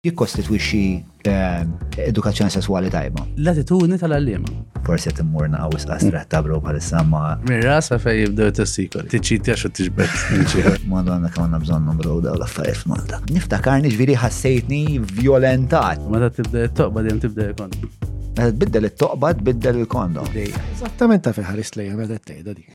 jikkostitwixxi edukazzjoni sesswali tajba. L-attitudni tal-għalliema. Forsi qed immur naqgħu wisq astratta bro bħalissa ma. Mir-rasa fejn jibdew tessikol. Tiċċitja xu tiġbed. Madonna kemm għandna bżonnhom bro daw l-affarijiet f'Malta. Niftakarni ġifieri ħassejtni vjolentat. Meta tibda t-toqba dejjem tibda jkun. Meta tbiddel it-toqba tbiddel il-kondom. Eżattament ta' fil-ħaris lejja meta tgħidha di.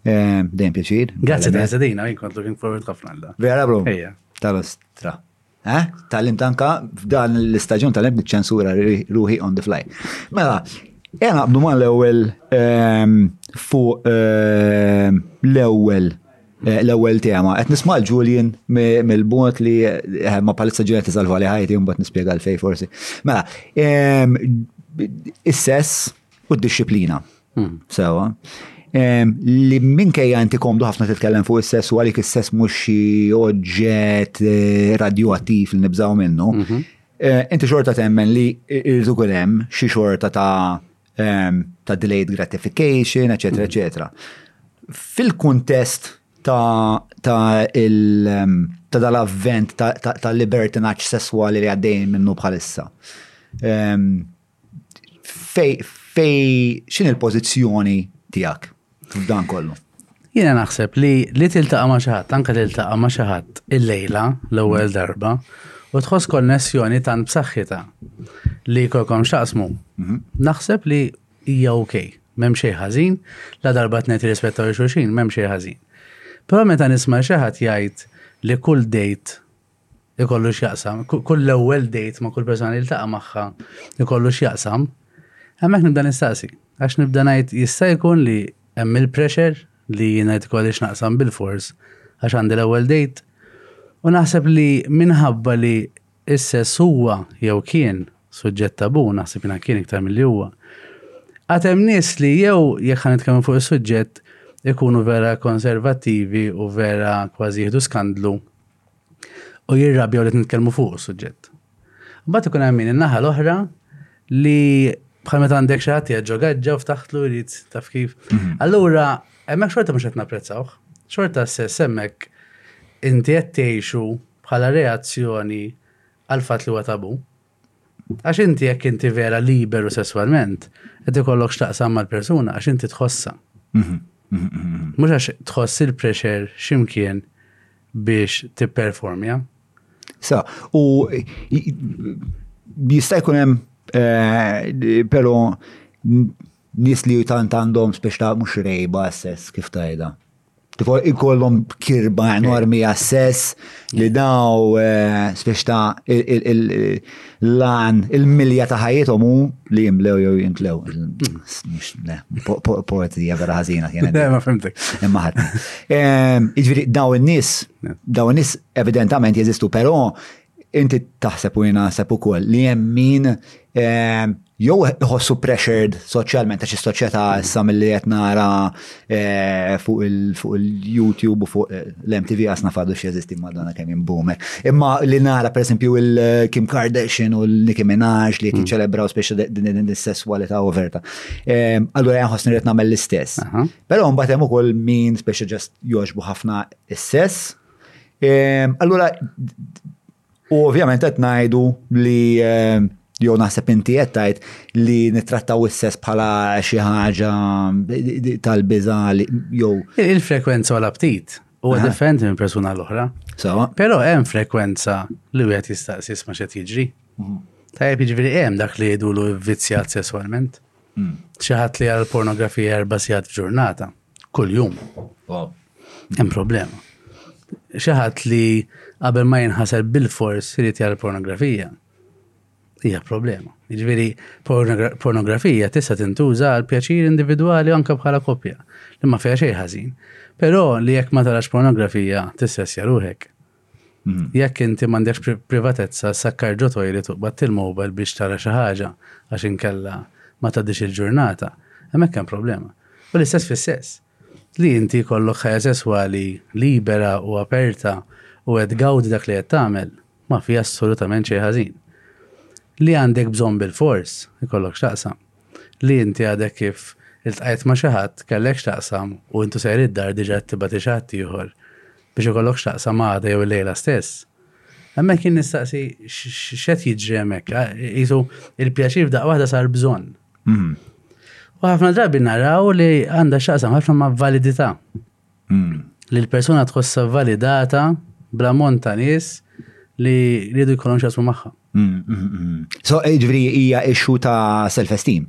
Eh, dejjem pjaċir. Grazzi ta' sedina, jien kont looking forward ħafna għal dan. Vera bro. Ejja. Tal-ostra. Eh? Tal-lim tanka f'dan l-istaġun tal-lim ċensura ruħi on the fly. Mela, jena għabdu ma l-ewel ehm, fuq ehm, l-ewel eh, l-ewel tema. Qed nisma' Julian mill-bot li eh, ma palizza ġunet iżalva li ħajti mbagħad nispjega l-fej forsi. Mela, ehm, is-sess u d-disciplina. Hmm. Sewa. Li minkejja inti komdu ħafna titkellem fuq is-sess u għalik is-sess mhux xi oġġett eh, radioattiv li nibżaw minnu. Mhm. Eh, inti xorta temmen li irridu kun hemm xi xorta ta' ta' delayed gratification, eċetera, mhm. eċetera. Fil-kuntest ta' ta' il ta' dal-avvent ta' libertinaċ sesswali li għaddejn minnu bħalissa. Fej, fej, xin il-pozizjoni tijak f'dan kollu? Jena naħseb li li tiltaqa ma xaħat, anka tiltaqa ma xaħat il-lejla, l-ewel darba, u tħoss konnessjoni tan b'saħħita li kolkom xtaqsmu. Mhm. Naħseb li hija ok, m'hemm xejn ħażin, la darba tnet rispettaw xulxin, m'hemm xejn ħażin. Però meta nisma' xi ħadd jgħid li kull dejt ikollu x'jaqsam, kull l-ewwel dejt ma' kull persona li ltaqa' magħha ikollu x'jaqsam, hemmhekk nibda nistaqsi. Għax nibda ngħid jista' jkun li hemm il-pressure li jiena qed ikolli x'naqsam bil-fors għax għandi l-ewwel dejt. U naħseb li minħabba li s-sess huwa jew kien suġġett tabu, naħseb jiena kien iktar milli huwa. Għad hemm nies li jew jekk ħan nitkellmu fuq is-suġġett ikunu vera konservattivi u vera kważi jieħdu skandlu u jirrabjaw li nitkellmu fuq is-suġġett. Mbagħad ikun hemm min in-naħa l-oħra li bħal meta għandek xi ħadd jaġġo gaġġa u ftaħtlu jrid taf kif. Mhm. Allura hemmhekk xorta mhux qed napprezzawh. Xorta s-sess hemmhekk inti qed tgħixu bħala reazzjoni għal fatt li huwa tabu. Għax inti jekk inti vera liberu sesswalment, qed ikollok x'taqsam mal-persuna għax inti tħossha. Mhm, mhm, mhm, Mhux għax tħoss il-pressure x'imkien biex tipperformja. Sa, u jista' jkun hemm eh, però nis li tant għandhom speċta mhux rejba s-sess kif tajda. Tifo ikollhom kirba enormi għas-sess li daw eh, spiex ta' l-lan il-milja ta' ħajjithom hu li jimlew jew jintlew. Poetri hija vera ħażina kienet. Eh, ma fimtek. Imma ħadd. Jiġifieri daw in-nies, daw in-nies evidentament jeżistu, però Inti taħseb u jinaħseb ukoll li hemm min ehm, jew iħossu pressured soċjalment għax is-soċjetà issa milli qed nara eh, fuq il-YouTube u fuq eh, l-MTV għasna fadu x'jeżisti madonna kemm jinbumek. Imma li nara pereżempju il-Kim eh, Kardashian u l-Nicki Minaj li qed mm. jiċċelebraw speċi din is-sesswalità overta. Ehm, allura jien ħossni qed nagħmel l-istess. Però mbagħad hemm ukoll min speċi ġast jogħġbu ħafna is-sess Ehm, allura, u ovvjament qed ngħidu li ehm, jew naħseb inti qed tgħid li nittrattaw is-sess bħala xi ħaġa tal-biża jew. Il-frekwenza u l-aptit huwa differenti minn persuna l-oħra. Però hemm frekwenza li wieħed jistaqsis ma xed jiġri. Mhm. Tajjeb jiġri hemm dak li jgħidulu vvizzjat sesswalment. Xi ħadd li għal pornografija erba' sigħat f'ġurnata, kuljum. Hemm problema. Xi ħadd li qabel ma jinħasel bil-fors irid jara pornografija. Hija problema. Jiġifieri pornografija tista' tintuża għal pjaċir individwali anke bħala koppja li ma fiha xejn ħażin. Però li jekk ma tarax pornografija tissessja ruħek. Jekk inti m'għandekx privatezza, sakkar ġo toilet u qbadt il-mobile biex tara xi ħaġa għax inkella ma tgħaddix il-ġurnata, hemmhekk hemm problema. U l-istess fis-sess. Li inti jkollok ħajja sesswali libera u aperta u qed tgawdi dak li qed tagħmel ma fiha assolutament xejn ħażin. Li għandek bżonn bilfors ikollok x'taqsam. li inti għadek kif iltqajt ma' xi ħadd, kellek x'taqsam u intu sejr id-dar diġa' qed tibati xi ħadd ieħor biex ikollok x'taqsam għada jew illejla stess. Hemmhekk jien nistaqsi x'qed jiġri hemmhekk, qisu il-pjaċir f'daqqa waħda sar bżonn. Mhm. U ħafna drabi naraw li għandha x'taqsam ħafna ma' validità. Hmm. Li l-persuna tħossha validata bl-ammont ta' nies li rridu jkollhom xasmu magħha. Hmm, hmm, so, eh, ġveri, hija issue ta' self-esteem.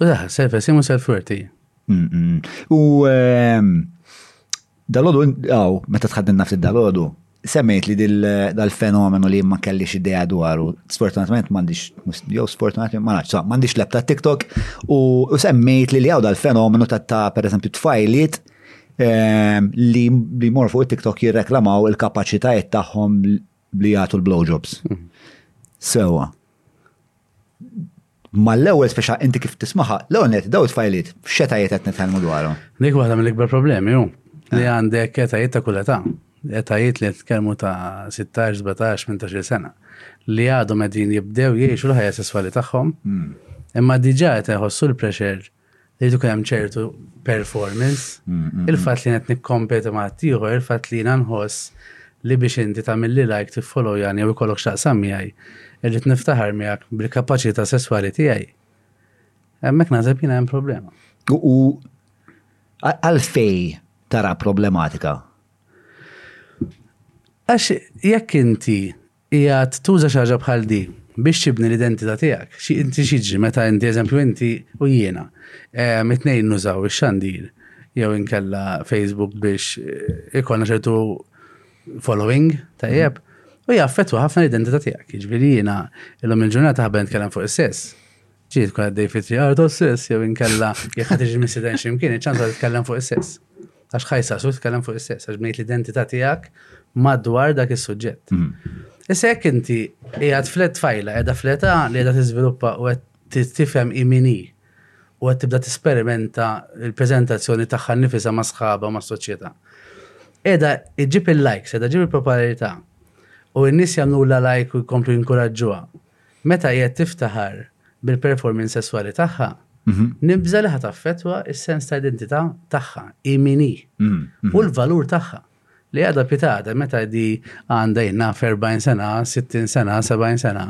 Udah, self-esteem u self-worth. U ehm, dal-ħodu, għaw, meta tħaddin nafti dal-ħodu, Semmejt li dal-fenomenu li ma kellix idea dwaru, sfortunatament m'għandix, jew sfortunatament ma nafx, m'għandix lab ta' TikTok u semmejt li li għaw dal-fenomenu ta' ta' pereżempju tfajliet ehm, li li mor fuq TikTok jirreklamaw il-kapaċitajiet tagħhom li jagħtu l-blowjobs. Mhm. Sewa. mal-ewwel speċa inti kif tismaħa, l-ewwel net daw it-tfajliet x'etajiet qed nitkellmu dwarhom. Dik waħda mill-ikbar problemi hu li eh. għandek etajiet ta' kull età. Etajiet li tkellmu ta' 16, 17, 18 sena li għadhom qegħdin jibdew jgħixu l-ħajja sesswali tagħhom. Hmm. Imma diġà qed iħossu l-pressure li jrid ikun hemm ċertu performance, il-fatt li qed nikkompeti ma' ħaddieħor, il-fatt li jiena nħoss li biex inti tagħmilli like tiffollow jani jew ikollok x'taqsam miegħi, irrid niftaħar miegħek bil-kapaċità sesswali tiegħi. Hemmhekk naħseb jiena hemm problema. U għalfej tara problematika? Għax jekk inti Qiegħed tuża xi ħaġa bħal di biex tibni l-identità tiegħek. Xi inti xiġri meta inti eżempju inti u jiena ehm, it-tnejn nużaw ix-xandir jew inkella Facebook biex eh, ikollna ċertu following tajjeb u jaffettwa ħafna l-identità tiegħek. Jiġifieri jiena illum il-ġurnata ħabben nitkellem fuq is-sess. Ġi tkun għaddej fi triardo s-sess, jew inkella jekk ħad iġi misiden ximkien, iċ-ċans għad tkellem fuq is-sess. Għax ħajsa su tkellem fuq is-sess, għax bnejt l-identità tiegħek madwar dak is-suġġett. Mhm. Issa jekk inti qiegħed flet fajla, qiegħda fleta li qiegħda tiżviluppa u qed tifhem imini u qed tibda tisperimenta l-preżentazzjoni tagħha nifisha ma' sħaba ma' soċjetà. Qiegħda iġib il-likes, qiegħda ġib il-popolarità u n-nies jagħmlu la like u jkomplu jinkuraġġuha. Meta hija tiftaħar bil-performance sesswali tagħha, nibża' li ħa taffettwa s-sens ta' identità tagħha, hi min hi, u l-valur tagħha, li għadha pitgħada meta di għandha ilha 40 sena, 60 sena, 70 sena.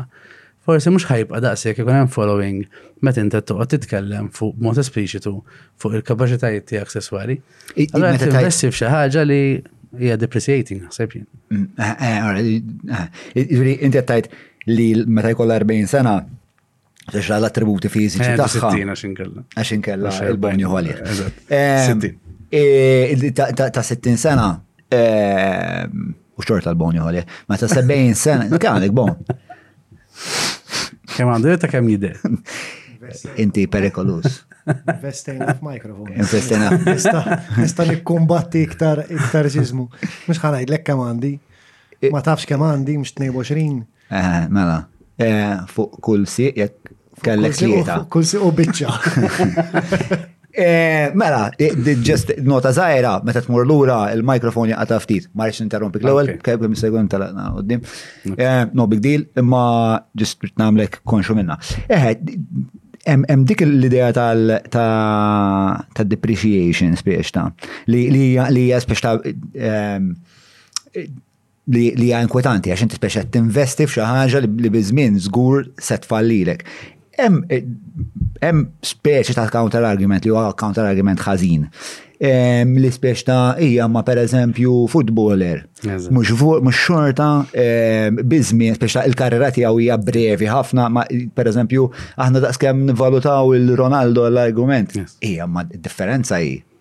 Forsi mhux ħa jibqa' daqs jekk ikun hemm following meta inti toqgħod titkellem fuq b'mod espliċitu fuq il-kapaċitajiet tiegħek sesswali. Allura qed tinvesti f'xi ħaġa li hija depreciating naħseb jien. Inti tajt li meta jkollha 40 sena Tex l attributi fiziċi eh, tagħha. Għax inkella. Għax inkella il-bonju għalih. Ta' 60 sena ehm, u xorta l-bonju għalih. Ma ta' 70 sena, għandek bon. Kem għandu ta' kem jide. Inti perikolus. Investejna f'mikrofon. Investejna. Nista' nikkumbatti iktar iktar ġizmu. Mux ħanajt lekka għandi. Ma tafx kemm għandi mhux 22. Eh, mela. Eh, fuq kull sieq jekk kellek tlieta. Kull sieq u biċċa. Eh, mela, just nota zaħira, meta tmur l-ura, il-mikrofon jaqata ftit, marriċ interrompik l-ewel, kajb għem segun tal għoddim. No big deal, imma just namlek konxu minna. Eħe, hemm dik l-idea tal-depreciation spiex ta' li hija spiex ta' ehm, li li hija inkwetanti għax inti speċa tinvesti f'xi ħaġa li biż-żmien żgur se tfallilek. Hemm eh, hemm speċi ta' counter argument li huwa counter argument ħażin. Ehm, li speċi ta' hija ma pereżempju futboler. Eżatt. Mhux vo- mhux xorta ehm, biż-żmien speċi ta' il-karriera tiegħu hija brevi ħafna ma pereżempju aħna daqskemm nivvalutaw il-Ronaldo l-argument. Yes. Hija ma differenza hi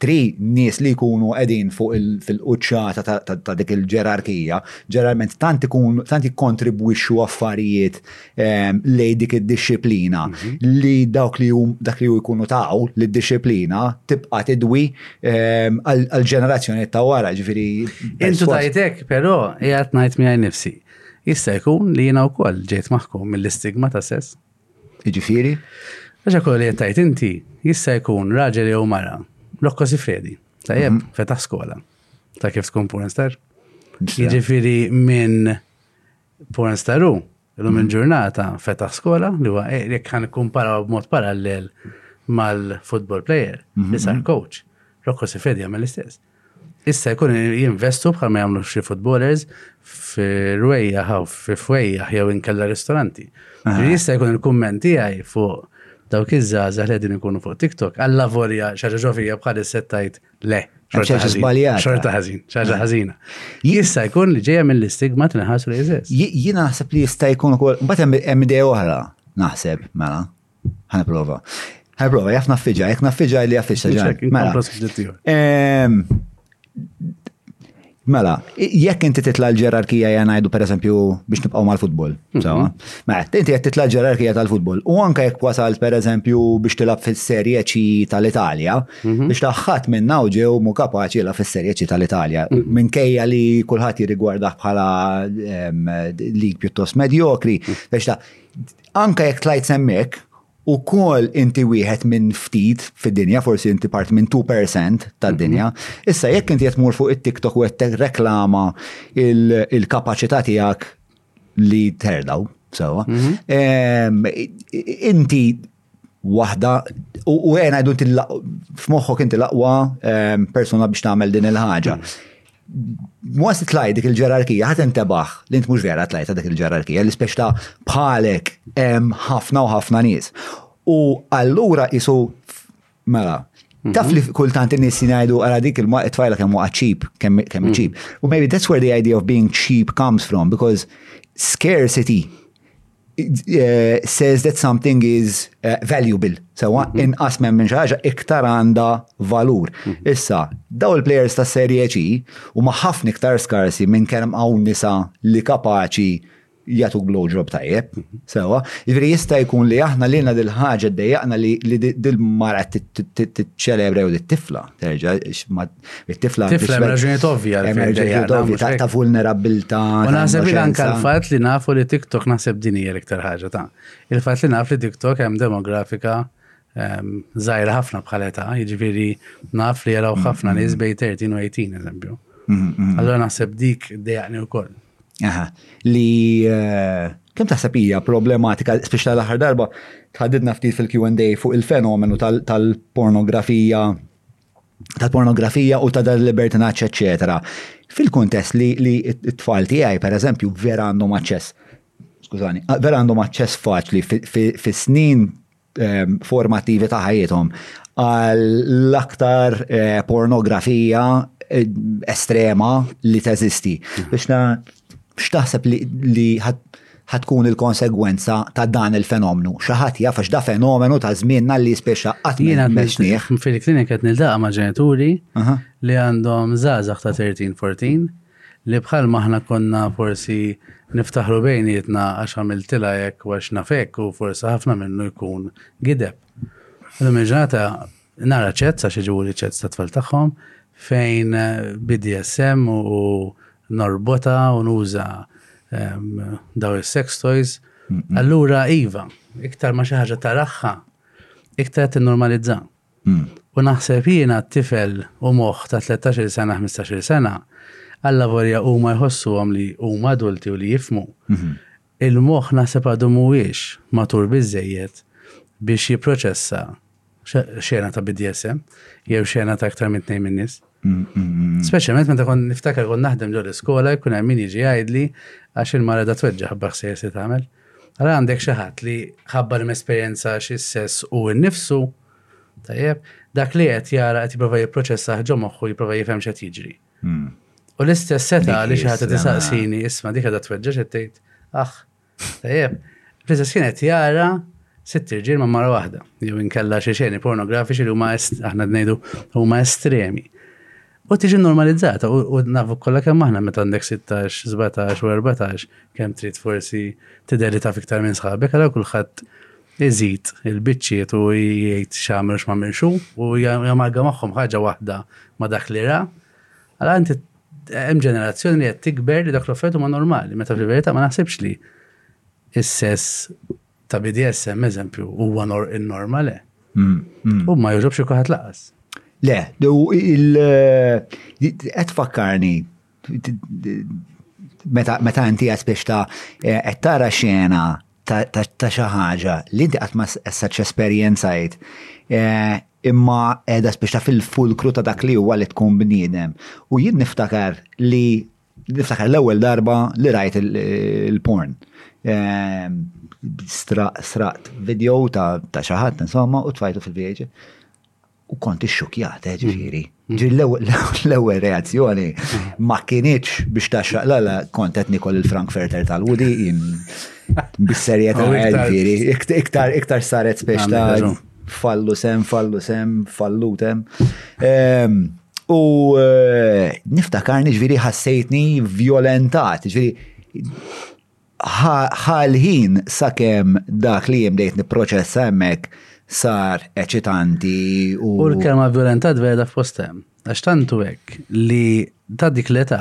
Tri nies li jkunu qegħdin fuq il fil-quċċata ta' ta' ta' dik il-ġerarkija, ġeneralment tant ikun tant jikkontribwixxu affarijiet ehm lejn dik id-dixxiplina li dawk li hu dak li hu jkunu taw lid-dixxiplina tibqa' tidwi ehm għal għall-ġenerazzjonijiet ta' wara, jiġifieri Intu tgħid hekk, però qiegħed ngħid miegħi nnifsi, jista' jkun li jiena wkoll ġejt maħkum mill-istigma ta' sess? Jiġifieri? Għax hekk li qed tgħid inti jista' jkun raġel jew mara. Rocco Sifredi, tajjeb, mhm. fetaħ skola. Ta' kif tkun porn star? Jiġifieri minn porn staru, illum mhm. il-ġurnata fetaħ skola li huwa eh, jekk ħan ikkumparaw b'mod parallel mal-football player li mhm. sar coach. Rocco Sifredi jagħmel l-istess. Issa jkun jinvestu bħal ma jagħmlu xi footballers f'rwejja ħaw f'fwejja jew inkella ristoranti. Jista' jkun il-kumment tiegħi fuq dawk iż-żgħażagħ li qegħdin ikunu fuq TikTok għalla vorja xi ħaġa ġofija bħal settajt le. Xorta ħażina. Xorta ħażin, xorta ħażina. Jista' jkun li ġejja mill-istigma tinħas li jeżist. Jien naħseb li jista' jkun ukoll, mbagħad hemm idea oħra naħseb mela. Ħanipprova. Ħanipprova, jaf naffiġa, jek naffiġa li jaffiġa ġan. Mela. Mela, jekk inti titla l-ġerarkija jgħan għajdu per eżempju biex nibqaw mal-futbol, mhm. sawa? Mela, inti jgħat titla l-ġerarkija tal-futbol u anka jekk wasal per eżempju biex tilab fil-serje ċi tal-Italja, mhm. biex taħħat minn naw ġew mu kapaċi la fil-serje ċi tal-Italja, mhm. minn kejja li kullħat jirrigwardaħ bħala lig pjuttost medjokri, biex ta' Anke jekk tlajt semmek, ukoll inti wieħed minn ftit fid-dinja, forsi inti part minn 2% tad-dinja. Mhm. Issa jekk inti qed tmur fuq it-TikTok u qed reklama il-kapaċità tiegħek li terdaw, sewa. Mhm. Inti waħda u għena jdu f'moħħok inti laqwa persuna biex tagħmel din il-ħaġa. Mhm. Once tlaj dik il-ġerarkija, ħat intebaħ li int mhux vera tlajta dik il-ġerarkija, li speċta bħalek hemm ħafna u ħafna nies. U allura isu mela, mhm. taf li kultant in-nies jingħidu għara dik il-ma tfajla kemm waqgħet cheap, kemm mhm. cheap. U maybe that's where the idea of being cheap comes from, because scarcity Eh, says that something is eh, valuable. Sewa, mhm. inqas minn minn xaġa iktar għanda valur. Mhm. Issa, daw il-players ta' serje ċi u ħafna iktar skarsi minn kemm hawn nisa li kapaċi jgħatu blowjob tajjeb. Mhm. Sewa, jivri jista' jkun li aħna li għandna dil-ħagġa dejjaqna li dil-mara t-ċelebra u t-tifla. Terġa, It-tifla. Tifla hemm raġunijiet ovvja. Hemm raġunijiet ovvja ta' vulnerabilità. U naħseb li anke l-fatt li nafu li TikTok naħseb din hija l-iktar ħaġa ta' il-fatt li naf li TikTok hemm demografika ehm, żgħira ħafna bħal età, jiġifieri naf li jaraw ħafna nies mm-hmm. bej 13 u 18 eżempju. Mm-hmm, mm-hmm. Allora naħseb dik dejaqni wkoll. Aha, li eh, kemm taħseb hija problematika, speċjal l-aħħar darba tħaddidna ftit fil-Q&A fuq il-fenomenu tal-pornografija tal-pornografija u ta' dan libertinaċ, eccetera. Fil-kuntest li, li t-tfal tiegħi, per eżempju, vera għandhom aċċess, skużani, vera għandhom aċċess faċli fis-snin ehm, formativi ta' ħajjithom għall-aktar eh, pornografija eh, estrema li teżisti. Biex na xtaħseb li, li ħa tkun il-konsegwenza ta' dan il-fenomnu. Xi ħadd jaf għax da fenomenu ta' żmienna li jispiċċa qatt Jiena minn għad smieħ. fil-klinik qed niltaqa' ma' ġenituri Aha. li għandhom żgħażagħ ta' 13-14 li bħal ma aħna konna forsi niftaħru bejnietna għax għamiltilha hekk u għax nafek u forsi ħafna minnu jkun gideb. Illum il-ġurnata Nara chats għax iġibu chats ta' tfal tagħhom fejn BDSM u norbota u nuża daw is-sex toys. Allura iva, iktar ma xi ħaġa taraħħa, iktar tinnormalizza. Mm. U naħseb jiena t-tifel u moħħ ta' 13 sena, 15 sena, għalla vorja huma jħossuhom li huma adulti u li jifmu. Mhm. Il-moħħ naħseb għadu mhuwiex matur biżżejjed biex jipproċessa xena ta' BDSM jew xena ta' aktar minn tnejn min-nies. Speċjalment meta kon niftakar kon naħdem ġol iskola jkun hemm min jiġi jgħidli għax il-mara da tweġġa' ħabba ħsejjer se tagħmel. Ara għandek xi ħadd li ħabba li mesperjenza xi sess u nnifsu, tajjeb, dak li qed jara qed jipprova jipproċessa ħġo moħħu jipprova jifhem x'qed jiġri. Hmm. U l-istess seta li xaħta tisaqsini, isma dik għadha tweġġa xi tgħid, aħ, tajjeb, fl-istess kien qed jara sitt irġiel ma' mara waħda, jew inkella xi xeni pornografiċi li huma aħna ngħidu huma estremi. U tiġi normalizzata u nafu kollha kemm aħna meta għandek 16, 17 u 14 kemm trid forsi tideli ta' fiktar minn sħabek, għal kulħadd Iżid il-biċċiet u jgħid x'għamel u x'm'għamilx hu, u jamalgamahom f'ħaġa waħda ma' dak li ra. Allura inti hemm ġenerazzjoni li qed tikber li dak l-affarijiet huma normali, meta fil-verità ma naħsibx li s-sess ta' BDSM eżempju huwa n-norma le. Mm, mm. U ma jogħġobx il-kulħadd laqas. Le, qed fakkarni Meta inti għad biex ta' e, qed tara xena ta' xi ħaġa li inti qatt ma saċ esperjenzajt e, imma qiegħda spiċċa fil-fulkru ta' dak li huwa li tkun bniedem. U jien niftakar li niftakar l-ewwel darba li rajt il-porn. Ehm, straqt video ta' xi ħadd insomma u tfajtu fil-vieġi. U kont ixxukjat, eh, ġifieri. Ġir l-ewwel reazzjoni ma kienieċ biex taxxaq l-għala kont qed nikol il-Frankfurter tal-Wudi jien bis-serjetà oh, eh, ġifieri. Iktar iktar saret spiex ta' fallu sem, fallu sem, fallu tem. Ehm, u eh, niftakarni ġifieri ħassejtni violentat, ġifieri ħa l-ħin sakemm dak li jien bdejt nipproċessa hemmhekk sar eċitanti u. U l-kelma vjolentat vera fost hemm. Għax tantu hekk li ta' dik l-età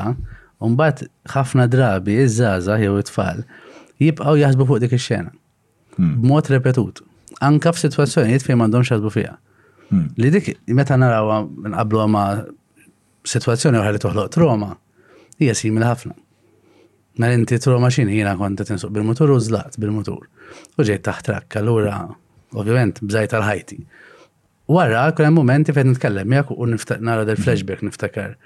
mbagħad ħafna drabi iż-żgħażagħ jew it-tfal jibqgħu jaħsbu fuq dik ix-xena. Hmm. B'mod repetut. Anka f'sitwazzjonijiet fejn m'għandhomx jaħsbu fiha. Hmm. Li dik meta narawha nqablu ma' Situazzjoni oħra li toħloq troma hija simili ħafna. Mela inti troma xini jiena kont qed insuq bil-mutur u żlaqt bil-mutur. U ġejt taħt trakk, allura ovvjament bżajt għal ħajti. Wara kien hemm momenti fejn nitkellem miegħek u nara del flashback niftakar.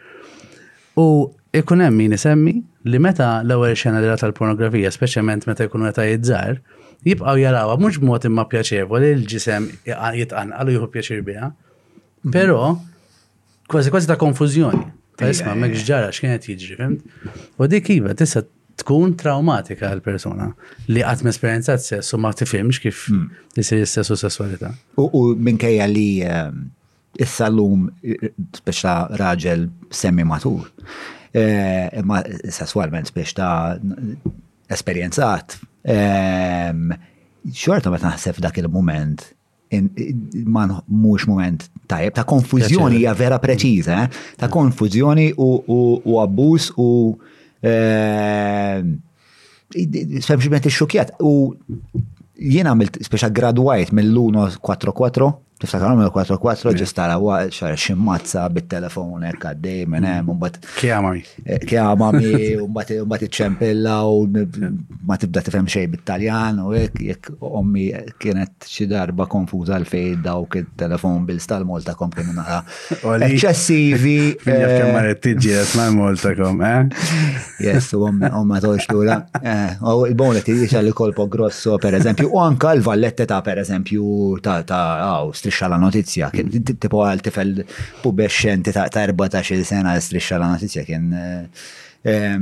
U ikun hemm min isemmi li meta l-ewwel xena li tal-pornografija, speċjalment meta jkunu meta jizzar, jibqgħu jarawha mhux b'mod imma pjaċevoli l-ġisem jitqanqal u jieħu pjaċir biha. Però Kważi kważi ta' konfużjoni. Ta' isma' mek ġara x'kienet jiġri, fimt? U dik iva tista' tkun traumatika għal persona li qatt esperjenza t sess u ma tifhimx kif hmm. isir is-sess u sessualità. U minkejja li ehm, issa l-lum speċa raġel semmi matur. Eh, imma sessualment speċ ta' esperjenzat. Ehm, xorta ma naħseb dak il-moment man mhux moment tajjeb ta' konfużjoni hija vera preċiża, eh? ta' mm. konfużjoni u abbuż u eh, sempliċement ix-xukjat u jien għamilt speċa gradwajt mill-1 4-4 Tiftakar għamil 4-4 ġistara għu xar ximmazza bit-telefon ek għaddej minn hemm mbagħad. Kjamami. Eh, Kjamami mbagħad iċċempilla u ma tibda tifhem xejn bit-Taljan u hekk jekk ommi kienet Xi darba konfuża għalfejn dawk it-telefon bills tal-Maltacom kienu naqra eċċessivi. Fija kemm marret tiġġieled mal-Maltacom, eh? Yes, u ma tolx lura. Eh, u l-bonet jiġa li kolpo grosso, per eżempju, u anka l-vallette ta' per eżempju ta' għaw, strisċa la notizja, kien tipo għal tifel pubescenti ta' 14 sena strisċa la notizja kien eh,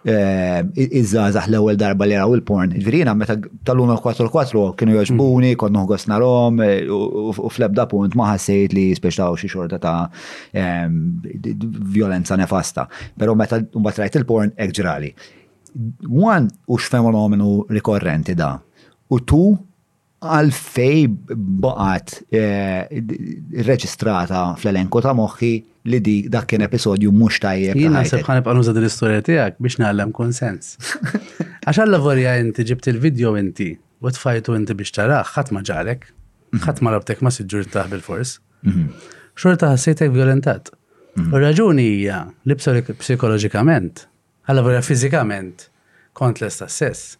Eh, iż-żazax l-ewwel darba li raw il-porn. Ġvirina, meta tal-lum 4-4 kienu joġbuni, mm. konnu għos narom, eh, u fl-ebda punt ma ħassejt li speċtaw xi xorta ta' ehm, violenza nefasta. Pero meta mbagħad rajt il-porn hekk ġrali. Wan hux fenomenu rikorrenti da. U tu għalfej baqgħet eh, reġistrata fl-elenku ta' moħħi li di dak kien episodju mhux tajjeb. Jien naħseb ħan nibqa' nuża din l-istorja tiegħek biex nagħlem konsens. Għax alla vorja inti ġibt il-video inti u tfajtu inti biex taraħ, ħadd ma ġarek, mhm. ħadd ma rabtek ma siġġur taħ bil-fors. Mhm. Xorta ħassejtek violentat. Mhm. U raġuni hija li psikoloġikament, alla vorja fiżikament, kont l-esta sess.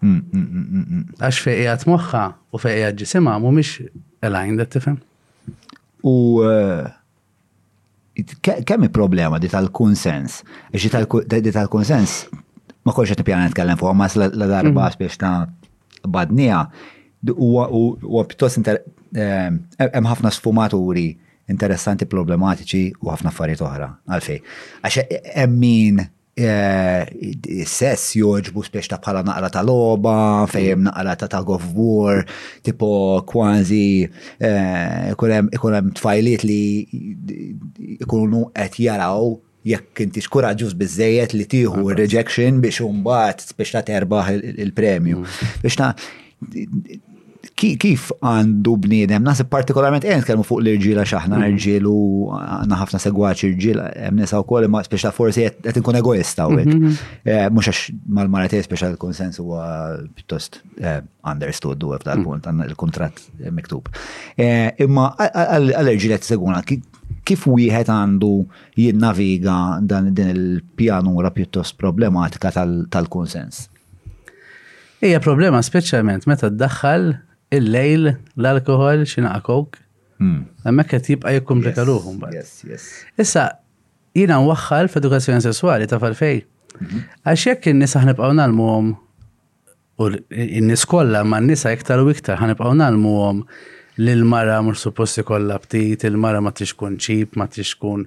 Għax fejn qiegħed moħħha u fejn qiegħed ġisimha mhumiex elajn da tifhem. U kemm problema di tal-kunsens, di tal-kunsens ma kolx qed nippjana nitkellem fuq, ma la darba mm. biex ta' badnija huwa pjuttost eh, hemm ħafna sfumaturi interessanti problematiċi u ħafna affarijiet oħra għalfej. Għax hemm min Eh, sess joġbu spiex ta' bħala naqra ta' loba, fejem naqra ta' ta' of war, tipo kwanzi eh, ikun hemm tfajliet li ikunu qed jaraw jekk inti xkuraġġuż biżejjed li tieħu rejection biex imbagħad biex ta' terbaħ il-premju. Mm. Biex ta' kif għandu bniedem, nasib partikolarment għen kelmu fuq l-irġila xaħna, mm. irġil u għanna ħafna segwaċ irġil, nisa u koll, ma speċa forsi għet nkun egoista u mm-hmm. eh, Mux għax mal-mara tiegħi speċa l-konsens u pjuttost eh, understood u f'dal mm. punt għanna il-kontrat eh, miktub. Imma għall-irġil għet segwana, kif wieħed għandu jinnaviga dan din il-pjanura pjuttost problematika tal-konsens? Hija problema speċjalment meta ddaħħal il-lejl l-alkohol xi naqa' kok. Hmm. Hemmhekk qed jibqa' jikkumplika ruħu mbagħad. Issa jiena nwaħħal f'edukazzjoni sesswali ta' falfej. Mhm. Għax jekk in-nisa ħnibqgħu nagħlmuhom u n-nies kollha ma' nisa iktar u iktar ħanibqgħu nagħlmuhom li l-mara mhux supposti kollha ptit, il-mara ma tix tkun ċip, ma tix tkun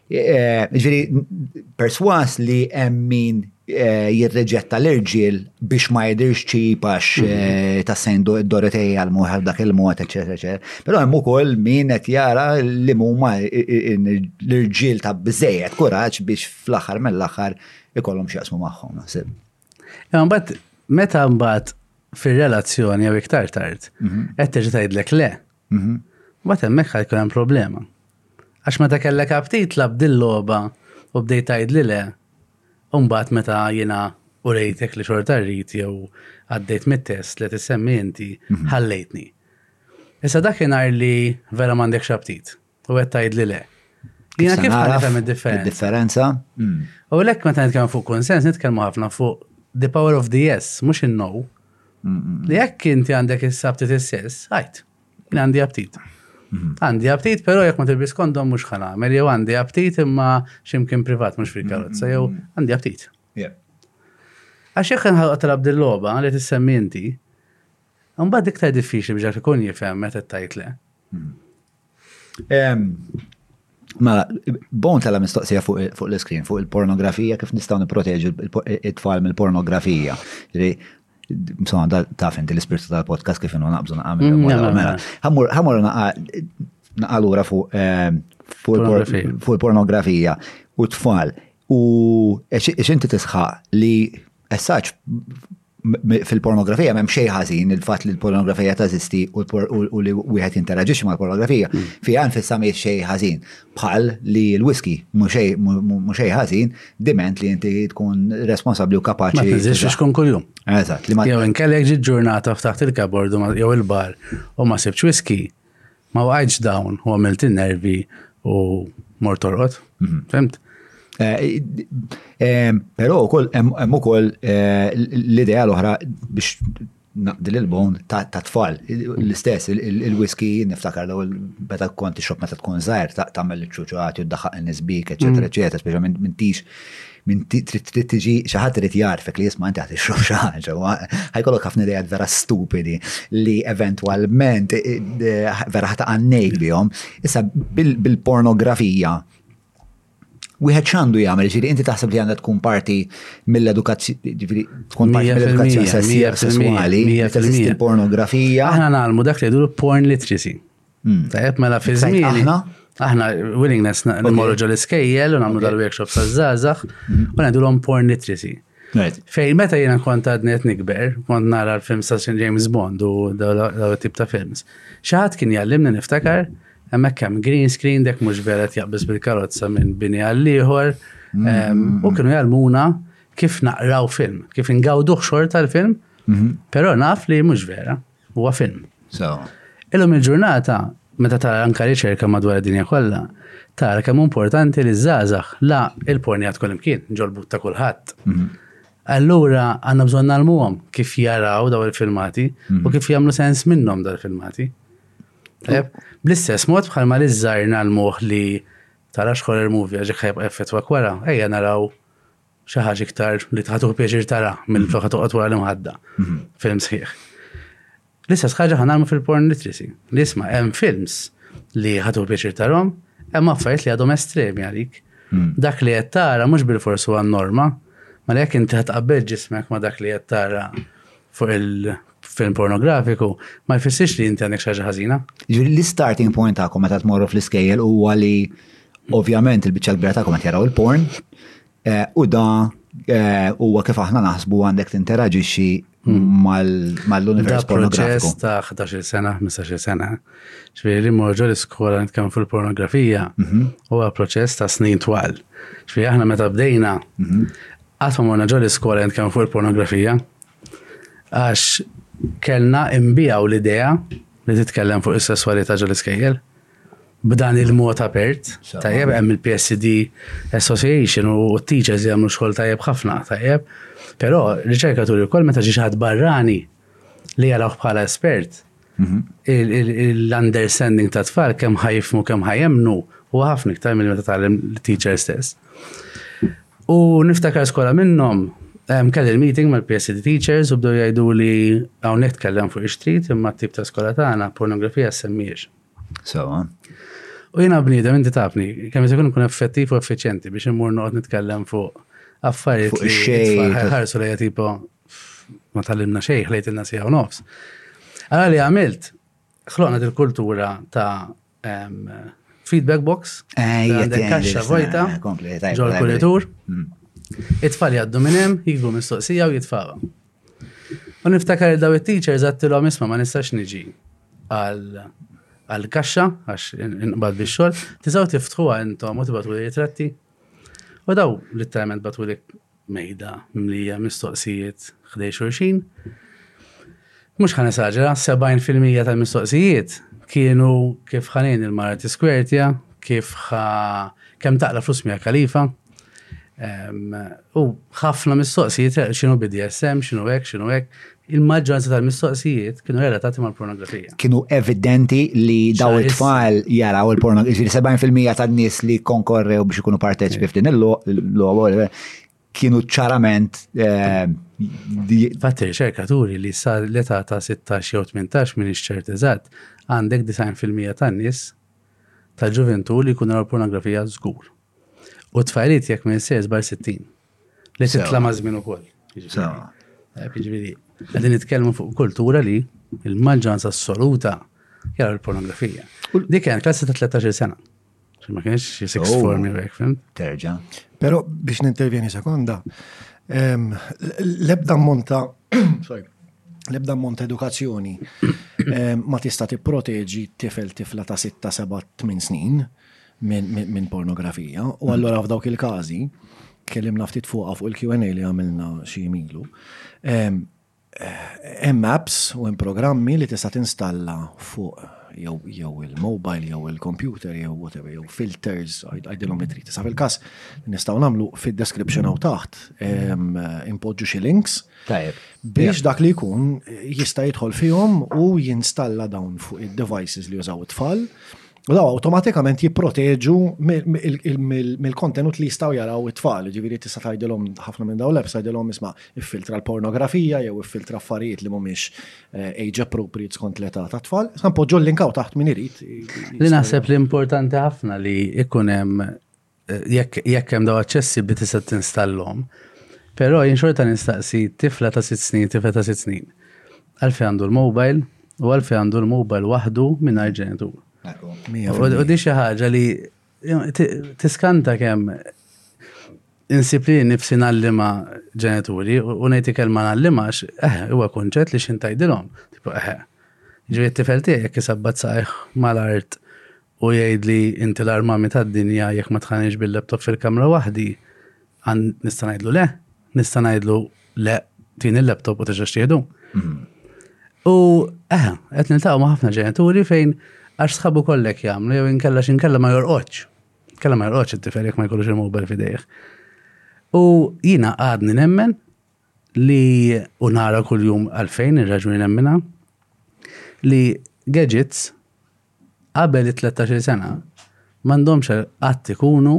Eh, ġviri, perswas li emmin eh, jirreġetta l-irġil biex ma jidirx ċip għax mhm. eh, ta' sejn Doroteja għal-muħar dak il-mod, eccetera, eccetera. Pero hemm ukoll min qed jara li huma l-irġil ta' bżejjed kuraġġ biex fl-aħħar mill-aħħar ikollhom x'jaqsmu magħhom naħseb. Mbagħad meta mbagħad fir-relazzjoni jew iktar tard mhm. qed terġa' tgħidlek le. Mhm. Mbagħad hemmhekk ħajkun hemm problema. Għax meta kellek aptit lab dil-logħba u bdejt tgħid li le, u mbagħad meta jiena u rejtek li xorta rrid jew għaddejt mit-test li tissemmi inti mhm. ħallejtni. Issa dakinhar li vera m'għandekx aptit. U qed tgħidli le. Jiena kif nagħraf id-differenza? Hmm. U lek meta nitkellmu fuq konsens nitkellmu ħafna fuq the power of the yes, mhux in-no. Hmm, hmm, Li jekk inti għandek is-sabti is-sess, għajt, li għandi aptit. Għandi aptit, pero jek ma tilbis kondom mux ħana, mel jew għandi aptit imma ximkien privat mux fil-karozza, jew għandi aptit. Għax jek nħalqa talab dil-loba li tissemmi inti, Mbagħad iktar diffiċli biex ikun jifhem meta tgħid le. Hmm. Mela, bon tala mistoqsija fuq l-iskrin, fuq il-pornografija, kif nistaw niproteġu it-tfal mill-pornografija. Msona, da taf inti l-ispirtu tal-podcast kif innu naqbżu naqam. Mm, mela, mela. Ħamur naqalura fuq eh, il-pornografija u t-tfal. U xinti tisħaq li essaċ fil-pornografija m'hemm xejn ħażin il-fatt li l-pornografija tażisti u li wieħed jinteraġixxi mal-pornografija mm. fiha nfissa mhi xejn ħażin. Bħal li l-whisky mhux xejn ħażin diment li inti tkun responsabbli u kapaċi. Ma tiżix tkun kuljum. Eżatt. Jew inkellek ġi ġurnata f'taħt il-kabord jew il-bar u ma sibx whisky. ma waqajtx dawn u għamilt in-nervi u mort torqod. Mhm. Fimt? Eh, eh, Pero ukoll hemm ukoll eh, l-idea l-oħra biex naqdi l-bon ta' tfal. L-istess, il-whisky niftakar l meta konti xop meta tkun zaħir ta' tagħmel iċ-ċuċati u daħħaq in-nisbik, eċetera, mhm. eċetera, speċjalment minn tix Min trid tiġi xi ħadd irid jagħrfek li jisma' inti qed tixrob xi ħaġa. Ħajkollok ħafna idejat vera stupidi li eventwalment vera ħata għannej bihom. Issa bil-pornografija wieħed x'għandu jagħmel, ġifieri inti taħseb li għandha tkun parti mill-edukazzjoni, ġifieri tkun parti mill-edukazzjoni sesswali, il-pornografija. Aħna nagħmlu dak li jgħidu porn literacy. Hmm. Tajab, mela fi żmieni. Aħna willingness nimorru ġol iskejjel u nagħmlu dal-workshop sa' żgħażagħ hmm. u ngħidulhom porn literacy. Fej, meta jena kont għadni għet nikber, kont nara l-film sa' James Bond u daw tip ta' films. Xaħat kien jallimni niftakar, emmek kem green screen dek mux veret jaqbis bil-karozza minn bini għall-liħor, mm. u kienu jallmuna kif naqraw film, kif ingawduħ xorta l-film, mm-hmm. pero naf li mux vera. Huwa film. So. Illum il-ġurnata, meta tara anka riċerka madwar id-dinja kollha, tara kemm importanti li żgħażagħ la il-pornija tkun imkien ġolbut ta' kulħadd. Mhm. Allura għandna bżonn nagħlmuhom kif jaraw daw il-filmati u mhm. kif jagħmlu sens minnhom daw il-filmati. Bl-istess mod bħalma li żgħar nagħlmuh li tara xħor il-movie għax ħajb effett wara, ejja naraw xi ħaġa iktar li tħatuh pjaċir tara mill flokha toqgħod wara l-imħadda. Mhm. Film sħiħ. L-istess ħaġa ħanagħmlu fil-porn literacy. Li isma' hemm films li ħatuh pjaċir tarhom, hemm affarijiet li għadhom estremi għalik. Mhm. Dak li qed tara mhux bil-forsi huwa norma, ma jekk inti ħad tqabbel ġismek ma dak li qed tara fuq il-film pornografiku ma jfissirx li inti għandek xi ħaġa ħażina. Jiġifieri l-starting point tagħkom meta tmorru fl-iskejjel huwa li ovvjament il-biċċa l-kbira tagħkom qed jaraw il-porn eh, u da eh, huwa kif aħna naħsbu għandek tinteraġixxi hmm. mal-univers pornografiku. Proċess ta' 11 sena, 15 sena. Ġifieri li morġu l-iskola nitkellmu fil-pornografija mhm. huwa proċess ta' snin twal. Ġifieri aħna meta bdejna mhm. Qatt ma morna ġol iskola nitkellmu fuq il-pornografija għax kellna imbijaw l-idea li titkellem fuq is-sesswalità ġol iskejjel b'dan il-mod apert, tajjeb, hemm il-PSD Association u t-teachers jagħmlu xogħol tajjeb ħafna, tajjeb. Però riċerkaturi wkoll meta ġi xaħat barrani li jarawh bħala espert, l-understanding ta' tfal kemm ħajfmu kemm ħajemnu u ħafna iktar minn meta tgħallem teacher stess. U niftakar skola minnhom kelli l-meeting mal-PSD teachers u bdew jgħidu li hawnhekk tkellem fuq ix-trid imma t-tip ta' skola tagħna pornografija semmiex. Sewa. U jiena bniedem inti tafni, kemm se jkun effettiv u effiċjenti biex immur noqgħod nitkellem fuq affarijiet li ħarsu lejja tipo ma tallimna xejn, ħlejtilna sija u nofs. Għara li għamilt, ħloqna dil-kultura ta' feedback box, għandek kaxxa vojta, ġol kuritur, mm. it-tfal jaddu minnem, jikbu mistoqsija u jitfawa. U niftakar il-daw il-teachers għattilom isma ma nistax niġi għal-kaxxa, għax inqbad biex xol, tizaw tiftħu għentom u tibatu li jitratti. U daw, literalment batu li Mejda mimlija mistoqsijiet ħdej xulxin. Mhux ħa nesaġera, 70 fil-mija tal-mistoqsijiet kienu kif ħanin il-mara tiskwertja, kif ħa kemm taqla flus mija kalifa. U ħafna mistoqsijiet xinu BDSM, xinu hekk, xinu hekk, Il-maġġoranza tal-mistoqsijiet kienu relatati mal-pornografija. Kienu evidenti li daw it-tfal jaraw il-pornografija. 70% tan-nies li konkorrew biex ikunu parteċipi f'din il-logħol kienu ċarament. Eh, Fatt riċerkaturi li sa l-età ta' 16 jew 18 minn ixċert eżatt għandek 90% tan-nies tal-ġuventù li jkunu raw pornografija żgur. U tfajliet jekk ma jessir żbar 60. Li titla' ma' żmien ukoll. Jiġifieri, qegħdin nitkellmu fuq kultura li l-maġġoranza assoluta jara l-pornografija. Dik kienet klassi ta' 13 sena. Ma kienx six oh. form jek, fim? Terġa. Pero biex nintervjeni sekonda, l-ebda monta, sorry, l-ebda monta edukazzjoni ma tista' tipproteġi tifel tifla ta' 6, 7, 8 snin minn pornografija u mm. allura f'dawk il-każi kellimna ftit fuqha fuq il-Q&A li għamilna xi milu. Ehm, hemm apps u hemm programmi li tista' tinstalla fuq jew jew il-mobile jew il-computer jew whatever jew filters għajdilhom li trid. Sa fil-każ nistgħu nagħmlu fid-description hawn taħt impoġġu xi links. Tajjeb. Biex dak li jkun jista' jidħol fihom u jinstalla dawn fuq id-devices li jużaw it-tfal U daw automatikament jipproteġu mill-kontenut li jistaw jaraw it-tfal, ġiviri tista' tgħidilhom ħafna minn daw l-apps tgħidilhom isma' iffiltra l-pornografija jew iffiltra affarijiet li mhumiex eh, age appropriate skont l-età tat-tfal. Sa npoġġu l-linkaw taħt min irid. Li naħseb li importanti ħafna li ikun hemm jekk hemm daw aċċessi bi tista' tinstallhom. Però jien xorta nistaqsi tifla ta' sitt snin, tifla ta' sitt snin. Għalfejn għandu l-mobile u għalfejn għandu l-mobile waħdu mingħajr ġenitur. U di xi ħaġa li tiskanta kemm insib li nifsi nallima ġenituri u ngħid kelma nallimax, eh, huwa kunċett li xintajdilhom. Tipo eh. Ġifieri t-tifel tiegħek jekk isabbat saqajh mal-art u jgħidli inti l-armami tad-dinja jekk ma tħanix bil-laptop fil-kamra waħdi, nista' ngħidlu le, nista' ngħidlu le tin il-laptop u terġa' xtieħdu. Mhm. U eh, qed niltaqgħu ma' ħafna ġenituri fejn għax sħabu kollek jagħmlu jew inkella x'inkella ma jorqodx. Kella ma jorqodx it-tifel jekk ma jkollux il-mobile fidejh. U jina għadni nemmen li unara kull-jum għalfejn ir-raġuni nemmina li gadgets qabel it-tlettax-il sena m'għandhomx qatt ikunu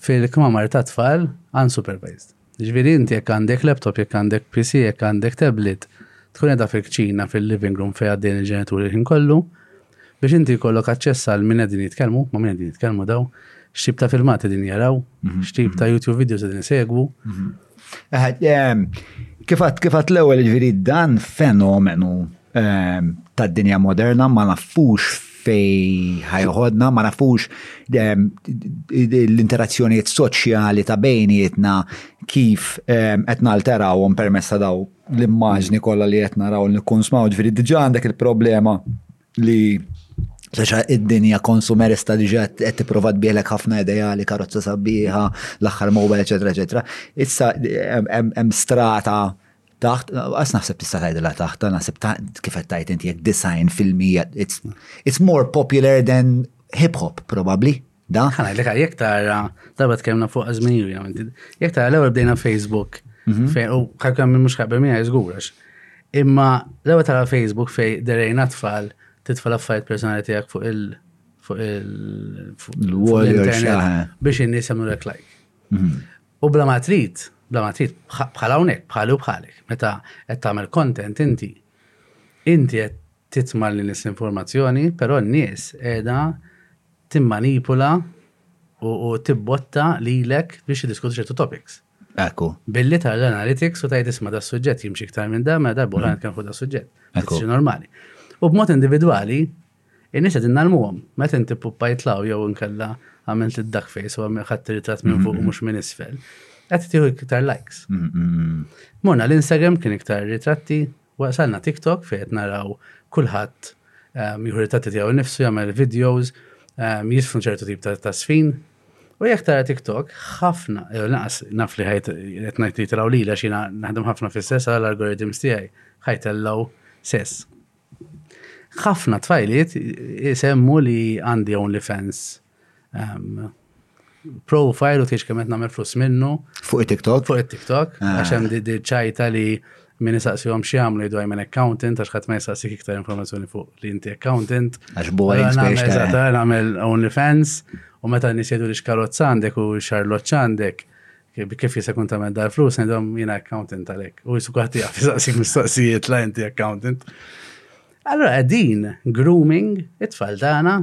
fil-kmamar tat-tfal unsupervised. Jiġifieri inti jekk għandek laptop, jekk għandek PC, jekk għandek tablet, tkun qiegħda fil-kċina, fil-living room fejn għaddejn il-ġenituri l-ħin kollu, biex inti jkollok aċċess għal min qegħdin jitkellmu, ma' min qegħdin jitkellmu daw, x'tip ta' filmati din jaraw, mhm, x'tip ta' mhm. YouTube videos din isegwu. Mhm. Ehm, kifat, kifat l-ewel ġviri dan fenomenu ehm, tad dinja moderna ma nafux fej ħajħodna, ma nafux ehm, l-interazzjonijiet soċjali ta' bejnietna kif qed nalterawhom permezz ta' daw l-immaġni kollha li qed naraw li nkun smaw ġviri diġà għandek il-problema li Taxa id-dinja konsumerista li ġat qed tipprova tbielek ħafna ideali, karozza sabiħa, l-aħħar mobile, eċetera, eċetera. Issa hemm strata taħt, għas naħseb tista' tgħidilha taħt, naħseb kif qed tgħid inti jekk design fil-mija, it's more popular than hip hop probably. Dan ħana li jek tara, darba tkellmna fuq għazmini, ovvjament. Jek tara l-ewwel bdejna Facebook, mhm. fejn u ħakka minn mhux ħabba miegħi żgurax. Imma l-ewwel tara Facebook fej derejna tfal titfal affarijiet personali tiegħek fuq il- fuq il-internet biex in-nies jagħmlu lek like. Mhm. U bla ma trid, bla ma trid bħal hawnhekk, bħal u bħalek, meta qed tagħmel content inti. Inti qed titma' l-nies informazzjoni, però n-nies qiegħda timmanipula u u tibbotta lilek biex tiddiskuti ċertu topics. Ekku. Billi tara l-analytics u tgħid isma' das-suġġett jimxi iktar minn dan mela darba oħra mm. nitkellmu fuq das-suġġett. Ekku. normali. U b'mod individwali, in-nies qed innalmuhom. Meta inti puppa jitlaw jew inkella għamilt id-duck face u għamilt ħadd ritrat minn fuq u mhux minn isfel. Qed tieħu iktar likes. Morna l-Instagram kien iktar ritratti, Wasalna TikTok fejn qed naraw kulħadd jieħu ritratti tiegħu nnifsu, jagħmel videos, jisfnu ċertu tip ta' sfin. U jekk tara TikTok, ħafna, jew naqas naf li ħajt qed ngħid li taraw lila xi naħdem ħafna fis-sess għal algorithms tiegħi ħajtellgħu sess. Ħafna tfajliet isemmu li għandi OnlyFans profile u tiex kemm qed nagħmel flus minnu. Fuq it-TikTok? Fuq it-TikTok, ah. għax hemm di ċajta li min isaqsihom xi jagħmlu jdu minn accountant għax ħadd ma jistaqsik iktar informazzjoni fuq li inti accountant. Għax buha Eżatt, nagħmel OnlyFans u meta nies jgħidu li x'karozza għandek u x'arloġġ għandek kif jisa kun tamen dar flus, nidom jina accountant għalek. U jisu kħati għaf, jisaqsik mistaqsijiet la inti accountant. Allora, għedin grooming, it-tfal dana,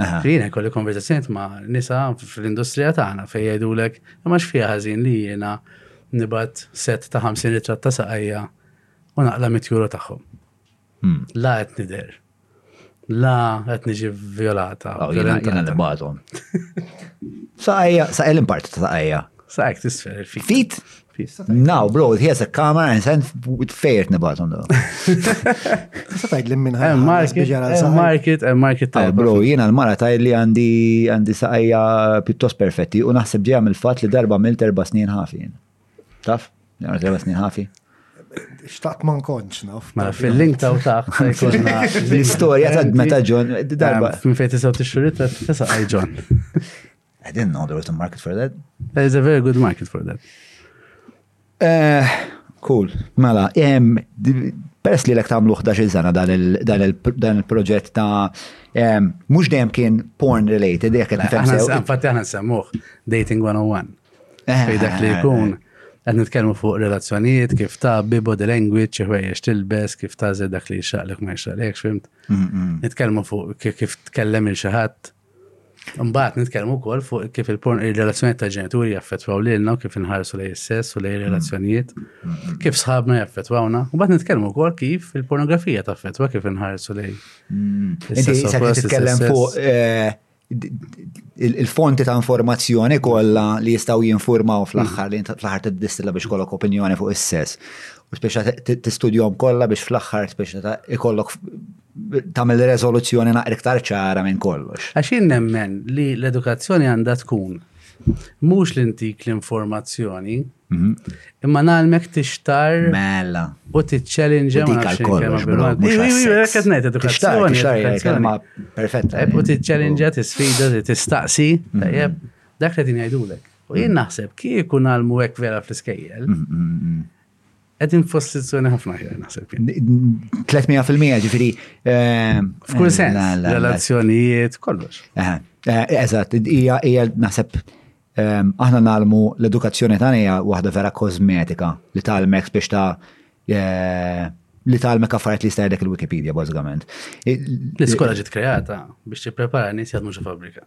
Jiena jkolli konverzazzjoni ma' nisa fl-industrija tagħna fejn jgħidulek imma x'fiha ħażin li jiena nibgħat set ta' 50 ritratt ta' saqajja u naqla mit juro tagħhom. Hmm. La qed nidher. La qed niġi violata. Oh, jiena li bagħathom. Saqajja, saqajja l-imparti ta' saqajja. Saqajja tisfer il-fit. Fit? Now, bro, here's a camera and send with fair nibatum do. Sa tajt li minn ħajja. Market, market, market. Ah, bro, jiena l-mara tajt li għandi għandi saqajja pjuttost perfetti u naħseb ġeja mill-fat li darba mill terba snin ħafi. Taf? Darba terba snin ħafi. Xtaqt man konċ, naf. Ma fil-link taw taħt. L-istoria ta' meta ġon. Darba. Minn fejti saw t-xurita, tesa' għaj ġon. I didn't know there was a market for that. There is a very good market for that. Uh, cool. Mela, um, peress li l-ek tamlu 11 sena dan il-proġett ta' um, mux dejjem kien porn related, jek kien fensew. Infatti għana semmuħ Dating 101. Eh, Fej dak li eh, jkun, eh. għad nitkellmu fuq relazzjonijiet, kif ta' bibo the language, ħwejjex tilbes, kif ta' dak li xaqlek ma xaqlek, ximt. Nitkellmu fuq kif tkellem il-xaħat. Mbagħad nitkellmu wkoll fuq kif il-relazzjonijiet ta' ġenituri jaffettwaw lilna u kif inħarsu lej is-sess u lej relazzjonijiet, kif sħabna jaffettwawna, u mbagħad nitkellmu wkoll kif il-pornografija taffettwa kif inħarsu lej. Inti se titkellem fuq eh, il-fonti ta' informazzjoni kollha li jistgħu jinformaw fl-aħħar li fl-aħħar tiddistilla biex kollok opinjoni fuq is-sess. U speċa tistudjom kollha biex fl-aħħar speċa ikollok tagħmel rezoluzzjoni naqra iktar ċara minn kollox. Għax jien nemmen li l-edukazzjoni għandha tkun mhux li ntik l-informazzjoni, mhm. imma nagħlmek tixtar mela u tiċċellinġa ma nafx kollox bro. Qed ngħid edukazzjoni. Kelma perfetta. U tiċċellinġa tisfida tistaqsi, mhm. tajjeb, dak li din jgħidulek. U jien naħseb kieku nagħlmu hekk vera fl-iskejjel. Mhm, Għedin f'postizzjoni ħafna ħjar naħseb. 300% ġifiri. Eh, F'kull sen, relazzjonijiet, kollox. Eh, eżat, hija hija naħseb eh, aħna nalmu l-edukazzjoni ta' hija waħda vera kosmetika li talmek biex ta' li talmek affarijiet li stajdek il-Wikipedia bażikament. L-iskola ġiet kreata biex tipprepara nies jaħdmu xi fabbrika.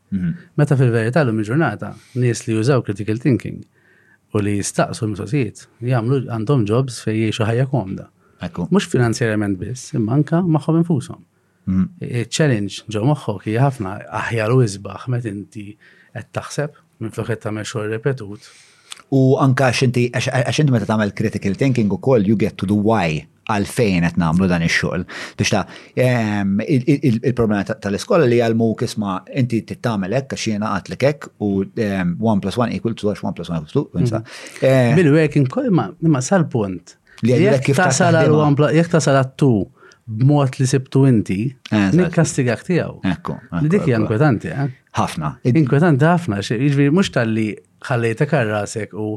Meta fil-verità l-lum il-ġurnata, nies li jużaw critical thinking u li jistaqsu l-mistoqsijiet, jagħmlu għandhom jobs fejn jgħixu ħajja komda. Mhux finanzjarjament biss, imma anka magħhom infushom. Mhm. Challenge ġo moħħok hija ħafna aħjar u isbaħ meta inti qed taħseb minn flok qed tagħmel xogħol repetut. U anka x'inti għax inti meta tagħmel critical thinking ukoll you get to the why. għalfejn qed nagħmlu dan ix-xogħol. Biex ta' ehm, il-problema tal-iskola li għalmu kisma inti tittamel hekk għax jiena għatlek hekk u 1 ehm, plus 1 equal to 1 plus 1 equal to. Mhm. Eh, Bil-work inkoll ma sal-punt. Li għalek kif tasal għal jek tasal għattu b'mod li sibtu inti, eh, nikkastiga tiegħu. Ekku. Dik hija inkwetanti, eh? Ħafna. Inkwetanti ħafna, jiġri mhux tal-li Ħallejtek għal rasek u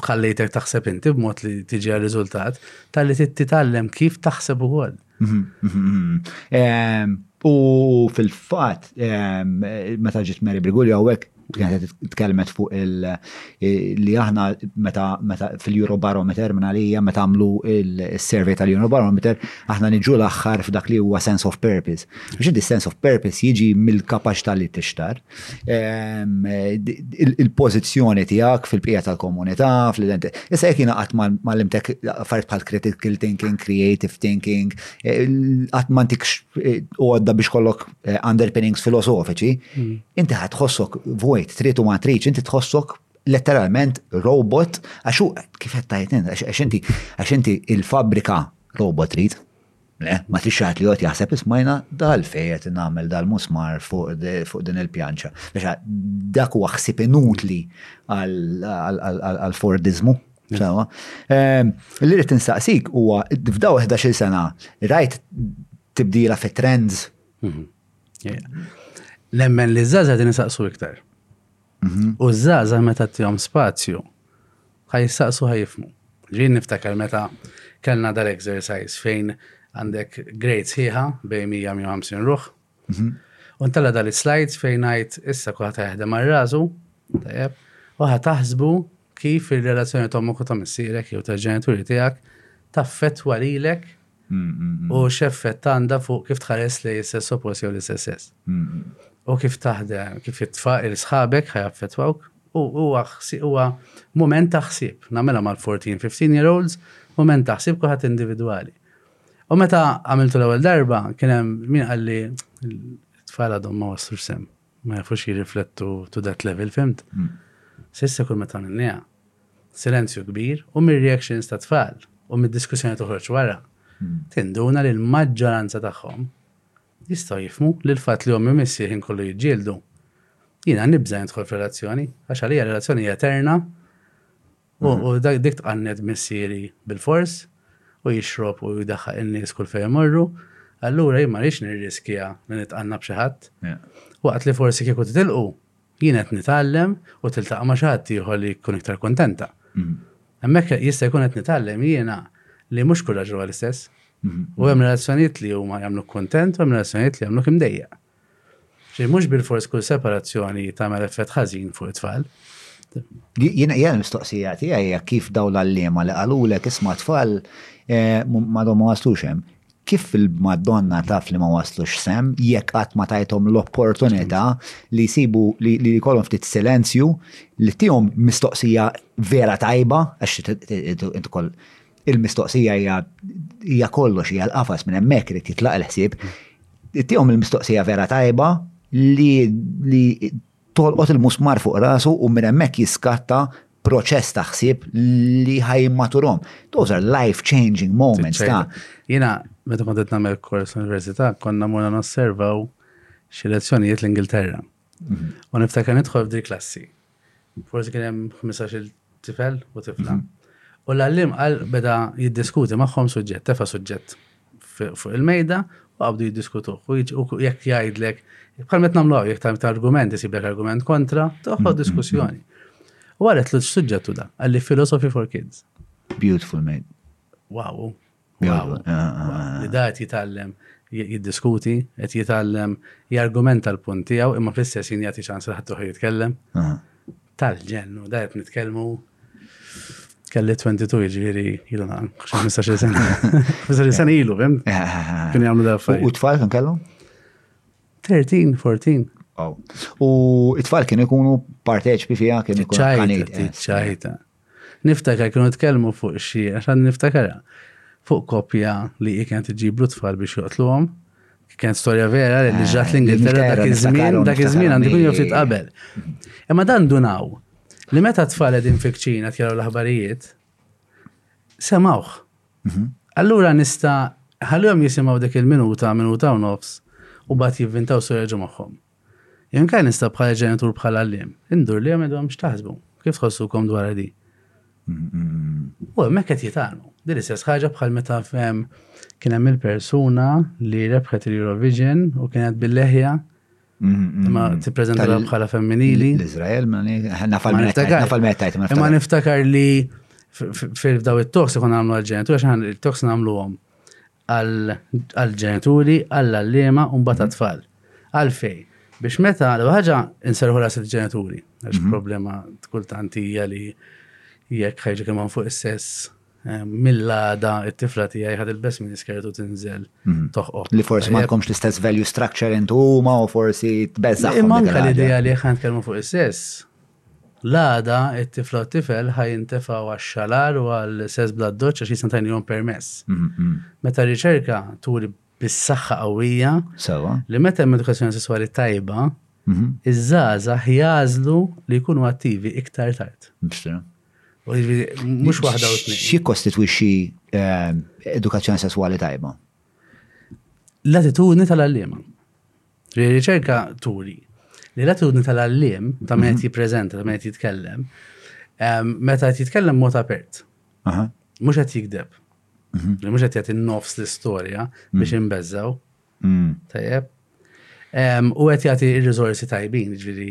tħallejtek taħseb inti b'mod li tiġi għal riżultat tal-li titgħallem kif taħseb ukoll. Mhm, mhm, mhm. Ehm, u fil-fatt ehm, meta ġiet Mary Brigulli hawnhekk kienet tkellmet fuq il li aħna meta meta fil-Eurobarometer minn għalija meta għamlu il-survey tal-Eurobarometer aħna niġu l-aħħar f'dak li huwa sense of purpose. Biex inti sense of purpose jiġi mill-kapaċità li tixtar. il-pożizzjoni tiegħek fil-bqija tal-komunità, fl-identità. Issa jekk jiena qatt ma limtek affarijiet bħal critical thinking, creative thinking, eh, qatt ma ntikx eh, għodda biex kollok eh, underpinnings filosofiċi, mm. inti ħad tħossok vojt, trid u ma tridx, inti tħossok letteralment robot, għaxu kif qed tajt għax inti għax inti il-fabrika robot trid. Le, ma tridx xi ħadd li joqgħod jaħseb ismajna dal-għalfejn qed nagħmel dal-musmar fuq din il-pjanċa. Biex dak huwa ħsieb inutli għall-Fordiżmu. Sawa. Ehm, li rrid insaqsik huwa f'daw 11 sena rajt tibdila fit trends. Mhm. Nemmen li żaża din insaqsu iktar. Mhm. U ż-żgħażagħ meta tihom spazju, ħaj jistaqsu ħaj jifmu. Ġifieri niftakar meta kellna dal-exercise fejn għandek grade sħiħa bejn 100-150 ruħ. Mhm. U ntella dal-slides fejn ngħid issa kulħadd jaħdem għal rażu, tajjeb, u ħa taħsbu Kif ir-relazzjoni ta' ommok u ta' missierek jew ta' ġenituri tiegħek taffettwa lilek u x'effett għandha fuq kif tħares lejn is-sess oppost jew l-istess sess. U kif taħdem, kif it-tfa il-sħabek ħajaffettwawk. Huwa huwa mument ta' ħsieb, nagħmilha mal-14, 15 year olds, mument ta' ħsieb kulħadd individwali. U meta għamiltu l-ewwel darba kien hemm min qalli tfal għadhom ma waslux sem. ma jafux jirriflettu to that level, fimt? Mm. Sissa kull meta għamilniha, silenzju kbir u mir-reactions ta' tfal u mid-diskussjoni toħroġ wara, mm. tinduna li l-maġġoranza tagħhom jistgħu jifmu li l-fatt li ommi missieħ inkollu jiġġieldu. Jiena nibża' nidħol f'relazzjoni, għax għalija relazzjoni eterna U dik tqannet missieri bilfors u jixrob u jdaħħaq in-nies kull fejn imorru, allura jien ma rridx nirriskja li nitqanna b'xi ħadd. Waqt li forsi kieku titilqu, jien qed nitgħallem u tiltaqa' ma' xi ħadd ieħor li jkun iktar kuntenta. Hemmhekk jista' jkun qed nitgħallem jiena li mhux kull raġel huwa l-istess. U hemm relazzjonijiet li huma jagħmluk kuntent u hemm relazzjonijiet li jagħmluk imdejjaq. Ġej, mhux bilfors kull separazzjoni tagħmel effett ħażin fuq it-tfal. Jien jien mistoqsija tiegħi hija kif daw l-għalliema li qalulek isma' tfal eh, m- madhom ma waslux hemm. Kif il-Madonna taf li ma waslux sem jekk qatt ma tajthom l-opportunità li jsibu li li jkollhom ftit silenzju li tihom mistoqsija vera tajba għax t- t- t- int ukoll Il-mistoqsija hija hija kollox hija l-qafas minn hemmhekk irid jitlaq il-ħsieb. Tihom il-mistoqsija vera tajba li li tolqot il-musmar fuq rasu u minn hemmhekk jiskatta proċess ta' ħsieb li ħajmaturhom. Those are life-changing moments ta' Jiena meta kont qed nagħmel kors università konna morna nosservaw xi lezzjonijiet l-Ingilterra. U niftakar nidħol f'dil klassi. Forsi kien hemm 15-il tifel u tifla. U l-għallim qal beda jiddiskuti magħhom suġġett, tefa' suġġett fuq il-mejda u qabdu jiddiskutuh. U jekk jgħidlek, bħal met nagħmlu hawn, jekk ta' argument isiblek argument kontra, toħod diskussjoni. U għalet l suġġettu da, għalli Philosophy for Kids. Beautiful, mate. Wow, Gaw, li da qed jitgħallem jiddiskuti, qed jitgħallem jargumenta l-punt tiegħu imma fl-istess jien jagħti ċans li ħadd jitkellem. Tal-ġennu, da qed nitkellmu kelli 22 ġviri jilu naqan, 15 sena. 15 sena ilu, fem? Kien jgħamlu da fajn. U tfal kien kellu? 13, 14. U it-tfal kien ikunu parteċpi fija kien ikunu. Ċajta, ċajta. Niftakar kienu tkellmu fuq xi, għax għandi niftakarha, fuq koppja li hi kienet iġġiblu t-tfal biex joqtluhom. Kienet storja vera li ġrat eh, l-Ingilterra dak iż-żmien, dak iż-żmien għandu jkun ftit qabel. Imma dan dunaw li meta t-tfal qegħdin fikċina tjaraw l-aħbarijiet, semawh. Mhm. Allura nista' ħallihom jisimgħu dik il-minuta, minuta u nofs, u bat jivvintaw sorja ġo magħhom. Jien kan nista' bħala ġenitur bħala għallim, indur li għamedhom x'taħsbu, kif tħossukom dwar di. U hemmhekk qed jitgħalmu. Din istess ħaġa bħal meta fem kien hemm il-persuna li rebħet il-Eurovision u kienet bil-leħja ma tippreżenta bħala femminili. L-Iżrael ma niftakar. Ma niftakar li fil-daw it-toks ikun għamlu għal-ġenitur għax il-toks nagħmluhom għall-ġenituri, għall-għalliema u mbagħad għat-tfal. Għalfejn? Biex meta l ħaġa inserħu ras il-ġenituri, għax mhm. problema kultant hija li jekk ħajġi kemm fuq is-sess eh, mill-għada it-tifla tiegħi ħad il-bess minn iskertu tinżel mhm. toħqoq. Li forsi ma tkomx l-istess value structure intu huma u forsi tbeżżaħ. Imma anke l-idea li ħan tkellmu fuq is-sess L-għada it-tifla u t-tifel ħa jintefgħu għax-xalar u għal sess bla doċċ għax jistgħu tgħinilhom permess. Meta r-riċerka turi bis-saħħa qawwija li meta hemm edukazzjoni sesswali tajba, iż-żgħażagħ jagħżlu li jkunu attivi iktar tard. Mhux waħda u tnejn. X'jikkostitwixxi edukazzjoni sesswali tajba? L-attitudni tal-għalliema. Ir-riċerka turi li l-attitudni tal-għalliem ta' min qed jippreżenta, ta' min qed jitkellem, ehm, meta qed jitkellem mod apert. Mhux qed jikdeb. Mhm. Mhux qed jagħti nofs l-istorja mm. biex imbeżżaw. Mm. Tajjeb. Ehm, u qed jagħti r-riżorsi tajbin, ġifieri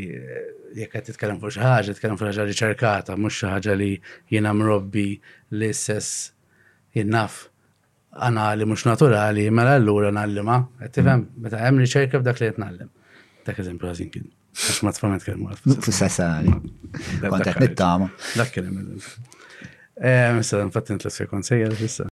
jekk qed titkellem fuq xi ħaġa, titkellem fuq ħaġa riċerkata, mhux xi ħaġa li jiena mrobbi l-istess jinnaf anali mhux naturali, mela allura nallima, qed tifhem mm. meta hemm riċerka f'dak li qed nallem. Dak eżempju ħażin kien. Għax ma tfamet kemm għaf. Fis-sessari. Kont qed nittama. Dak kien hemm. Eh, issa nfatt nitlet fil konsejjer issa.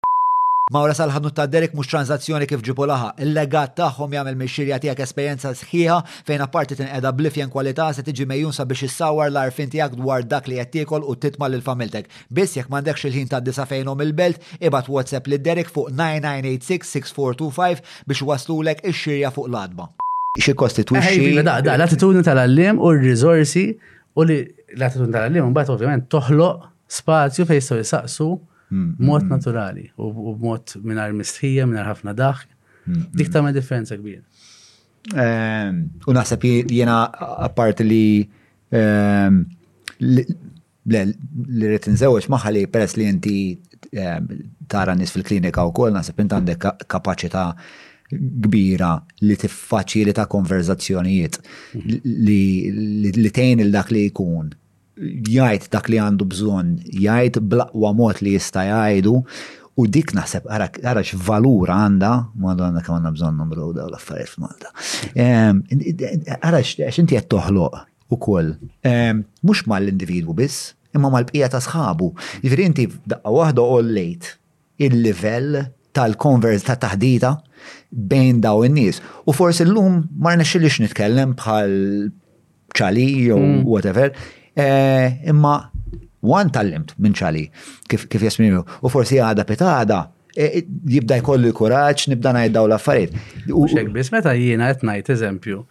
Mawra sal-ħadnu ta' Derek mhux tranzazzjoni kif ġibu laħa. Il-legat tagħhom jagħmel mixxirja tiegħek esperjenza sħiħa fejn apparti tinqeda blifjen kwalità se tiġi mejjun sabiex issawar l-arfin tiegħek dwar dak li qed tiekol u titma' lil familtek. Biss jekk m'għandekx il-ħin tgħaddi sa fejnhom il-belt, ibgħat WhatsApp lil Derek fuq 99866425 biex iwasslulek ix-xirja fuq l-għatba. Xikkostitwixxi. Eħe, da, da, l-attitudni tal-għalliem u r-riżorsi u li l-attitudni tal-għalliem imbagħad ovvjament toħloq spazju fejn jistgħu jsaqsu b'mod naturali u b'mod mingħajr mistħija, mingħajr ħafna daħk. Dik tagħmel differenza kbira. U naħseb jiena apparti li Li rrit nżewġ maħħa li peress li inti ehm, tara nis fil-klinika u kol, nasib int għandek kapacita kbira li tiffaċili ta' konverzazzjonijiet li tejn il-dak li jkun jgħid dak li għandu bżonn, jgħid blaqwa mod li jista' jgħidu u dik naħseb ara x'valur għandha madonna kemm għandna bżonn numru daw l-affarijiet f'Malta. Ehm, ara x'inti qed toħloq ukoll. Mhux mal-individwu biss, imma mal-bqija ta' sħabu. Jiġifieri inti f'daqqa waħda għollejt il-livell tal-konver, ta' taħdita bejn dawn in-nies. U forsi llum ma rnexxilix nitkellem bħal Ċali jew whatever, imma one tgħallimt minn Ċali kif kif jesprimilu. U forsi għada pitada jibda jkollu l-kuraġġ nibda ngħid dawn l-affarijiet. Mhux hekk biss, meta jiena qed ngħid eżempju,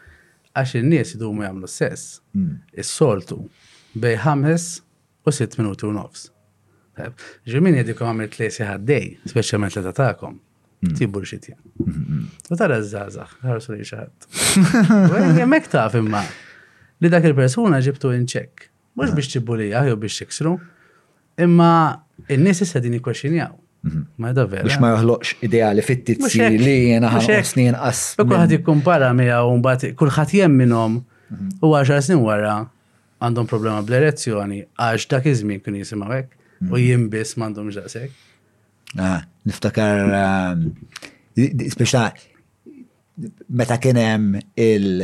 Għax in-nies idumu jagħmlu s-sess, is-soltu, bejn ħames u sitt minuti u nofs. Ġi min jgħidikom għamil klejsi ħaddej, speċjalment l-età tagħkom, tibu l-xitja. U tara ż-żgħażagħ, ħarsu li xaħat. Hemmhekk taf imma li dak il-persuna ġibtu inċek. Mhux biex tibbulija jew biex tiksru. Imma n-nies issa din jikkwestjonjaw. Mhm. Ma da vera. Biex ma joħloqx ideali fittizzi li jena ħanqos snin qas. Kulħadd jikkumpara miegħu mbagħad kulħadd jemminhom mhm. u għaxar snin wara għandhom problema bl-erezzjoni għax dak iż-żmien kien jisimgħu hekk u mhm. jien biss m'għandhomx daqshekk. Ah, niftakar ehm, speċa Meta kien hemm il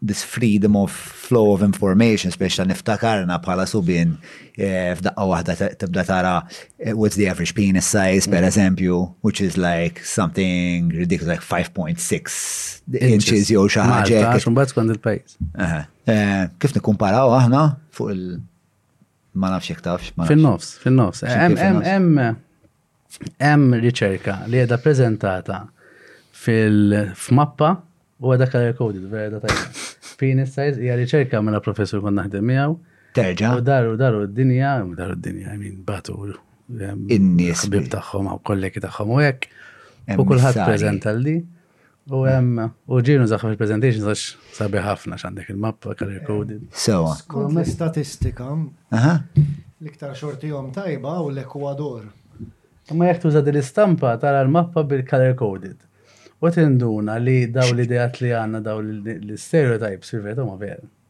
this freedom of flow of information, speċta niftakarna bħala subin eh, f'daqqa waħda tibda tara eh, what's the average penis size, per mm. eżempju, which is like something ridiculous, like 5.6 inches jew xi ħaġa. Xumbat skont il-pajjiż. Eh, kif nikkumparaw aħna fuq il- ma nafx jek tafx. Fin-nofs, fin-nofs. Hemm Hemm riċerka li qiegħda preżentata fil-mappa u għadha color coded, vera da tajba. Penis size hija riċerka mela professur kont naħdem miegħu. Terġa'. U daru daru d-dinja, daru d-dinja, I mean, batu in-nies bib tagħhom u kollegi tagħhom u hekk. U kulħadd preżenta l-di. U hemm, u ġienu zaħħa fil-presentation għax sabi ħafna x'għandek il-mappa color coded. Sewa. Skont l-istatistika, l-iktar xortihom tajba u l-Ekwador. Ma jekk tuża din l-istampa tara l-mappa bil-color coded. U tinduna li daw l-idejat li għandna daw l-stereotypes fil-verità ma vera.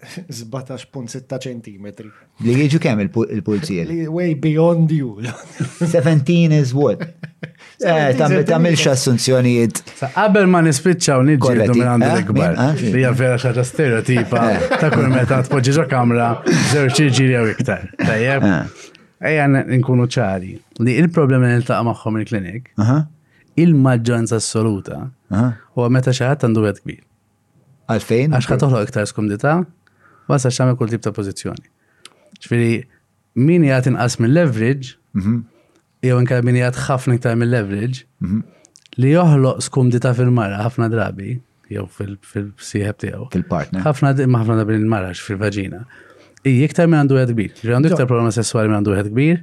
17.6 ċentimetri. Li jiġu kemm il-pulzija? Li way beyond you. 17 is what? Eh, tamilx assunzjonijiet. Qabel ma nispiċċaw nidġidu minn għandu eh? l-ikbar. Eh? Hija vera xaġa stereotipa ta' kull meta tpoġġi ġo kamra żewġ ġiri jew iktar. Tajjeb. Ejja nkunu ċari li il-problemi li niltaqa' magħhom il-klinik il-maġġoranza assoluta u meta xi ħadd għandu wet kbir. Għalfejn? Għax ħad toħloq iktar skumdità, wasa x'għamel kull tip ta' pożizzjoni. Ġifieri min jgħat inqas mill-leverage, mhm. jew inkella min jgħat ħafna iktar mill-leverage, mhm. li joħloq skumdità fil-mara ħafna drabi, jew fil-sieħeb tiegħu. Fil-partner. Ħafna ħafna drabi il-mara fil-vaġina. Ijiktar iktar minn għandu għed kbir. Għandu iktar problema sessuali minn għandu għed kbir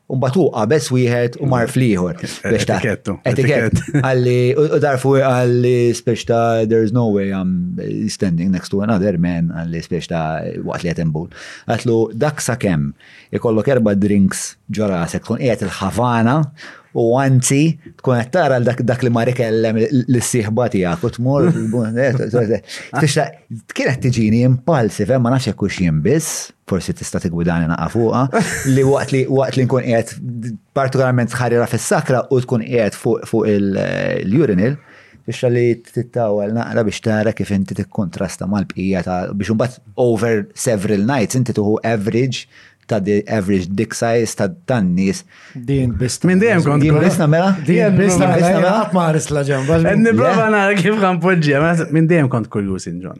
U mbagħad hu qabeż wieħed u mar fl-ieħor. Biex ta' Etikettu. Etikett. Etikett. Għalli, u u darfu għalli spiex ta' there's no way I'm standing next to another man għalli spiex ta' waqt li jatem bull. Għatlu dak sa' kem ikollok erba drinks ġorasek tkun qiegħed il-ħavana u anzi tkun qed tara l dak dak li mar ikellem l-sieħba tiegħek u tmur spiex ta' kienet tiġini impulsive, eh, ma nafx hekk hux jien biss. forsi tista' tigwidani naqa' fuqha, li waqt li waqt li nkun qiegħed partikolarment tħarrira fis-sakra u tkun qiegħed fuq il-urinal, biex li tittawal naqra biex tara kif inti tikkontrasta mal-bqija ta' biex imbagħad over several nights inti tuħu average ta' the average dick size ta' dan nies. Din bista. Min dejjem kont din bista mela? Din bista mela? Qatt ma ħares la ġemba. Nipprova nara kif ħan poġġija, mela, minn dejjem kont kurjuż inġon.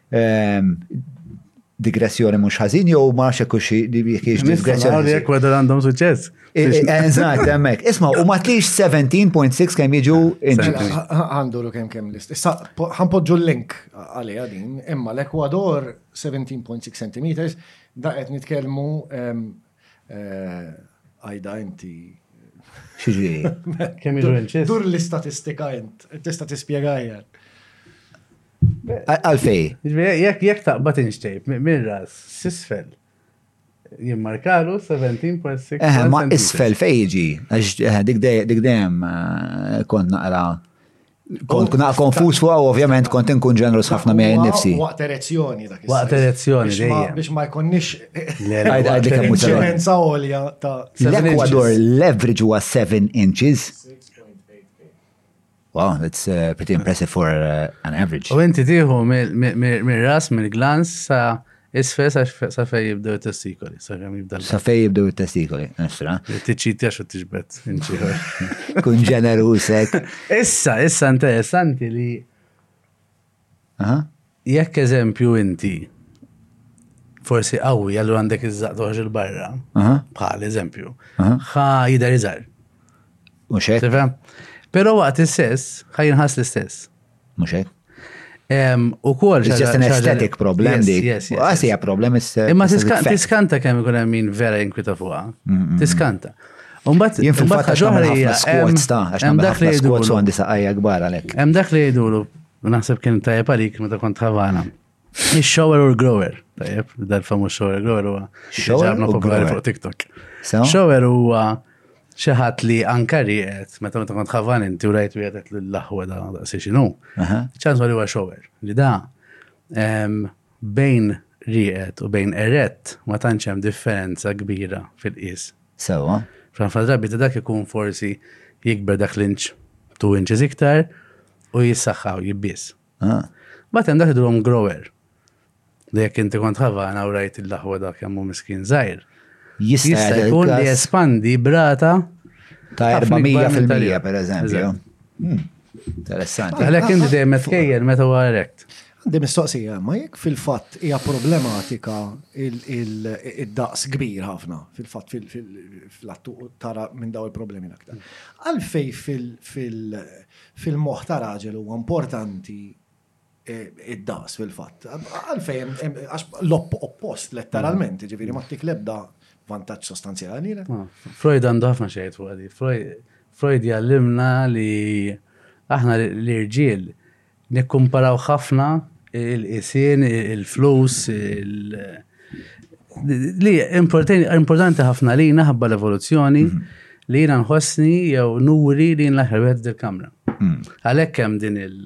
Ehm, digressjoni mhux ħażin jew ma nafx hekk xi jekk digressjoni. Jekk wara għandhom suċċess. Eh, eh, eżatt, hemmhekk. Isma' u ma tlix 17.6 kemm jiġu Għanduru kemm kemm list. Issa ħanpoġġu l-link għalija din, imma l-Ekwador 17.6 cm da qed nitkellmu ehm, eh, għajda inti Xiġri. Kemm jiġu Dur l-istatistika int, tista' tispjegajja. Għalfej. Jek jek taqbad inxtejb, mirras, sisfel. Jimmarkalu 17.6. Eħe, ma isfel fejġi, għax eh, dik dejjem eh, kont naqra. Kont naqra konfus fuq għaw, ovvjament kont nkun ġenrus ħafna miegħi nifsi. Waqt erezzjoni dak. Waqt erezzjoni dejjem. Biex ma jkunniex. Għajdik hemm ċerenza għolja ta' l-Ekwador l-average huwa 7 inches. Wow, that's uh, pretty impressive for uh, an average. U inti tiħu mir-ras, mill-glans sa isfel sa fej jibdew il-testikoli, sa kem jibdew. Sa fej jibdew il-testikoli, nifsra. Tiċċiti għax u tiġbet, inċiħor. Kun ġenerusek. Issa, issa interessanti li Aha. Jekk eżempju inti forsi qawwi allura għandek iżżaq toħroġ il-barra, bħal eżempju, ħa jidher iżgħar. Mhux hekk. Tifhem? Però waqt is-sess ħa jinħass l-istess. Mhux hekk. U kol. It's just an aesthetic problem di. Għasija problem is. Imma tiskanta kemm ikun hemm min vera jinkwita fuqha. Tiskanta. Umbat, jien fil-fatt għax għamil ħafna squats ta' għax għamil ħafna squats u għandi saqajja kbar għalek. Hemm dak li jidulu, naħseb kien tajjeb għalik meta kont ħavana. Ix-shower u l-grower. Tajjeb, dal-famu shower grower huwa. Shower u popolari fuq TikTok. Shower huwa xi ħadd li anka riqet meta meta kont ħavan inti u rajt wieħed l-aħwa da daqsi x'inhu. Ċans li huwa shower. Li da Bejn rieqed u bejn erett ma tantx hemm differenza kbira fil-qies. Sewwa. Fl-anfal drabi ta' dak ikun forsi jikber dak l-inċ, two inches iktar u jissaħħa u jibbies. Ah. Mbagħad hemm dak idulhom grower. Li jekk inti kont ħavana u rajt il-laħwa dak kemm hu miskin żgħir. Jista' jkun li jespandi brata ta' 400% pereżempju. Interessanti. Għalek indi dejjem metkejjer meta huwa erekt. Għandi mistoqsija, ma jekk fil-fatt hija problematika il-daqs kbir ħafna fil-fatt fil-attu tara minn daw il-problemi l-aktar. Għalfej fil-moħ ta' raġel huwa importanti id-daqs fil-fatt. Għalfejn, għax l-oppost letteralment, mm. ġifiri ma tik lebda vantaġġ sostanzjali. Ah, Freud għandu ħafna xejt fuq għadi. Freud jgħallimna li aħna l-irġiel nikkumparaw ħafna il-qisien, il-flus, il- li importanti ħafna li naħba l-evoluzzjoni mm-hmm. li jina nħossni jew nuri li jina ħarbet il-kamra. Mm. Għalek kem din il-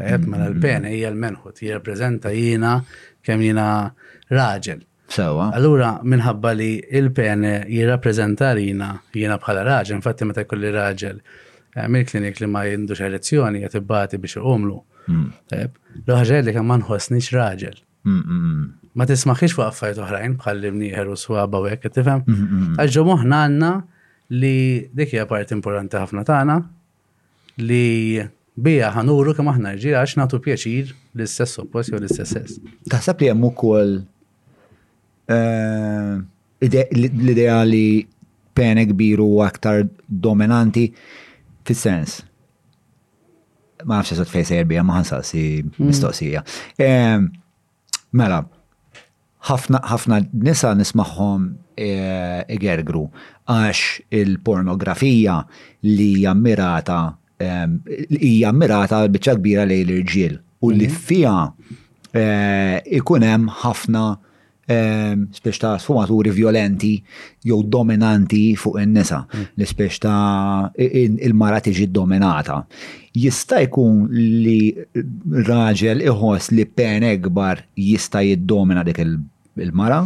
Għed mela l-pena hija l-menħut, jirrappreżenta jiena kemm jiena raġel. Sewa. Allura minħabba li il-pen jirrappreżenta jiena jiena bħala raġel, infatti meta jkolli raġel eh, mill klinik li ma jindux elezzjoni qed ibbati biex iqumlu. Mm. Eh, L-oħra li kemm ma nħossniex raġel. Mm, mm, ma tismaħiex fuq affarijiet oħrajn bħal li mnieħer u swaba u hekk, tifhem? Għax ġo moħħna għandna li dik hija parti importanti ħafna tagħna, li biha ħa nuru kemm aħna rġiel għax nagħtu pjaċir l-istess oppost jew l-istess sess. Taħseb li hemm ukoll eh, l-idea li pene kbir u aktar dominanti fis-sens. Ma nafx eżatt fejn sejr bija ma ħansaqsi hmm. mistoqsija. Eh, Mela, ħafna ħafna nisa nismagħhom eh, igergru għax il-pornografija li hija mirata ehm, hija mirata biċċa kbira lejn l-irġiel u li mhm. fiha eh, ikun hemm ħafna ehm, spiex ta' sfumaturi violenti jew dominanti fuq in-nisa, mm. l-spiex ta' il-mara tiġi dominata. Jista' jkun li raġel iħoss li pen ikbar jista' jiddomina dik il-mara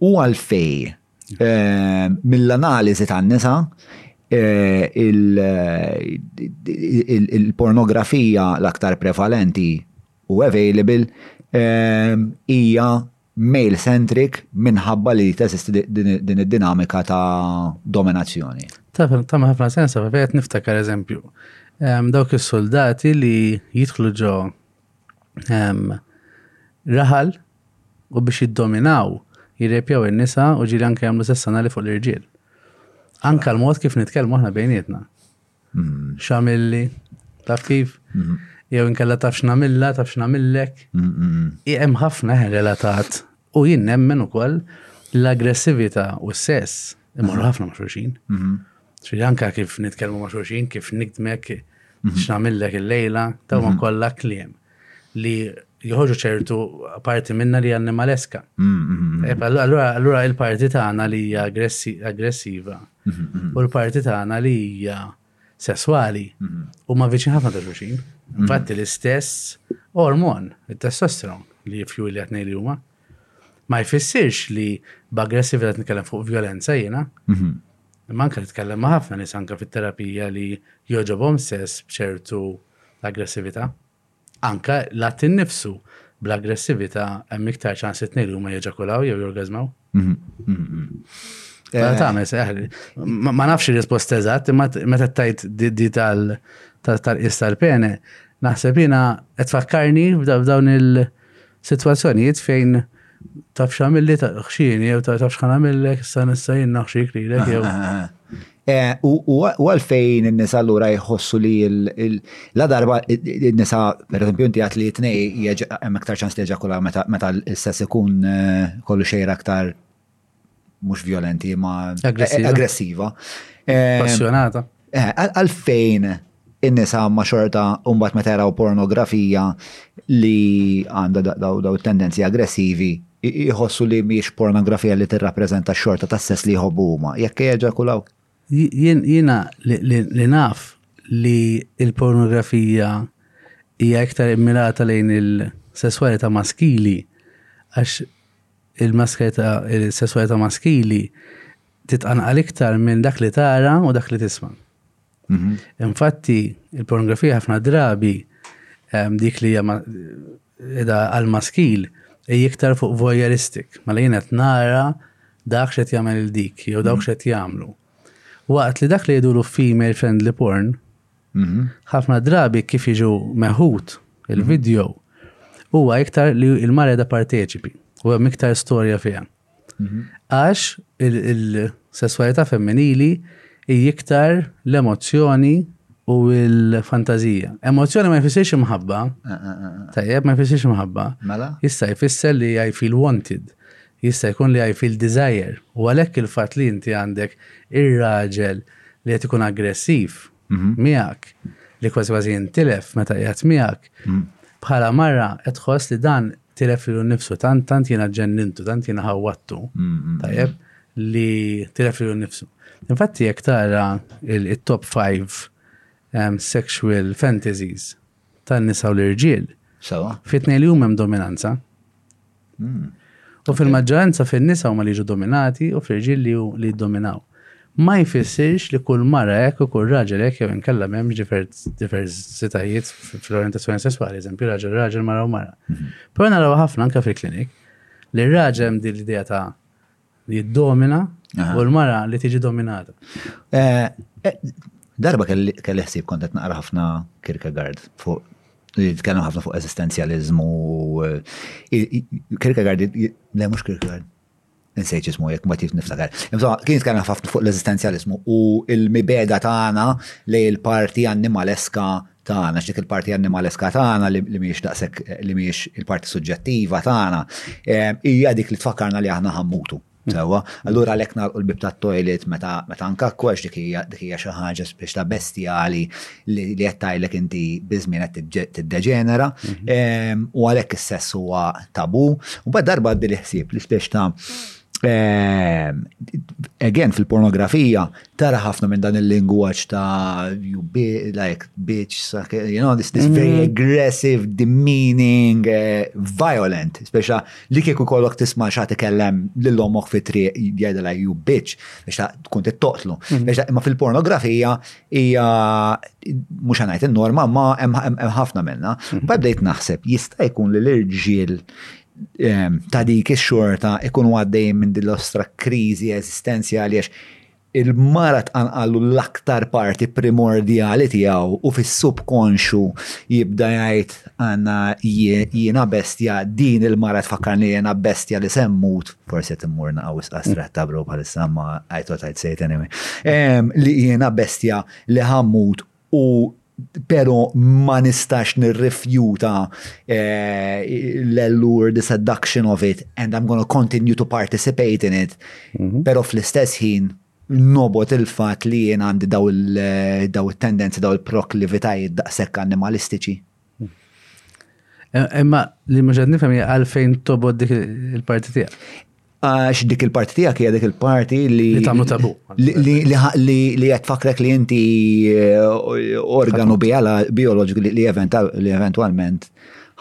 u għalfejn? Mill-analiżi tan-nisa, il-pornografija l-aktar prevalenti u available hija male centric minħabba li teżisti din id-dinamika ta' dominazzjoni. Tagħmel ħafna sens, qed niftakar eżempju. Dawk is-soldati li jidħlu ġo raħal u biex jiddominaw jirrepjaw in-nisa u ġiri anke jagħmlu sessanali fuq l-irġiel. Anka l-mod kif nitkellmu aħna bejnietna. X'għamilli, taf kif? Jew inkella taf x'nagħmilha, taf x'nagħmillek. Hemm ħafna relatat u jien nemmen ukoll l-aggressività u s-sess imorru ħafna ma' xulxin. Ġifieri anke kif nitkellmu ma' xulxin, kif nikdmek, x'nagħmillek illejla, dawn kollha kliem. li joħorġu ċertu parti minna li annimaleska. Mm-hmm. Eh, allura il-parti tagħna li hija aggressiva mm-hmm. u l-parti tagħna li hija sesswali mm-hmm. u ma viċin ħafna ta' xuxin. Infatti l-istess ormon, il-testosteron li jifju li għatnej li huma, ma jfissirx li b'aggressivi qed nitkellem fuq violenza jiena. Imma anke nitkellem ma' ħafna nies anke fit-terapija li jogħġobhom sess b'ċertu aggressività. Anke l-att innifsu bl-aggressività hemm iktar ċans li tnejn huma jeġakulaw jew jorgażmaw. Mhm, mhm, mhm. Mela eh, tagħmel seħ. Ma nafx ir-risposta eżatt, imma meta tajt di tal-qis tal-pene, naħseb jiena qed fakkarni f'dawn il- Sitwazzjonijiet fejn taf x'għamilli ta' ħxieni jew ta' taf x'ħanamillek issa nista' jien naħxik lilek jew. Eh, u għalfejn n-nisa l-ura jħossu li la darba n-nisa, per esempio, inti għat li jitnej, hemm iktar ċans li ġakula meta s-sess ikun eh, kollu xejra aktar mhux violenti ma aggressiva. Eh, Passjonata. Eh, għalfejn in-nisa ma xorta umbat meta jaraw pornografija li għandha daw tendenzi aggressivi jħossu li miex pornografija li tirrappreżenta xorta ta' sess li jħobbu huma. Jekk jeġakulaw. Jiena li naf li il-pornografija hija iktar immirata lejn il-sesswalità maskili għax Il-maskilità, il-sesswalità maskili titqanqal iktar minn dak li tara u dak li tisma. Mhm. Infatti, il-pornografija ħafna drabi ehm, dik li hija għal-maskil hija iktar fuq voyeuristic, ma mela li qed nara dak x'qed jagħmel il-dik jew dawk mhm. x'qed jagħmlu. Waqt li dak li jgħidu female friendly porn, Ħafna drabi kif jiġu meħud il-video huwa iktar li l-mara da parteċipi u hemm iktar storja fiha. Għax il-sesswalità femminili hi iktar l-emozzjoni u l-fantazija. Emozzjoni ma jfissirx imħabba. Tajjeb, ma jfissirx imħabba. Mela? Jista' jfisser li I feel wanted. Jista' jkun li I feel desire. U għalhekk il-fatt li inti għandek ir-raġel li qed ikun aggressiv mhm. miegħek li kważi kważi jintilef meta qiegħed miegħek mhm. bħala marra qed tħoss li dan tilef lilu nnifsu tant tant jiena ġennintu, tant jiena ħawwattu. Mhm. Tajjeb li tilef lilu nnifsu. Infatti jekk tara il-top 5 um, sexual fantasies tan-nisa u l-irġiel. Sewa. Fit-tnejn li huma hemm dominanza. Hmm. U fil-maġġoranza fin-nisa huma li jiġu dominati u fl-irġiel li li jiddominaw. Ma jfissirx li kull mara hekk u kull raġel hekk jew inkella m'hemmx diversitajiet fl-orientazzjoni sesswali, eżempju raġel raġel mara u mara. Hmm. Però naraw ħafna anke fil-klinik li r-raġel hemm din l-idea ta' Li jiddomina u l-mara li tiġi dominata. Eh, eh, darba kelli ħsib kontet naqra ħafna Kierkegaard fuq li tkellem ħafna fuq eżistenzjaliżmu. Eh, Kierkegaard, le mhux Kierkegaard. Nsejt jismu jekk ma tif niftakar. Imma kien jitkellem ħafna fuq l-eżistenzjaliżmu u l-mibeda tagħna li l-parti animaleska tagħna, x'dik il-parti annimaleska tagħna li mhijiex daqshekk li mhijiex il-parti suġġettiva tagħna, eh, hija dik li tfakkarna li aħna ħammutu. Mm. Sewa, allura lek nagħlqu l-bib tat-toilet meta meta nkakku għax dik hija dik hija xi ħaġa biex ta' bestjali li qed tgħidlek inti biżmien qed tiddeġenera mm-hmm. ehm, u għalhekk is-sess huwa tabu. U bad darba għaddi l-ħsieb li spiex ta' Ehm, again, fil-pornografija, tara ħafna minn dan il-lingwaġġ ta' you bitch, like bitch, you know, this, this mm -hmm. very mhm. aggressive, demeaning, uh, violent, speċa li kieku kollok tisma xa kellem l-lomok fi triq jgħidela you bitch, biex ta' tkun t-toqtlu. Mhm. Biex ta' imma fil-pornografija hija mux għanajt il-norma ma hemm ħafna minna. Mhm. Bdejt naħseb, jista' jkun li l-irġiel ehm, ta' dik ix-xorta ikunu għaddejjin minn din l-ostra kriżi eżistenzjali għax il-mara tqanqallu l-aktar parti primordjali tiegħu u fis-subkonxu jibda jgħid għandna jiena bestja din il-mara tfakkarni jiena bestja li semmut, forsi qed immur naqgħu isqasret ta' bro bħalissa ma għajtu tajt sejt anyway, ehm, li jiena bestja li ħammut u pero ma nistax nirrifjuta eh, l-allure, the seduction of it, and I'm gonna continue to participate in it, mhm. pero fl-istess ħin nobot il-fat li jien għandi daw il-tendenzi, daw il-proklivitajiet daqsekk animalistiċi. Imma li mhux qed nifhem għalfejn tobod dik il-parti tiegħek. Għax dik il-parti tiegħek hija dik il-parti li. Li tagħmlu tabu. Li qed fakrek li inti eh, organu bioloġiku li eventwalment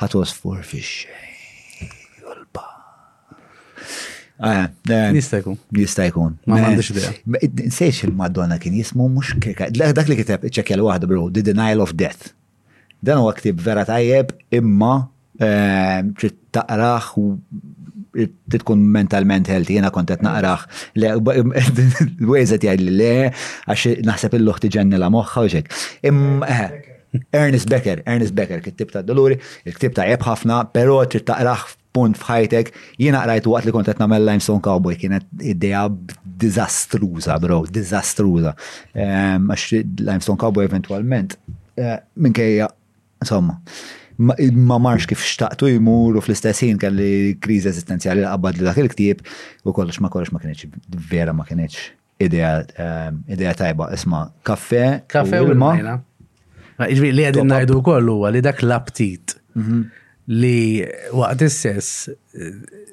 ħatosfur fix-xejn. Ah, eh, jista' jkun. Jista' jkun. Ma għandix idea. Nsejx il-Madonna kien jismu mhux kirka. Dak li kiteb iċċekkja l-waħda bro, The Denial of Death. Dan huwa ktieb vera tajjeb imma trid taqrah u trid tkun mentalment healthy, jiena kont qed naqrah. Le, wejżet jgħid li le, għax naħseb il-luħ tiġennila moħħa u xek. Ernest Becker, Ernest Becker, kittib ta' doluri, il-ktib ta' ħafna, pero trid taqrah punt f'ħajtek, jiena qrajtu waqt li kont qed nagħmel Limestone Cowboy kienet idea diżastruża, bro, diżastruża. Ehm, għax Limestone Cowboy eventwalment eh, minkejja, insomma, ma marx kif xtaqtu jmur u fl-istess ħin kelli kriżi eżistenzjali li qabad li dak il-ktieb u kollox ma kollox ma kienx vera ma kienx Idea, ehm, idea tajba, isma, kaffe. Kaffe u l-majna. Iġvi li għedin najdu kollu huwa li dak l-aptit mhm. li waqt is-sess eh,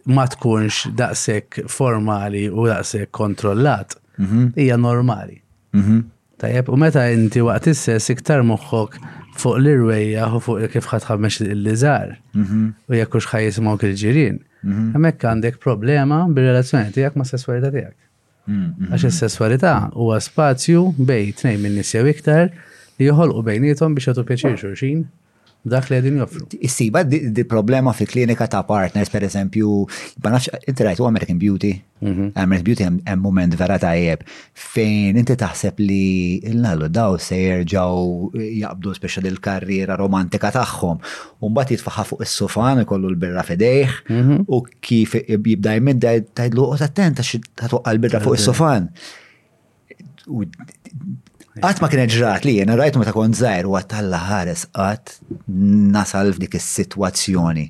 ma tkunx daqsek formali u daqsek kontrollat, mhm. hija normali. Mhm. Tajjeb, u meta inti waqt is-sess iktar moħħok fuq l-irwejja u fuq kif ħatħammex l-lizar. Mhm. U jekk hux ħajismok il-ġirien. Mhm. Hemmhekk għandek problema bir-relazzjoni tiegħek ma' sesswalità tiegħek. Għax is-sesswalità huwa spazju bejn tnejn minn nies jew iktar li joħolqu bejniethom biex jagħtu pjaċir xulxin b'dak li qegħdin joffru. Issiba di problema fi klinika ta' partners, per eżempju, ma nafx inti rajtu American Beauty. Mhm. American Beauty hemm moment vera tajjeb fejn inti taħseb li l-nallu daw se jerġgħu jaqbdu speċjal il-karriera romantika tagħhom. Mbagħad jitfaħħa fuq is-sufan ikollu l-birra fidejh mhm. u kif jibda jmid tajdlu u tattent għax tatuqqa l-birra fuq is-sofan. Għat ma kienet ġrat li jena rajtu meta kont zaħir u għattalla ħares għat nasal f'dik is-situazzjoni.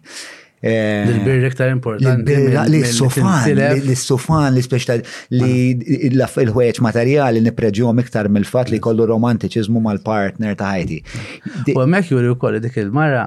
Eh, L-birra iktar importanti. L-birra, l-sofan, l-sofan, l-ispeċta li l-ħweċ materjali nipreġjom iktar mill-fat li kollu romantiċizmu mal-partner ta' ħajti. U għemmek juri u kolli dik il-mara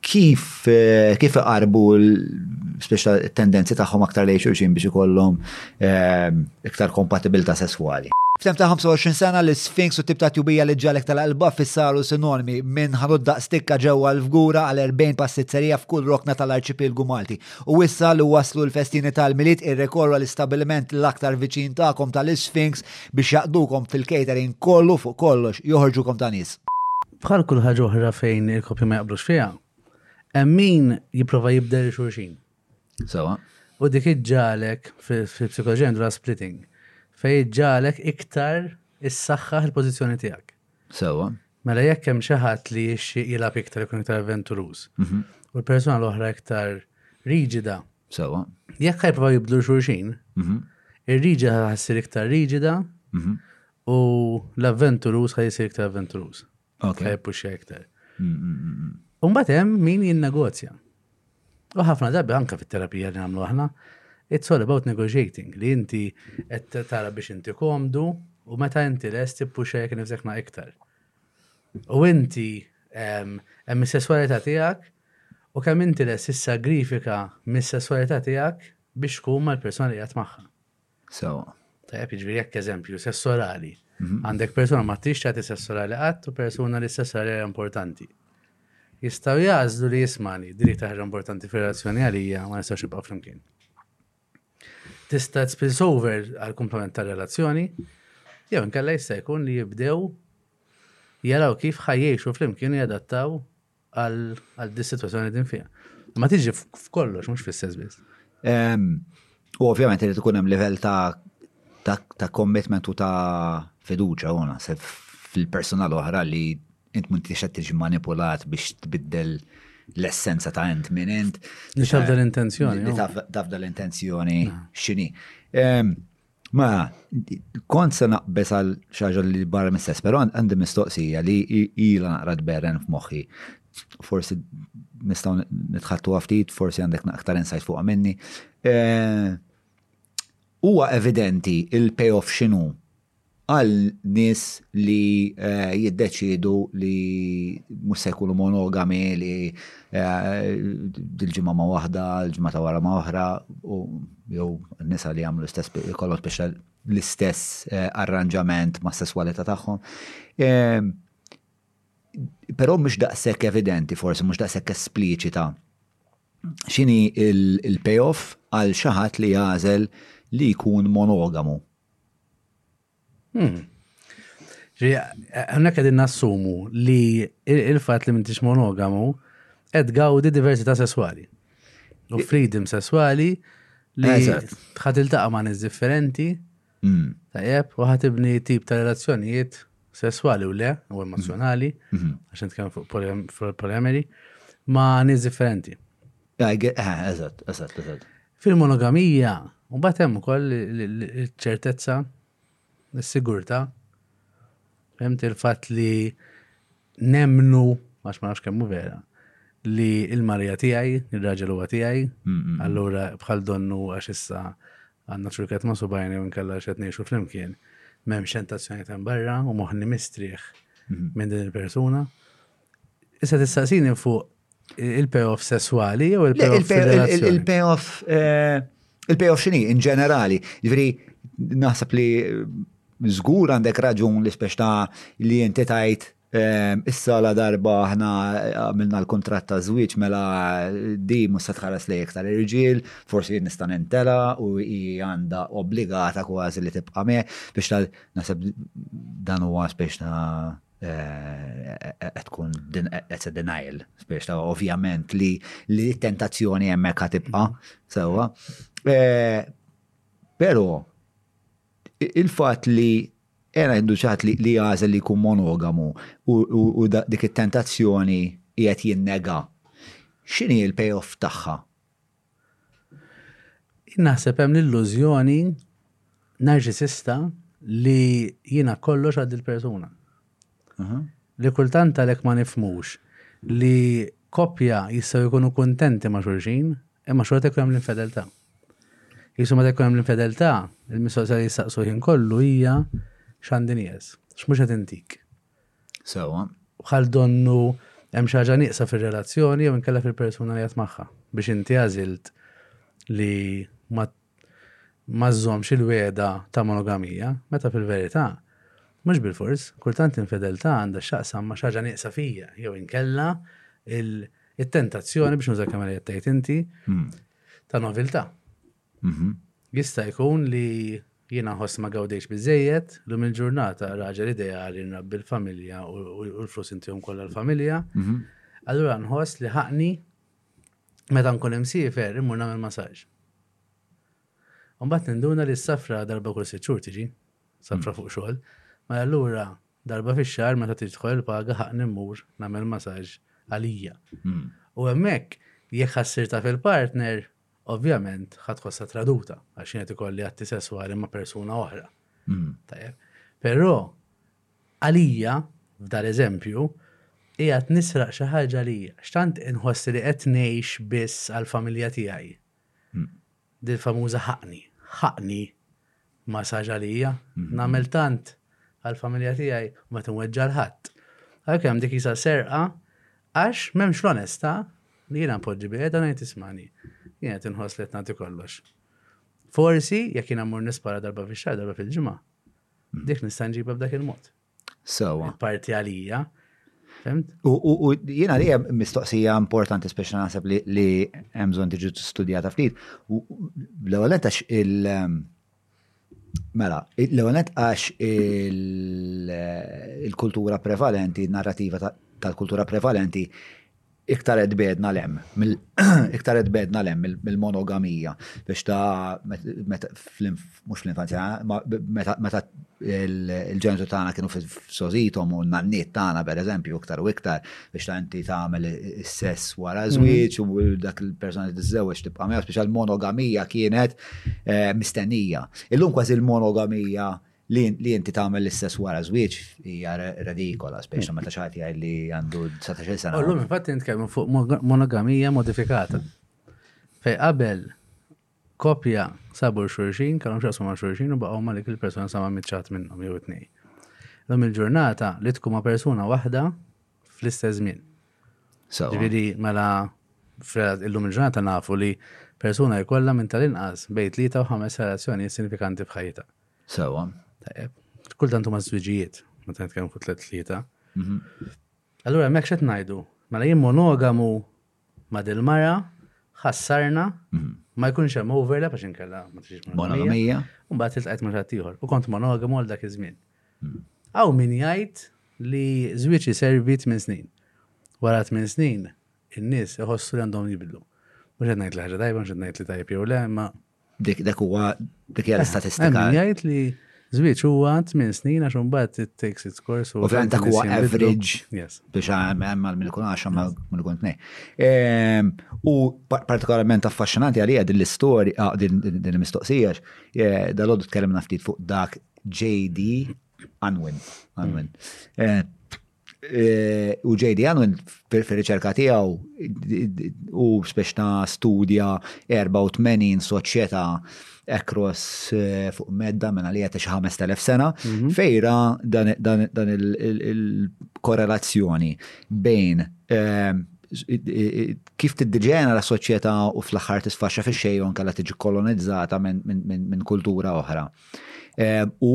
kif kif iqarbu speċta tendenzi tagħhom aktar lejn xulxin biex ikollhom ehm, iktar kompatibilità sesswali. F'tem ta' 25 sena l sfinks u tip ta' tjubija li ġalek tal-qalba fissaru sinonimi minn ħanut daqstikka ġewwa l-fgura għal 40 passizzerija f'kull rokna tal-arċipilgu Malti. U issa li waslu l-festini tal-miliet irrekorru l istabilment l-aktar viċin tagħkom tal-Sphinx biex jaqdukom fil-catering kollu fuq kollox joħorġukom ta' nies. Bħal kull ħaġa oħra fejn il-koppja ma jaqblux fiha, hemm min jipprova jibdel xulxin. Sewa. U dik iġġalek fil-psikoloġija għandu splitting, fejn iġġalek iktar issaħħaħ il-pożizzjoni tiegħek. Sewa. Mela jekk hemm xi ħadd li jixxi jilgħab iktar ikun iktar avventuruż. Mhm. U l-persuna l-oħra iktar riġida. Sewa. Jekk ħajprova jibdlu xulxin, mhm. ir-riġida ħassir iktar riġida mhm. U l-avventuruż ħaj jisir iktar avventuruż. Ok. Ħaj puxja iktar. Mm, mm, mm, mm. Umbat hemm min jinnegozja. U ħafna drabi anka fit-terapija li nagħmlu aħna, it's all about negotiating li inti qed tara biex inti komdu u meta inti lest tippuxa jekk nifsek ma' iktar. U inti em, hemm is-sesswalità tiegħek u kemm inti lest issagrifika mis-sesswalità tiegħek biex tkun mal-persuna li qed magħha. Sewa. Tajab, ġviri jekk eżempju, sessorali. Mhm. Għandek persona ma tix ċati sessorali għat u persona li sessorali għal importanti. Jistaw jazdu li jismani, diri taħra importanti fil relazzjoni għalija, ma jistaw xibqa flimkien. Tista t-spills over għal komplement tal relazzjoni jew nkella jista' jkun li jibdew jaraw kif ħajjiexu flimkien jadattaw għal di situazzjoni din fija. Ma tiġi f'kollox, mhux fis-sens biss. U ovvjament irid ikun hemm livell ta' ta' commitment u ta' fiduċa u naħseb fil-personal oħra li int minn tixed tiġi manipulat biex tbiddel l-essenza ta' int minn int. Li tafda l-intenzjoni. Li tafda l-intenzjoni xini. Ma, kont se naqbes għal xaġa li barra mistess, pero għandi mistoqsija li ila naqra tberren f'moħħi. Forsi nistaw nitħattu għaftit, forsi għandek naqtar insajt fuqa minni. Eh, huwa evidenti il-payoff xinu għal nis li eh, jiddeċidu li mhux se jkunu monogami li eh, dil-ġimgħa ma' waħda, l-ġimgħa ta' wara ma' oħra u jew nisa li jagħmlu l-istess ikollhom speċjal l-istess eh, arranġament ma' sesswalità tagħhom. Ehm, però mhux daqshekk evidenti forsi, mhux daqshekk espliċita x'inhi il-payoff għal xi ħadd li jażel li jkun monogamu. Hmm. Għanna għedin nassumu li il-fat li mintix monogamu għed għawdi diversita sessuali. U freedom sessuali li ħat il-taqa ma' nis differenti. Hmm. Tajjeb, u ħat ibni tip ta' relazzjonijiet sessuali u le, u emozjonali, hmm. għaxin t-kem fuq polyameri, ma' nis differenti. Eżatt, eżatt, eżatt. Fil-monogamija, u batem u koll ċertezza, s-sigurta, fehmt il-fat li nemnu, għax ma nafx kemmu vera, li il-marja tijaj, il-raġel huwa tijaj, allura bħal donnu għax issa għanna ċurket ma subajni un kalla xet neħxu fl-imkien, mem xentazzjoni ten barra u moħni mistriħ minn din il-persuna. Issa tistaqsini fuq il-payoff sesswali jew il-payoff fil-relazzjoni? Il-payoff, eh, il-payoff xini, in ġenerali. Ġviri, naħseb li zgur eh, għandek raġun li speċ ta' li jinti tajt eh, Issa la darba ħna għamilna l-kontrat ta' zwiċ mela di musa tħares li iktar irġiel, forsi nista' nintela u hi għandha obbligata kważi li tibqa' me biex tal nasab dan huwa speċ ta' qed tkun qed denial biex ta' ovvjament li li tentazzjoni hemmhekk ħatibqa' sewwa. Eh, però il-fatt li era għandu ċaħat li għażel li jkun monogamu u dik it-tentazzjoni qiegħed jinnega. X'inhi l-payoff tagħha? Jien naħseb hemm l-illużjoni narċisista li jiena kollox għad il-persuna. Li kultant għalhekk ma nifmux li koppja jistgħu jkunu kuntenti ma' xulxin imma xorta jkun hemm l-infedeltà. Qisu meta jkun hemm l-infedeltà, il-mistoqsija li jistaqsu ħin kollu hija x'għandi nieqes, x'mhux qed intik. Sewwa. Bħal donnu hemm xi ħaġa nieqsa fir-relazzjoni jew inkella fil-persuna li qed magħha biex inti għażilt li ma ma żżommx il-wegħda ta' monogamija, meta fil-verità mhux bilfors, kultant l-infedeltà għandha x'taqsam ma' xi ħaġa nieqsa fija jew inkella it-tentazzjoni biex nuża l-kelma li qed tgħid inti ta' noviltà. Jista' jkun li jiena nħoss ma gawdejtx biżżejjed, lum il-ġurnata raġel ideali nrabbi l-familja u l-flus intihom kollha l-familja. Allura nħoss li ħaqni meta nkun imsiefer immur nagħmel masaġġ. Mbagħad ninduna li s-safra darba kull sitt xhur tiġi, safra mm. fuq xogħol, ma mela allura darba fix-xahar meta tidħol il-paga ħaqni mmur nagħmel masaġġ għalija. Mm. U hemmhekk jekk ħassir ta' fil-partner ovvjament ħa tħossha traduta għax jien qed ikolli atti sesswali ma' persuna oħra. Hmm. Tajjeb. Però għalija f'dar eżempju hija nisraq xi ħaġa li x'tant inħoss li qed ngħix biss għall-familja tiegħi. Hmm. Dil famuża ħaqni, ħaqni Masaġ għalija. Nagħmel tant għall-familja tiegħi u ma tinweġġa' 'l ħadd. Għalkemm dik qisha serqa għax m'hemmx l-onestà li jiena npoġġi bieda u ngħid ismagħni, jien qed inħoss li qed nagħti kollox. Forsi jekk jiena mmur nispara darba fix-xahar, darba fil-ġimgħa, dik nista' nġibha b'dak il-mod. Sewa. Parti għalija. U jiena li hemm mistoqsija importanti speċi naħseb li hemm bżonn tiġi studjata ftit. L-ewwel għax il- ehm, Mela, l-ewwel għax il-kultura prevalenti, narrativa tal-kultura prevalenti iktar qed bedna lem, iktar qed bedna lem mill-monogamija biex ta' mhux fl-infanzja, meta il-ġenitu tagħna kienu f'sożitom u n-nanniet tagħna pereżempju iktar u iktar biex ta' inti tagħmel is-sess wara mhm. żwieġ u dak il-persuna li tiżżewweġ tibqa' miegħu biex l-monogamija kienet eh, mistennija. Illum kważi l-monogamija Li inti tagħmel l-istess wara żwieġ hija redikola, speċa meta xi ħadd jgħid li għandu 19 sena. Allum infatti nitkellmu fuq monogamija modifikata. Fej qabel kopja sabu xulxin, kellhom xaqsu ma' xulxin u baqgħu ma' dik il-persuna sama mitċat minnhom jew it-tnej. Lum il-ġurnata li tkun ma' persuna waħda fl-istess żmien. Ġifieri mela illum il-ġurnata nafu li persuna jkollha minn tal-inqas bejn tlieta u ħames relazzjoni sinifikanti f'ħajta. Sewa, tajjeb. Kultant huma żwiġijiet, meta nitkellmu fuq tliet tlieta. Mhm. Allura hemmhekk x'qed ngħidu? Mela jien monogamu ma' dil-mara, ħassarna, mhm. ma jkunx hemm overlap għax inkella ma tixix monogamija. Mbagħad iltqajt ma' xatt ieħor u kont monogamu għal dak iż-żmien. Mhm. Aw min jgħid li żwieġ iservi tmien snin. Wara tmien snin, in-nies iħossu li għandhom jibdlu. Mhux qed ngħid li ħaġa tajba, mhux qed ngħid li tajjeb jew le, ma Dik dak huwa dik hija l-istatistika. Jgħid li żwieġ huwa 8 snin għax imbagħad it takes its course u fejn dak huwa average biex hemm għal minn ikun 10 ma minn ikun tnej. Ehm, u partikolarment affaxxinanti għalija din l-istorja ah, din il-mistoqsija eh, dal-għodu tkellimna ftit fuq dak JD Anwin. Anwin. Mm. Eh, U JD għandu fil-riċerka tiegħu u speċ ta' studja 84 soċjetà ekros eh, fuq medda mela li għet 5000 sena, mhm. fejra dan il-korrelazzjoni bejn eh, kif tiddiġena la soċjetà u fl-aħħar tisfaxxa fix-xejn anke la tiġi kolonizzata minn kultura oħra. Eh, u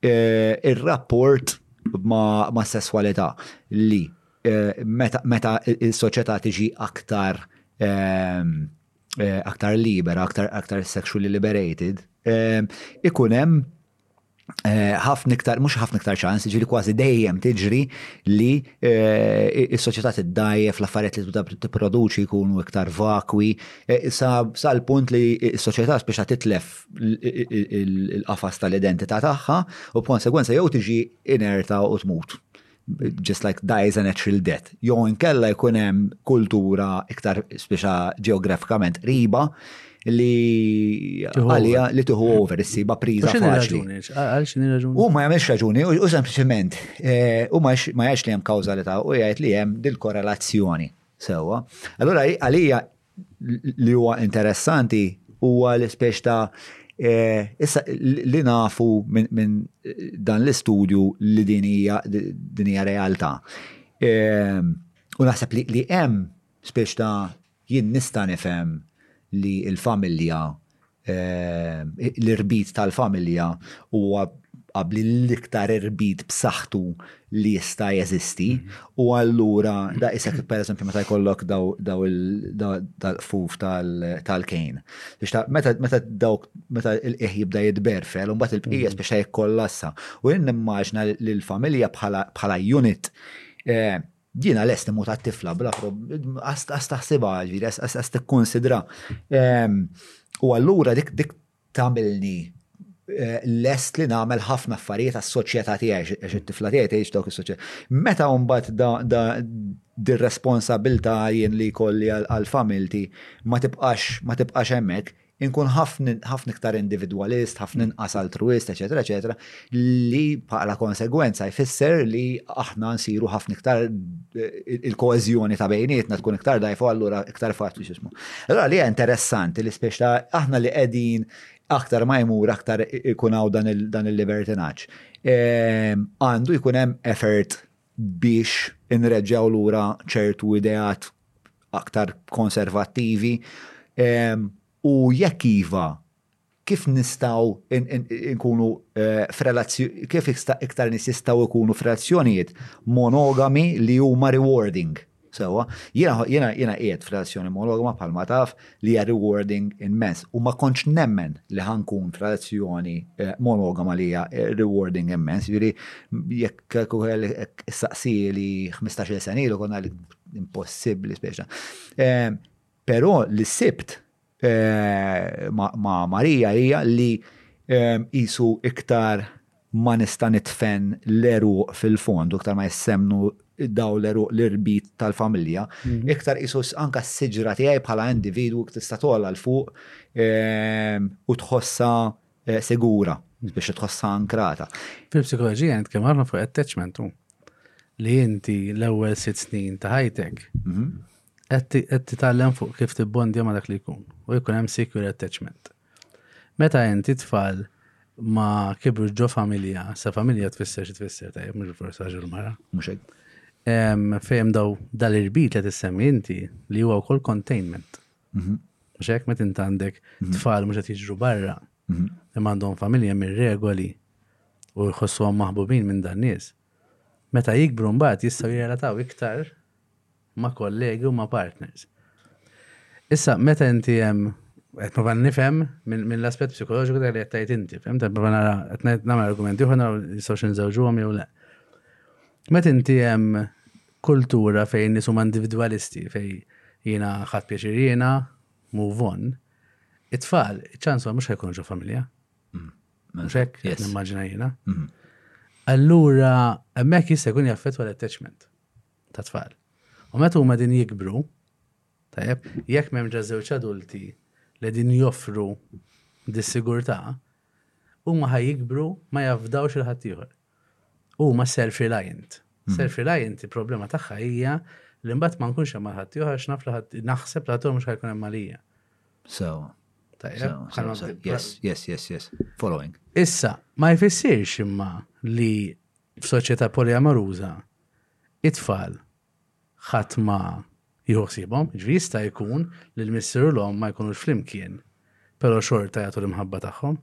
eh, ir-rapport ma' sesswalità li eh, meta s-soċjetà tiġi aktar ehm, eh, aktar libera, aktar, aktar sexually liberated, ehm, ikun hemm Eh, ħafna iktar, mux ħafna iktar ċans, ġili kważi dejjem tiġri li eh, il-soċieta t-dajjef, l-affariet li t-produċi jkunu iktar vakwi, eh, sa l-punt li il-soċieta biex titlef il-qafas tal-identità tagħha u b'konsegwenza jew tiġi inerta u tmut. Just like dies a natural death. Jew inkella jkun hemm kultura iktar speċa ġeografikament qriba li għalija li tuħu over, issiba priza faċli. Għal xini raġuni? U ma jgħamilx raġuni, u sempliciment, eh, u ma jgħax li jem kawzalita, u jgħajt li jem dil-korrelazzjoni. Sewa. Allora għalija li huwa interessanti huwa l-ispeċ ta' eh, issa li nafu minn dan l-istudju li din hija din hija realtà. Eh, u naħseb li hemm speċ ta' jien nista' nifhem li l-familja l-irbit tal-familja huwa qabli l-iktar irbit b'saħħtu li jista' jeżisti u allura da isek pereżempju meta jkollok daw il-fuf tal-kejn. Meta dawk meta l-qiegħ jibda jitberfel u mbagħad il-bqija biex jkollassa. U jien nimmaġna li l-familja bħala unit Jiena lest immut għat-tifla bla għas taħsibha ġifieri għas tikkunsidra. Ehm, u allura dik dik tagħmilni eh, lest li nagħmel ħafna affarijiet għas-soċjetà tiegħi għax it-tifla tiegħi tgħix dawk is-soċjetà. Meta mbagħad da dir-responsabilità jien li jkolli għal familti ma tibqax ma tibqax hemmhekk, inkun ħafna iktar individwalist, ħafna inqas altruist, eċetera, eċetera, li bħala konsegwenza jfisser li aħna nsiru ħafna iktar eh, il-koezjoni ta' bejnietna tkun iktar dajfu allura iktar faċli xismu. Allora li interessanti li spiex ta' aħna li qegħdin aktar ma jmur aktar ikun hawn dan il-libertinaġġ. Ehm, għandu jkun hemm effort biex inreġġgħu lura ċertu ideat aktar konservattivi? U jekk iva, kif nistgħu nkunu f'relazzjoni, kif iktar nies jistgħu jkunu f'relazzjonijiet monogami li huma rewarding? Sewwa, jiena qiegħed f'relazzjoni monogama bħalma taf li hija rewarding immens u ma kontx nemmen li ħa nkun f'relazzjoni eh, monogama li hija eh, rewarding immens. Jiġri jekk kuħel saqsi li 15 sen ilu konna li impossibbli speċa. Eh, però li sibt ma' Marija hija li qisu iktar ma nista' nidfen l-għeruq fil-fond, iktar ma jsemnu dawn l-għeruq l-irbit tal-familja, iktar qisu anke s-siġra tiegħi bħala individwu tista' togħla 'l fuq u tħossha sigura biex tħossha ankrata. Fil-psikoloġija nitkellmu ħafna fuq attachment, li inti l-ewwel sitt snin ta' ħajtek Qed titgħallem fuq kif tibbondja ma' dak li jkun u jkun hemm secure attachment. Meta inti tfal ma kibru ġo familja, sa familja tfisser xi tfisser tajjeb mhux forsi raġel mara. Mhux hekk. Fejn daw dal-irbit li tissemmi inti li huwa wkoll containment. Mhm. Mhux hekk meta inti għandek mhm. tfal mhux qed jiġru barra, mhm. imma għandhom familja minn regoli u jħossuhom maħbubin minn dan nies. Meta jikbru mbagħad jistgħu jirrelataw iktar ma' kollegi u ma' partners. Issa, meta inti hemm, qed nipprova nifhem minn l-aspett psikoloġiku dak li qed tgħid inti, fhem, qed nipprova nara, qed nagħmel argumenti oħra naraw nistgħux inżewġuhom jew le. Meta inti hemm kultura fejn nies huma individwalisti, fejn jiena ħadd pjaċir jiena, move on, it-tfal, iċ-ċans huwa mhux se jkunu ġo familja. Mm. Mhux hekk, qed nimmaġina jiena. Mm-hmm. Allura, hemmhekk jista' jkun jaffettwa l-attachment. ta' tfal. U meta huma din jikbru, tajjeb, jekk m'hemm ġa żewġ adulti li din joffru dis-sigurtà, huma ħaj jikbru ma jafdawx il-ħaddieħor. Huma self-reliant. Hmm. Self-reliant il-problema tagħha hija li mbagħad ma nkunx hemm ħaddieħor għax naf li naħseb li ħaddieħor mhux ħajkun hemm għalija. So. Yes, yes, yes, yes. Following. Issa, ma jfissirx imma li F'soċjetà poliamaruża, it-tfal ħadd ma jieħu ħsiebhom, jiġifieri jista' jkun li l-missier u l-omm ma jkunux flimkien, però xorta jagħtu l-imħabba tagħhom.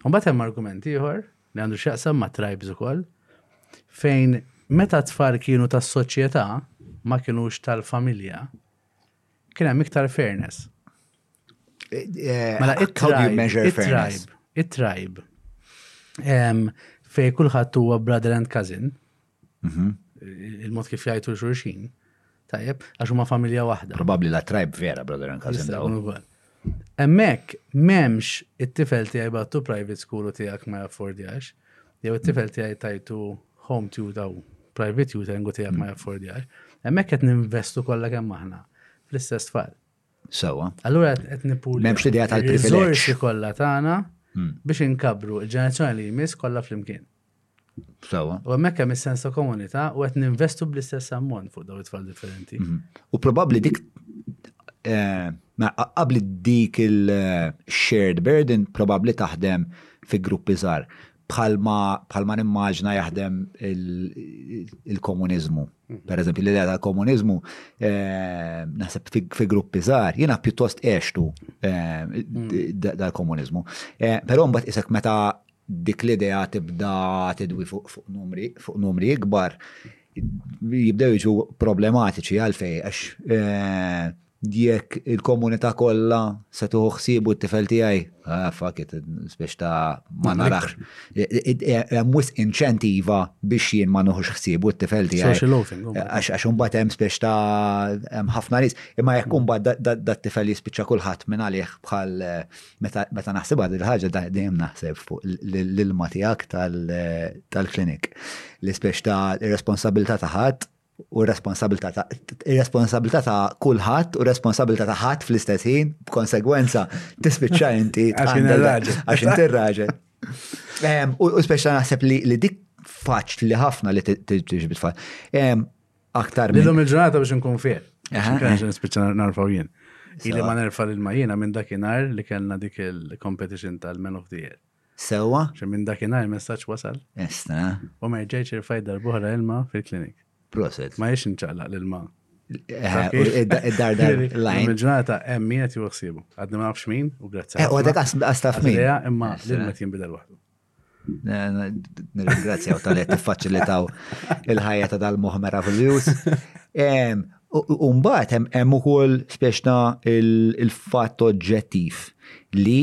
U mbagħad hemm argument ieħor li għandu x'jaqsam ma' tribes ukoll, fejn meta t-tfal kienu tas-soċjetà ma kinux tal-familja, kien hemm iktar fairness. Eh, mela, it-tribe, it-tribe, fej kullħat huwa brother and cousin, mhm. il-mod kif jgħajtu xurxin, tajjeb, għax huma familja waħda. Probabli la tribe vera, brother and cousin. Emmek, memx it-tifel tijaj battu private school u tijak ma jaffordjax, jew it-tifel tijaj tajtu home tutor u private tutor ngu tijak ma jaffordjax, emmek qed ninvestu kollha kemm aħna fl-istess tfal. Sewa. Allura qed nippur. M'hemmx l-idea tal-privileġġ. Riżorsi kollha tagħna hmm. biex inkabru l-ġenerazzjoni li jmiss kollha flimkien. Sawa. U hemmhekk hemm is-sens ta' komunità u qed ninvestu bl-istess ammont fuq dawn it-tfal differenti. Mhm. U probabbli dik eh, qabli dik il-shared burden probabbli taħdem fi gruppi żgħar. bħalma nimmaġna jaħdem il-komuniżmu. Mhm. Per eżempju, l-idea tal-komuniżmu eh, naħseb fi gruppi żgħar, jiena pjuttost għextu eh, mhm. dal-komuniżmu. Eh, però mbagħad isek meta dik l-idea tibda tidwi fuq numri ikbar, jibdew jiġu problematiċi għalfej għax Jekk il-komunità kollha se tieħu ħsiebu t-tifel tiegħi, ah, fuck it, biex ta' ma narax. Hemm wisq inċentiva biex jien ma nuħux ħsiebu t-tifel tiegħi. Social loafing. Oh. Għax imbagħad hemm biex ta' hemm ħafna nies, imma jekk imbagħad dat-tifel jispiċċa kulħadd minn għalih bħal meta naħsibha din ħaġa dejjem naħseb fuq l-ilma tiegħek tal-klinik. L-ispeċ ta' responsabilità ta' ħadd u responsabilità ta' responsabilità ta' kulħadd u responsabilità ta' ħadd fl-istess ħin, b'konsegwenza tispiċċa inti għax inti raġel. Ehm, u speċa naħseb li dik faċ li ħafna li tiġi bitfall. Ehm, aktar minn. Lilhom il-ġurnata biex nkun fih. Nispiċċa narfaw jien. Ili ma nerfa l-ma jiena minn dakinhar li kellna dik il-competition tal-Men of the Year. Sewwa? Xi minn dakinhar messaġġ wasal. Esta. U ma rġajtx irfajt darb'oħra ilma fil-klinik. Proset. Ma jiex nċaqlaq l-ilma. Id-darda l-lajn. Il-ġurnata hemm min qed juħsibu. Għadni ma nafx min u grazzi. Eh, u għadek għastaf min. Imma l-ilma jinbidel waħdu. Nirringrazzjaw tal qed tiffaċilitaw il-ħajja ta' dal-moħ meraviljuż. U mbagħad hemm ukoll speċna il-fatt oġġettiv li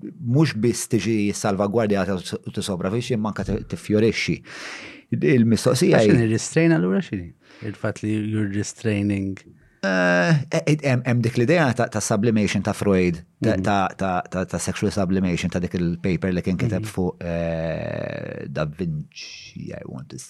mhux biss tiġi salvagwardjata u tisopravixxi imma anke tiffjorixxi. Il-mistoqsija. X'in ir-restrain allura x'in? Il-fatt li you're restraining. Eh, eh, eh, hemm dik l-idea ta' sublimation ta' Freud, mm. ta' sexual sublimation ta' dik il-paper li kien kiteb mm. fuq Da Vinci, I want to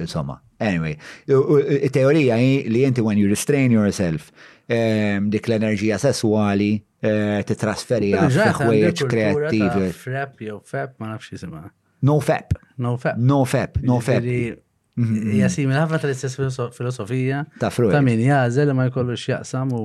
Insomma, anyway, teorija hi li inti when you restrain yourself, ehm, dik l-enerġija sessuali eh, titrasferi għal ħwejjeġ kreattivi. Frep jew fep, ma nafx jisimha. No fep. No fep. No fep, no fep. Mhm. Hija simil ħafna tal-istess filosofija ta' Freud. Ta' min jażel ma jkollu x'jaqsam u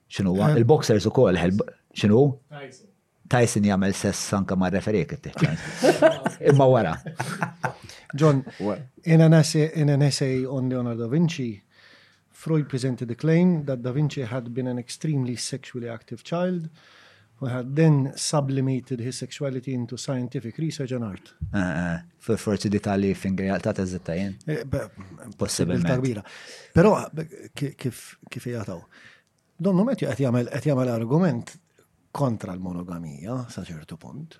Xinu, eh. il-boxers u koll, xinu? Tyson jagħmel sess anka ma' referik Imma wara. John, in an essay, in an essay on Leonardo da Vinci, Freud presented the claim that da Vinci had been an extremely sexually active child Then sublimated his sexuality into scientific research and art. Forsi di tali finger jaqta ta' zitta jen? Possibilment. Tagbira. Pero kif jgħataw? Donnu Matthew għet jgħamil argument kontra l-monogamija sa ċertu punt.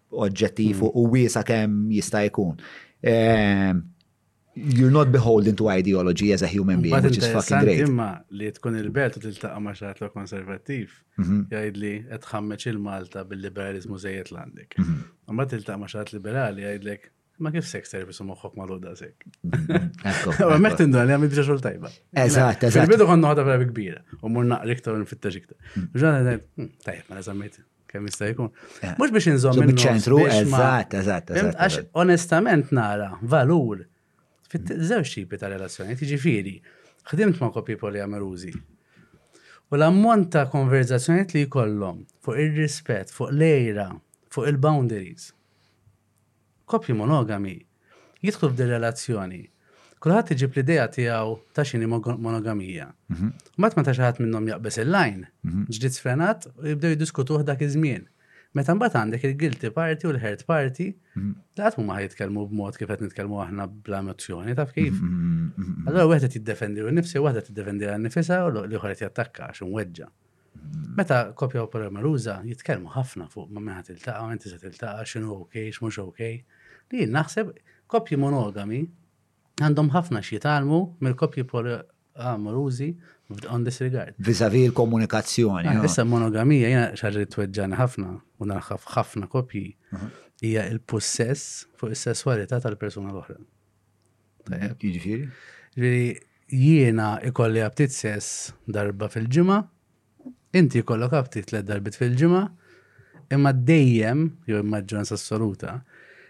oġġettiv u wiesa kemm jista' jkun. Ehm, you're not beholden to ideology as a human being, which is fucking great. Imma li tkun il-belt u tiltaqa' ma' xaħat l konservattiv, mhm. jgħid li qed ħammeċ il-Malta bil-liberalizmu żejjed l-għandek. Mhm. Imma tiltaqa' ma' xaħat liberali jgħidlek Ma kif sex service u moħħok magħluq daqshekk. Hemmhekk tinduna li għamil diġà xogħol tajba. Eżatt, eżatt. Bidu kont noħodha vera kbira u mur naqra iktar nfittex iktar. Mm. Ġana ngħid, hmm, tajjeb, ma eżamiet kemm jista' jkun. Eh. Mhux biex inżomm minn ċentru, eżatt, eżatt. Għax onestament nara valur fit-żewġ tipi ta' relazzjoni, tiġifieri, ħdimt ma' koppji poliamerużi. U l-ammont ta' konverzazzjoniet li jkollhom fuq ir-rispett, fuq l-ejra, fuq il-boundaries, Koppji monogami jidħlu f'din relazzjoni, kulħadd iġib l-idea tiegħu ta' x'inhi monogamija. Mbagħad meta xi ħadd minnhom jaqbeż il-lajn, ġlied sfrenat u jibdew jiddiskutuh dak iż-żmien. Meta mbagħad għandek il-guilty party u l-hurt party, li qatt huma ħajitkellmu b'mod kif qed nitkellmu aħna bla emozzjoni, taf kif? Allura wieħed qed jiddefendi u nnifsi, waħda tiddefendi għal nifisha u l-ieħor qed jattakka għax imweġġa'. Meta koppja u poliamaruża jitkellmu ħafna fuq ma' meta tiltaqa', meta se tiltaqa', x'inhu ok, x'mhux ok, li jien naħseb koppji monogami għandhom ħafna x'jitgħallmu mill-koppji poliamarużi on this regard. Vizavi l-komunikazzjoni. Ah, issa monogamija jena xaġa li tweġġani ħafna u narħaf ħafna kopji mhm. hija il-possess fuq is-sesswalità tal-persuna l-oħra. Jiġifieri? Li jiena ikolli aptit sess darba fil-ġimgħa, inti jkollok aptit tliet darbit fil-ġimgħa, imma dejjem, jew maġġoranza assoluta,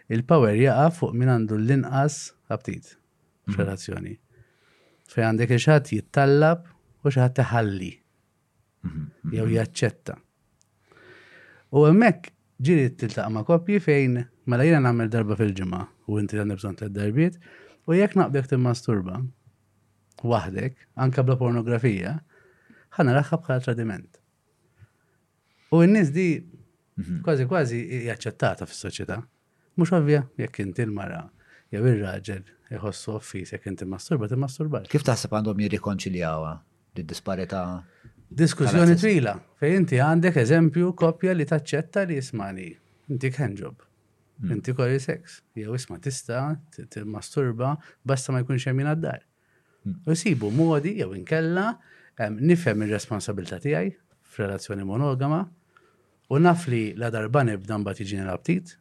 il-power jaqa' fuq min għandu l-inqas aptit f'relazzjoni. Fejn għandek xi ħadd jittallab u xi ħadd iħalli. jew jaċċetta. U hemmhekk ġiri tiltaqa' ma' koppji fejn mela jiena nagħmel darba fil-ġimgħa u inti għandek bżonn tliet darbiet u jekk naqbdek timmasturba waħdek anke bla pornografija ħana raħħa bħala tradiment. U n-nies di mhm. kważi kważi jaċċettata fis-soċjetà. Mhux ovvja? Jekk inti l-mara jew ir-raġel iħossu offiż jekk inti mmasturba, timmasturbajx. Kif taħseb għandhom jirrikonċiljawha d-disparità? Diskussjoni twila, fejn inti għandek eżempju koppja li taċċetta li ismani, intik handjob, intik oral sex, jew isma' tista' timmasturba basta ma jkunx hemm jien għad-dar. U jsibu modi jew inkella nifhem ir-responsabilità tiegħi f'relazzjoni monogama u naf li la darba nibda mbagħad jiġini l-aptit,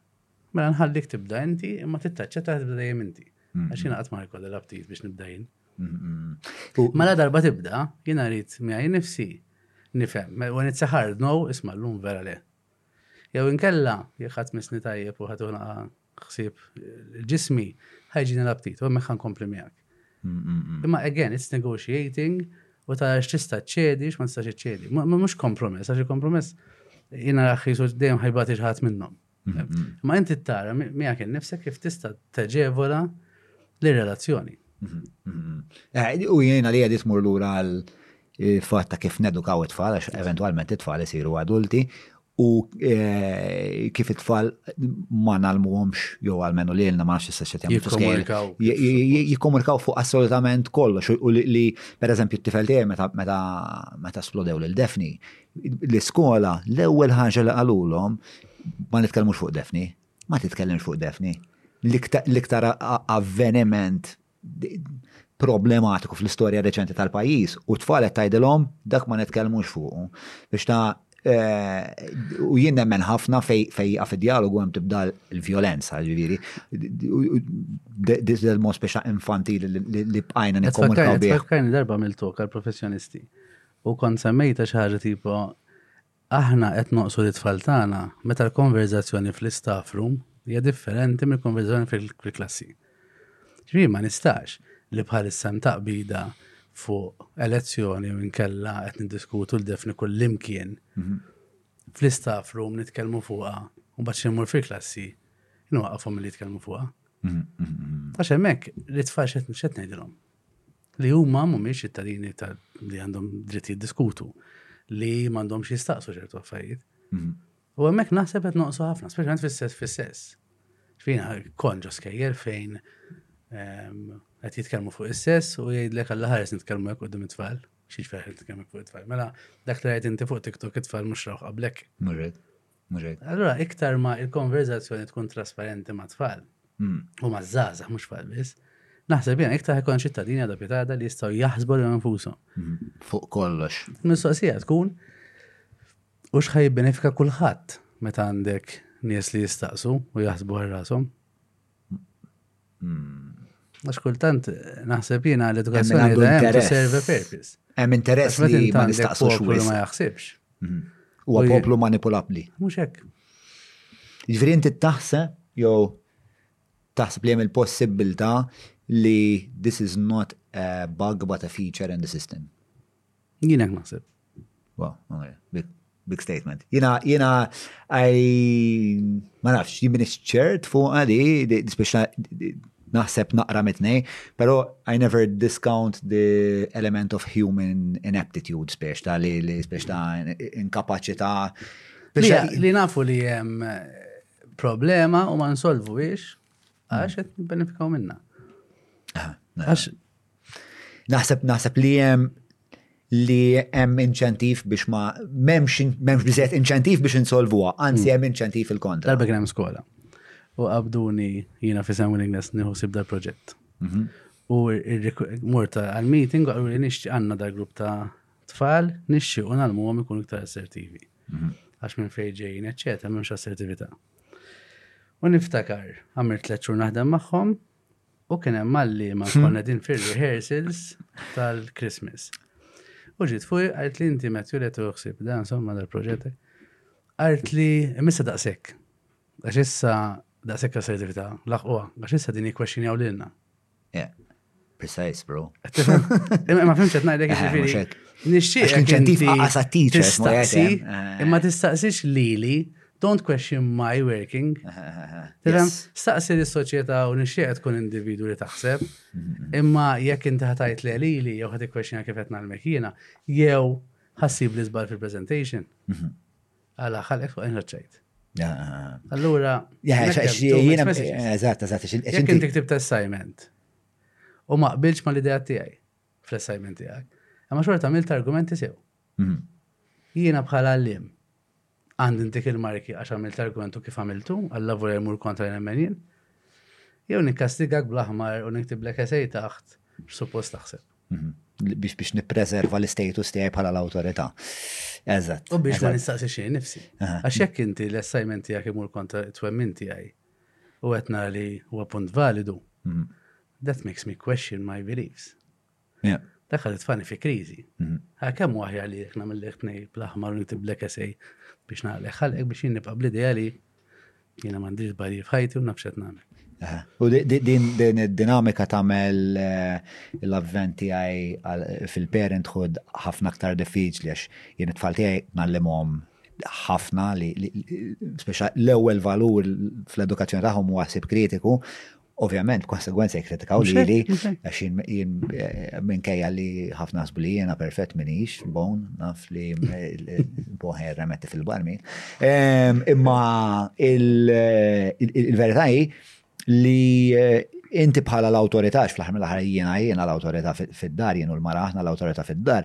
mela nħallik tibda inti imma tittaċċetta li tibda dejjem inti. Għax jiena qatt ma jkolli l-aptit biex nibda jien. Ma la darba tibda, jiena rrid miegħi nifsi nifhem, when it's a hard no, isma' llum vera le. Jew inkella, jekk ħadd missni tajjeb u ħadd naqa' ħsieb ġismi, ħajġini l-aptit, u hemmhekk ħankompli miegħek. Imma again, it's negotiating u tara x'tista' ċċedi x'ma tistax iċċedi. Mhux kompromess, għax il-kompromess jiena raħħis u dejjem ħajbati xi ħadd minnhom. Ma inti tara miegħek innifsek kif tista' teġevola l-relazzjoni. Eh, u jena li għedis mur lura għal eh, fatta kif nedukaw it-tfal, għax eventualment it-tfal jisiru adulti, u eh, kif it-tfal ma nalmuhomx, jew għalmenu li l-na maħx s-sessi jikkomunikaw fuq assolutament kollox, u li per eżempju t-tifel tiegħi meta splodew lil Defni, l-iskola l-ewwel ħaġa li qalulhom ma nitkellmux fuq Defni, Ma titkellimx fuq Daphne. L-iktar avveniment problematiku fl-istorja reċenti tal-pajjiż u tfal qed tgħidilhom dak ma nitkellmux fuqu. Biex ta' eh, u jien nemmen ħafna fej fej dialogu hemm tibda l-vjolenza, ġifieri. This is most speċa infantili li bqajna nikkomunikaw bih. Tfakkarni darba mill-tok għal-professjonisti. U kont semmejta xi ħaġa tipo Aħna qed noqsu lit-tfal tagħna meta l-konverżazzjoni fl-istaff room hija differenti mill-konverżazzjoni fil-klassi. Ġifieri ma nistax li bħalissa ntaqb ida fuq elezzjoni u nkella qed niddiskutu l-defni kullimkien mhm. fl-istaff room nitkellmu fuqha u mbagħad xi mmur fil-klassi nwaqafhom li jitkellmu fuqha. Mhm, mhm, Għax hemmhekk li tfal x'qed ngħidilhom. li huma mhumiex ċittadini li għandhom dritt jiddiskutu li m'għandhomx jistaqsu ċertu affarijiet. Mhm. U hemmhekk naħseb qed noqsu ħafna, speċjalment fis-sess fis-sess. Xfina kon ġo skejjer fejn ehm, qed jitkellmu fuq is-sess u jgħidlek għall ħares nitkellmu hekk qudiem it-tfal. Xi ġifier nitkellmu fuq it-tfal. Mela dak li qed inti fuq TikTok it-tfal mhux rawħ qablek. Mhux hekk? Allura iktar ma l-konverżazzjoni tkun trasparenti ma' tfal u ma' żgħażagħ mhux tfal biss, naħseb jiena iktar ħajkun ċittadini għadha pitada li jistgħu jaħsbu lil infushom. Fuq kollox. Mistoqsija tkun u x'ħa jibbenefika kulħadd meta għandek nies li jistaqsu u jaħsbu għal rashom. Għax kultant naħseb jiena l-edukazzjoni da hemm serve purpose. Hemm interess li ma nistaqsu xwis. Ma jaħsibx. Mhm. Huwa poplu manipulabbli. Mhux hekk. Ġifieri inti taħseb jew taħseb li hemm il-possibilità li this is not a bug but a feature in the system. Jien hekk naħseb. Wow, big, big statement. Jina, jina, I, ma nafx, jibni ċert fuq għadi, speċa naħseb naqra mitnej, pero I never discount the element of human ineptitude, speċ ta' li, li speċ ta' inkapacita. Li nafu li jem eh, problema u ma nsolvu ix, Għax qed nibbenefikaw minna. Ah, għax naħseb naħseb li hemm li hemm inċentiv biex ma m'hemmx m'hemmx biżejjed inċentiv biex insolvuha, anzi hmm. hemm inċentiv il-kontra. Darba kien hemm skola. U qabduni jiena fi Sam Willingness nieħu sib dal-proġett. Mhm. U morta għal-meeting għallu li nixti għanna dal-grupp ta' tfal nixti u nalmuhom ikunu iktar assertivi. mhm. għax minn fejn ġejjin, eċċetera, m'hemmx assertività. U niftakar, għamil tliet xhur naħdem magħhom u kien hemm malli ma hmm. konna din fir-rehearsals tal-Christmas. U ġiet fuq għalt li inti Matthew li tuħsib da insomma dal-proġett. Għalt li missa daqshekk. Għax issa daqshekk assertività, laħquha, għax issa din jikkwexxinjaw lilna. Precise, bro. Ma fimx qed ngħidlek jiġifieri. Nixtieq inċentiv aqas teachers ma Imma tistaqsix lili, don't question my working. Tifhem? Staqsi lis-soċjetà u nixtieq tkun individu li taħseb. Mm-hmm. Imma jekk inti ħatajt le lili jew ħad ikkwestjona kif qed nagħmel jiena, jew ħassib li żball fil-presentation. Mm-hmm. Għala ħalek fuq inħat xejt. Allura. Eżatt, eżatt. Jekk inti ktibt assignment u ma qbilx ma l-idea tiegħi fl-assignment tiegħek, imma xorta għamilt argumenti sew. Mhm. Jiena bħala l-lim għandi dik il-marki għax għamilt argumentu kif għamiltu, għalla volja jmur kontra l-emmenin, jew nikkastigak bl-aħmar u niktiblek esej taħt x'suppost taħseb. Mhm. Biex biex nippreserva l-istatus tiegħi bħala l-awtorità. Eżatt. U biex ma nistaqsi xejn nifsi. Għax jekk inti l-assignment tiegħek imur kontra t-twemmin tiegħi u qed nara li huwa punt validu, mhm. that makes me question my beliefs. Yeah. Dak għal tfani fi kriżi. Mhm. Għakem waħja li jekk nagħmel leħtnej bl-aħmar u nitib l-ekesej biex naqlek ħalqek biex jinnibqa bl-idea li Jiena m'għandix żbalji f'ħajti u naf x'qed nagħmel. U din din id-dinamika tagħmel eh, l-avvent tiegħi fil-parenthood ħafna aktar diffiċli għax jien it-tfal tiegħi nallimhom ħafna li speċa l-ewwel valur fl-edukazzjoni tagħhom huwa ħsieb kritiku Ovvjament, b'konsegwenza jikkritikaw li li, għax jien eh, minkejja li ħafna ħasbu li jiena perfett minix, bon, naf li eh, boħer remetti fil-barmi. Ehm, imma eh, il-verità hi li inti bħala l-autorità, fl-ħar mill-ħar jiena jiena l-autorità fid-dar, jien u l-mara aħna l-autorità fid-dar,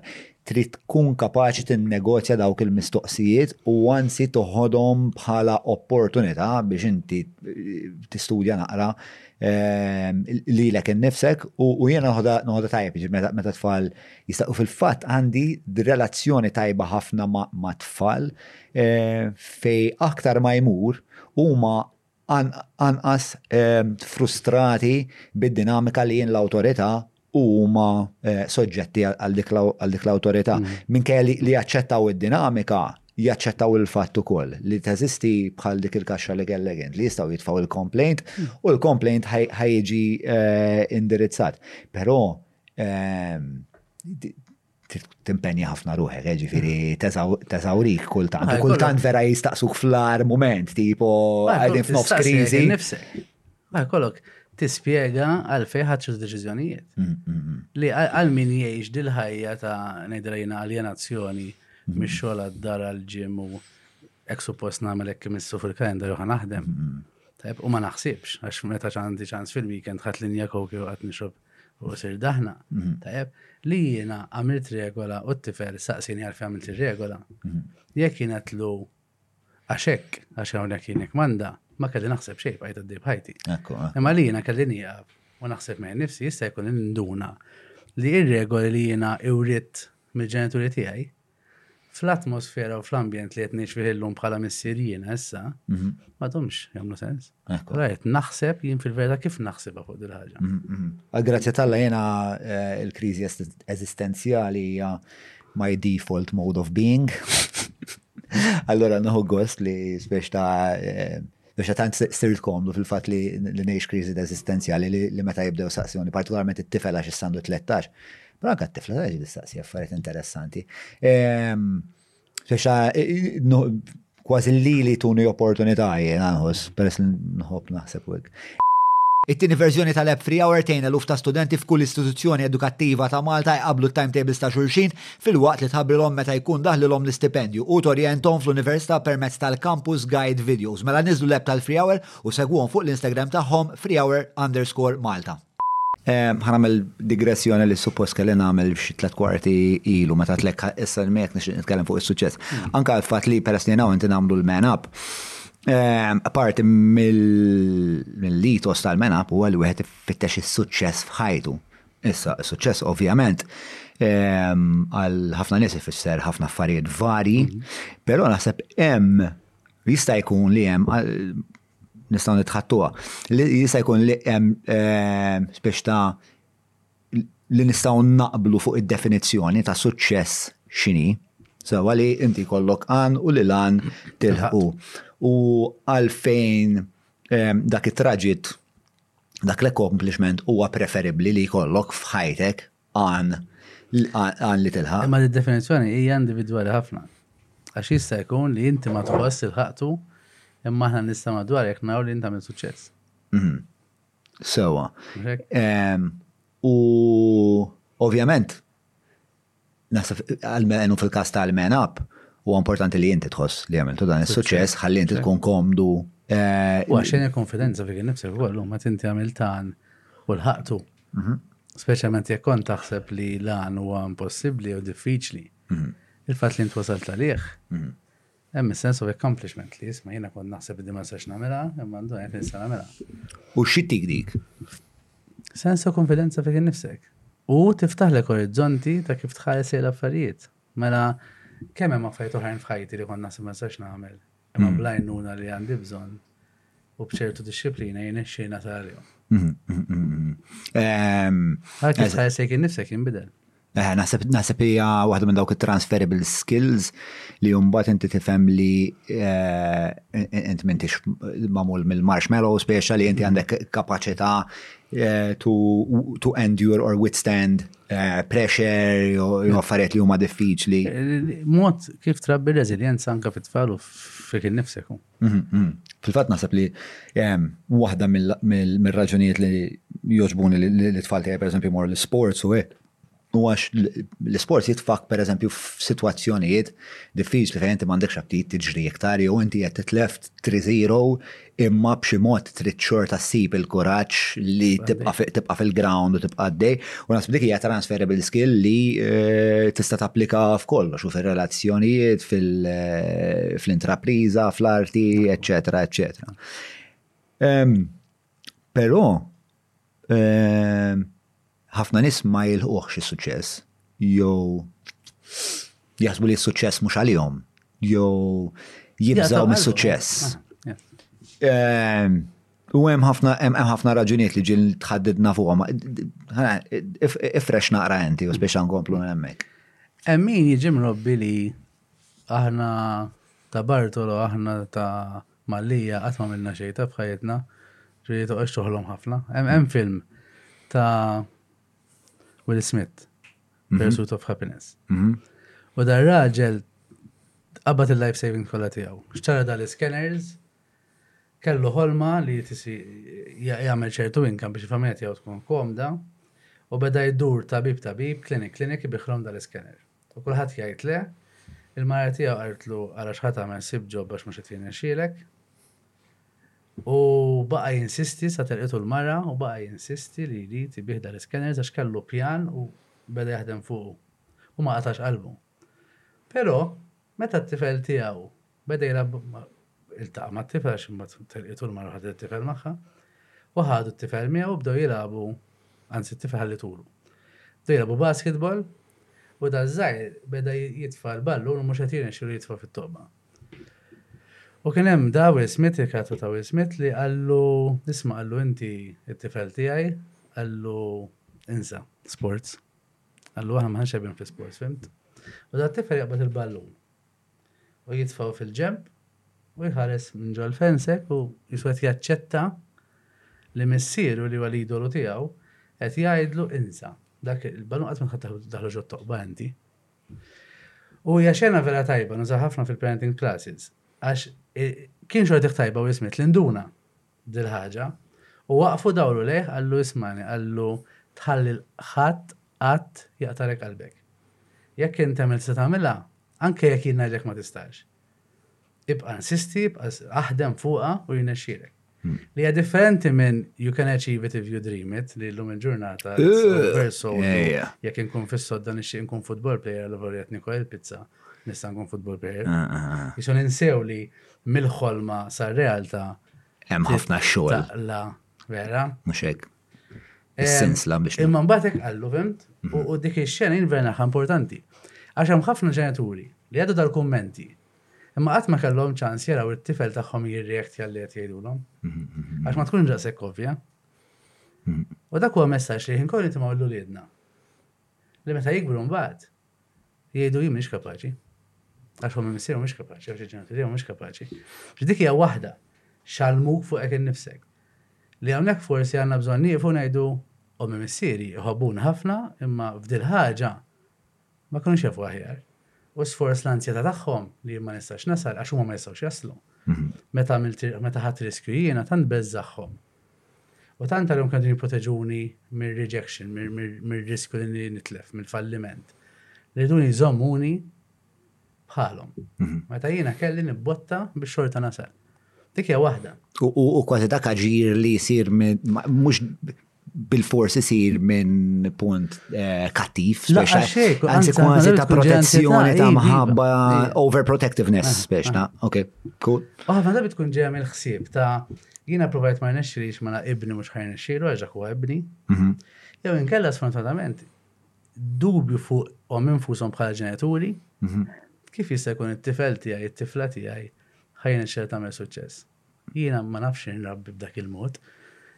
Trid tkun kapaċi tinnegozja dawk il-mistoqsijiet u anzi toħodhom bħala opportunità biex inti tistudja naqra ehm, lilek innifsek u jiena noħodha tajjeb jiġifieri meta tfal jistaqu fil-fatt għandi relazzjoni tajba ħafna ma' tfal eh, fej aktar ma jmur huma anqas frustrati bid-dinamika li jien l-awtorità u huma eh, soġġetti għal dik l-awtorità. Mm. Minkejja li jaċċettaw id-dinamika, jaċċettaw il-fatt ukoll li teżisti bħal dik il-kaxxa li kellek li jistgħu jitfgħu il-complaint mm. u l-complaint ħajġi eh, indirizzat. Però ehm, timpenja ħafna ruħek, eh, ġifiri, teżawrik kultant. Ah, kultant vera jistaqsuk fl-ar moment, tipo, ah, għedin f'nofs krizi. Ma ah, kollok, tispiega għal fejħat ċuż deċizjonijiet. Mm, mm, mm. Li għal min jiex dil-ħajja ta' nejdrajna alienazzjoni, mix xogħol għad-dar għal-ġim u ek suppost namel ek kimissu fil-kalendar uħan naħdem. U ma naħsibx, għax meta ċandi ċans fil-weekend ħat linja koki u għat nixob u sir daħna, tajjeb, li jiena għamilt regola u t-tifel saqsini għalfi għamilt ir-regola. Jekk jiena tlu għaxek, għax hawnhekk jienek manda, ma kelli naħseb xejn bħajt għaddi bħajti. Imma li jiena kelli nieqaf u naħseb minn nifsi jista' jkun induna li ir-regoli li jiena iwrit mill-ġenituri tiegħi fl-atmosfera u fl-ambjent li qed ngħix fih illum bħala missier jiena issa, mhm. ma domx jagħmlu sens. Ra qed naħseb jien fil-vera kif naħsibha fuq dil ħaġa. Mhm, mhm. Għal grazzja tal jiena eh, il-kriżi eżistenzjali hija my default mode of being. Allora nħu gost li spiex ta' eh, Biex tant sirt komdu fil-fatt li ngħix kriżi eżistenzjali li meta jibdew saqsjoni, partikolarment it-tifel għax issandu 13. Però anke t-tifla ta' ġi tistaqsi affarijiet interessanti. Ehm, Biex kważi li li tuni opportunità jena nħoss, peress li nħobb naħseb u It-tieni verżjoni tal-app Free Hour tejna luf ta' studenti f'kull istituzzjoni edukattiva ta' Malta jqablu t-timetables ta' xulxin filwaqt li tħabbrilhom meta jkun daħlilhom l-istipendju u torjenthom fl-Università permezz tal-Campus Guide Videos. Mela niżżlu l-app tal-FreeHour u segwuhom fuq l-Instagram tagħhom freehour underscore Malta. Ħa nagħmel digressjoni li suppost kelli nagħmel xi tliet kwarti ilu meta tlekk issa miegħek nixtieq nitkellem fuq is-suċċess. Anke għall-fatt li peress li jien hawn inti nagħmlu l-man up. Parti mill-ethos tal-man up huwa li wieħed ifittex is-suċċess f'ħajtu. Issa, suċċess ovvjament għal ħafna nies ifisser ħafna affarijiet varji, mhm. però naħseb hemm jista' jkun li hemm nistgħu nitħattuha. Li jista' jkun li hemm biex ta' li nistgħu naqblu fuq id-definizzjoni ta' suċċess x'inhi. Sewa li inti kollok għan u li lan tilħu. U għalfejn dak it-traġit dak l-accomplishment huwa preferibbli li jkollok f'ħajtek għan għan li tilħaq. Imma di definizzjoni hija individwali ħafna. Għax jista' jkun li inti ma tħoss ilħaqtu imma aħna nista' madwar jekk naraw li inti għamil suċċess. Mhm. Sewa. U ovvjament Naħseb għal-menu fil-kas ta' għal-men up, u importanti li jinti tħoss li għamiltu dan il-suċess, ħalli jinti tkun komdu. Eh, u għaxin il-konfidenza fik nifsek u għallu, ma tinti għamiltan u l-ħaqtu. Mhm. Speċjalment jekk kont taħseb li lan huwa impossibbli u diffiċli. Mhm. Il-fatt li ntwasalt għalih mhm. Hemm is-sense of accomplishment li jisma' jiena kont naħseb li din ma nistax nagħmilha, imma għandu hekk nista' nagħmilha. U x'ittik dik? Sense of konfidenza fik innifsek. U tiftaħlek orizzonti ta' kif tħares lejn l-affarijiet. Mela kemm hemm affarijiet oħrajn f'ħajti li kont naħseb ma nistax nagħmel, imma blajnuna li għandi bżonn u bċertu disċiplina jien xi nasal għalihom. Għal kif tħares lejn innifsek jinbidel. Eh, naħseb naħseb hija waħda minn dawk it-transferable skills li mbagħad inti tifhem li eh, int m'intix magħmul mill-marshmallow speċa li inti għandek kapaċità eh, to, to endure or withstand eh, pressure jew affarijiet li huma diffiċli. Mod kif trabbi reżiljenza anke fit-tfal u fik innifsek. Mhm, mhm. Fil-fatt naħseb li ehm, waħda mill-raġunijiet li joġbuni li t-tfal tiegħi pereżempju mor l-sports u hekk. U għax l-sports jitfak per eżempju f'sitwazzjonijiet diffiċli fejn inti m'għandekx aptit tiġri iktar jew inti qed titlef 3-0 imma b'xi mod trid xorta ssib il-kuraġġ li tibqa' fil-ground u tibqa' għaddej. U nasib dik hija transferable skill li eh, tista' tapplika f'kollox u fir-relazzjonijiet, fil-intrapriża, fl-arti, eċetera, eċetera. Però eh, Ħafna nies ma jilħquhx is-suċċess jew jaħsbu li s-suċċess mhux għalihom jew jibżgħu mis-suċċess. Ehm, u hemm ħafna hemm ħafna raġunijiet li ġil tħaddidna fuqhom. Ifrex naqra inti u spiex nkomplu hemmhekk. Hemm min jiġi mrobbi li Aħna ta' Bartolo, aħna ta' Mallia qatt m'għamilna xejn tajb f'ħajjitna. Ġifieri toqgħodx toħlom ħafna. Hemm film ta' Will Smith, mhm. Pursuit of Happiness. Mhm. U dar raġel qabad il-life saving kollha tiegħu. X'ċara dal scanners kellu ħolma li tisi jagħmel ċertu inkam biex il-familja tiegħu tkun komda u beda jdur tabib tabib, klinik klinik biħrom dal-iskener. U kulħadd jgħid le. Il-mara tiegħu qaltlu ara x'ħa tagħmel sib job għax mhux qed jirnexxielek. U baqa' jinsisti sa telqitu l-mara u baqa' jinsisti li jrid ibigħ dal-iskeners għax kellu pjan u beda jaħdem fuqu. U ma qatax qalbu. Però, meta t-tifel tiegħu Beda jilgħab ma' iltaqa' mat-tifel għax imbagħad telqiet u l-mara ħadet it-tifel magħha u ħadu t-tifel miegħu u bdew jilgħabu anzi t-tifel ħallitulu. Bdew jilgħabu basketball u da ż-żgħir beda jitfa' l-ballun u mhux qed jirnexxielu jitfa' fit-toqba. U kien hemm da Will Smith, il-karattru ta' Will Smith li qallu, isma' qallu inti t-tifel tiegħi, qallu insa sports. Qallu aħna m'aħniex tajbin fl-isports, fhimt? U da t-tifel jaqbad il-ballun. u jitfgħu fil-ġenb u jħares minn ġol fensek u qisu qed jaċċetta li missieru li huwa l-idolu tiegħu qed jgħidlu insa dak il-ballun qatt ma tħadd daħlu ġo toqba inti. U hija xena vera tajba nuża ħafna fil-parenting classes għax e, kien xogħol tajba u jismet l-induna dil-ħaġa. U waqfu dawru lejh qallu ismagħni qallu tħalli l-ħadd qatt jaqtalek qalbek. Jekk int għamilt se tagħmilha anke jekk jien ngħidlek ma tistax. Ibqa' insisti ibqa' aħdem fuqha u jirnexxielek. Li hija differenti minn you can achieve it if you dream it li llum il-ġurnata verso jekk inkun fis-sodda nixtieq inkun football player l-vorjetni kol il-pizza nista' nkun football player. Jison insew li Mill-ħolma sar-realtà. Hemm ħafna xogħol. Taqla, vera? Mhux hekk. Is-sinsla biex. Imma mbagħad hekk qallu, fimt? U mhm. dik ix-xena jien vera importanti. Għax hemm ħafna ġenituri li għadu dal-kummenti. Imma qatt ma kellhom ċans jaraw it-tifel tagħhom jirreact għalli qed jgħidulhom. Mhm, mhm, għax ma tkun ġaqsek ovvja. U dak huwa messaġġ li ħin kolli timgħu l-uliedna. li meta jikbru mbagħad jgħidu jien m'iniex kapaċi. Għax ommi missier mhumiex kapaċi, għax il-ġenituri mhumiex kapaċi. Dik hija waħda xalmuk fuq hekk innifsek. Li hawnhekk forsi għandna bżonn nieqfu ngħidu ommi missieri jħobbun ħafna imma f'dil ħaġa ma kienux jafu aħjar. U sforz l-anzjeta tagħhom li ma nistax nasal għax huma ma jistgħux jaslu. Mhm. Meta ħadd riskju jiena tant beżżaħħom. U tant għalihom kienu qegħdin jipproteġuni mir-rejection, mir-riskju li nitlef, mill-falliment. Li duni jżommuni bħalhom. Mhm. Meta jiena kelli nibbotta biex xorta nasal. Dik hija waħda. U kważi dak aġir li jsir mhux bil-fors isir minn punt eh, kattiv, għanzi kważi ta' protezzjoni ta' maħabba overprotectiveness, speċna. Ok, cool. Uħafna da bitkun ġeja mill-ħsib ta' Jiena provajt ma rnexxilix mela ibni mhux ħaj rnexxielu għax dak huwa ibni. Mhm. Jew inkella sfortunatament dubju fuq hom infushom bħala ġenituri mhm. kif jista' jkun it-tifel tiegħi, it-tifla tiegħi ħajja nixxel tagħmel suċċess. Jiena ma nafx nrabbi b'dak il-mod.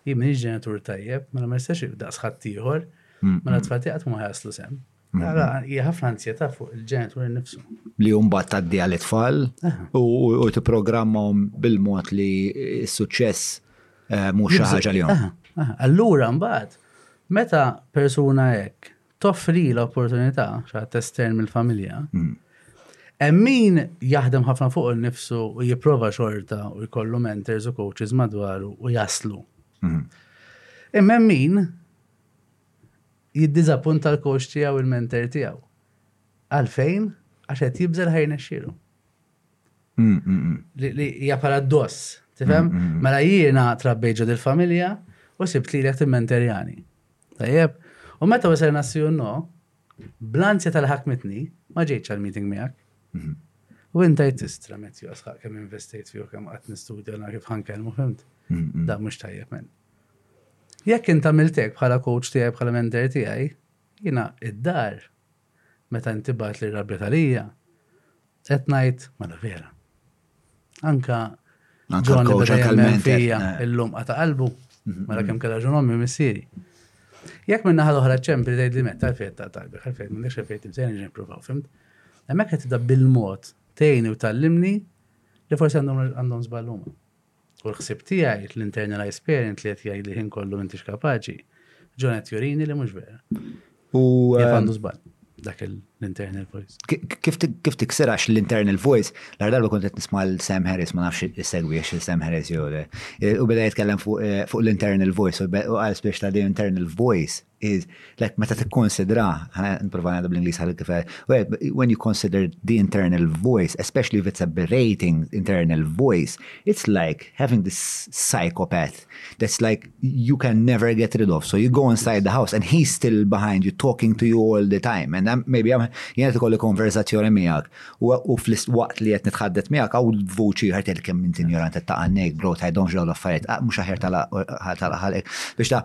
Jien m'iniex ġenitur tajjeb, mela ma nistax daqs ħadd ieħor, mhm. mela t-tfal tiegħek ma ħajaslu sem. Għala, hija ħafna anzjetà fuq il-ġenitur innifsu. Li mbagħad tgħaddi għal it-tfal u tipprogrammhom bil-mod li s-suċċess eh, mhux xi ħaġa li Allura mbagħad meta persuna hekk toffri l-opportunità xa testern mill-familja, mm. Emmin jaħdem ħafna fuq il-nifsu u jiprofa xorta u jkollu mentors u coaches madwaru u jaslu. Mm. Imma min Jiddiżappunta l-kowċ tiegħu il-mentor tiegħu. Għalfejn? Għax qed jibża' li ħa jirnexxielu. Li hija paradoss, tifhem? Mela jiena trabbejt ġod il-familja u sibt lilek timmenterjani. Tajjeb? U meta wasal nassu no, blanzja tal-ħakmitni ma ġejtx għal-meeting miegħek. Mhm. U inta jtistra met josħaq kemm investejt fih kemm qatt nistudja na kif ħankellmu fimt. Mhm, mhm. Da mhux tajjeb minn. Jekk int għamilt hekk bħala coach tiegħi bħala mender tiegħi, jiena id-dar meta int tibgħatli r-rabja tal-hija qed ngħid mela vera. Anka John li beda jemmen fija eh. illum qata' qalbu, mhm, mela mhm. kemm kellha ġun ommi missieri. Jekk minna ħal oħra ċempri tgħid li meta fejt ta' talbi, fejt minn dak fejt imsejn ġen provaw, fimt? Hemmhekk qed tibda bil-mod tgħini u tallimni li forsi għandhom għandhom żballhom. U l-ħsieb tiegħi, l-internalized parent li qed jgħid li ħin kollu m'intix kapaċi, John qed jurini li mhux vera. U jaf eh, għandu żball dak l-internal voice. Kif tiksirax l-internal voice, l darba kont qed nisma' l-Sam Harris, ma nafx segwi għax Sam Harris jew eh, u beda jitkellem eh, fuq l-internal voice u għal spiex ta' the internal voice Like, meta tikkonsidra, nipprova ngħidha bl-Ingliż ħalli kif when you consider the internal voice, especially if it's a berating internal voice, it's like having this psychopath that's like you can never get rid of. So you go inside the house and he's still behind you talking to you all the time. And I'm, maybe I'm jena tikolli konverzazzjoni miegħek u fl-ist waqt li qed nitħaddet miegħek hawn vuċi ħart il-kemm inti ignorant ta' għannek, bro, ta' jdomx l-affarijiet, ah, mhux aħjar tal-ħalqek. Biex ta'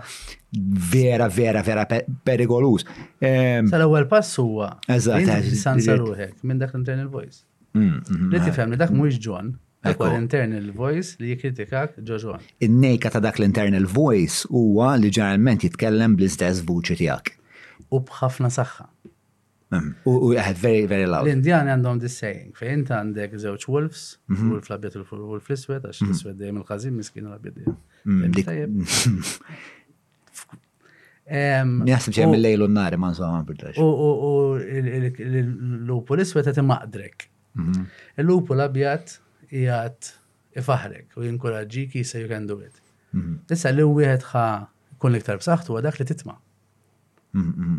vera, vera, vera perikoluż. Ehm, Sal-ewwel pass huwa. Eżatt. Sansa ruħek minn dak l-internal voice. Mm, mm, li mm. tifhem li dak mhuwiex John. Ekku l-internal voice li jikritikak ġoġon. In-nejka ta' dak l-internal voice huwa li ġeneralment jitkellem bl-istess vuċi tiegħek. U bħafna saħħa. U għed very, very loud. L-Indjani għandhom this saying, fej inta għandek zewċ wolves, mhm. wolf l-abjad u wolf l-iswed, għax mhm. l-iswed dejjem il-ħazin miskin l-abjad dejjem. Mhm. Jasib ċem il-lejl u n-nari ma nżom għan birdax. U l-lupu l-iswed għet maqdrek. Il-lupu l-abjad jgħat ifaħrek u jinkuraġġik jisa you can do it. Issa li wieħed ħa kun iktar b'saħħtu dak li titma'.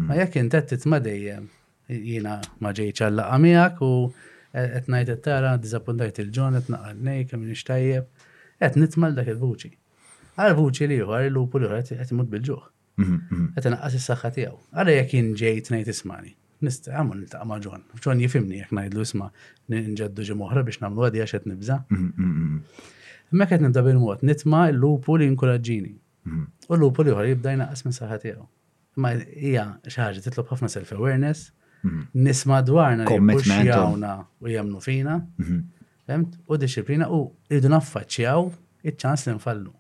Ma jekk int qed titma' dejjem jiena ma ġejtx għallaqa miegħek u qed ngħid qed tara diżappuntajt il-ġon qed naqgħad ngħid kemm m'iniex tajjeb. Qed nitma' dak il-vuċi. Għal vuċi li ieħor il-lupu li ieħor qed imut bil-ġuħ. Qed inaqqas is-saħħa tiegħu. Ara jekk jien ġejt ngħid ismani. Nista' għamu niltaqa' ma' ġon. Ġon jifimni jekk ngħidlu isma' nġeddu ġimgħa oħra biex nagħmlu għadija x'qed nibża'. Hemmhekk qed nibda bil-mod nitma' l-lupu li jinkoraġġini. U l-lupu l-ieħor jibda jnaqqas minn saħħa tiegħu. Imma hija xi ħaġa titlob ħafna self-awareness, mhm. nisma' dwarna li jawna u jemnu fina, mhm. femt? U disciplina u rridu naffaċċjaw iċ-ċans li nfallu.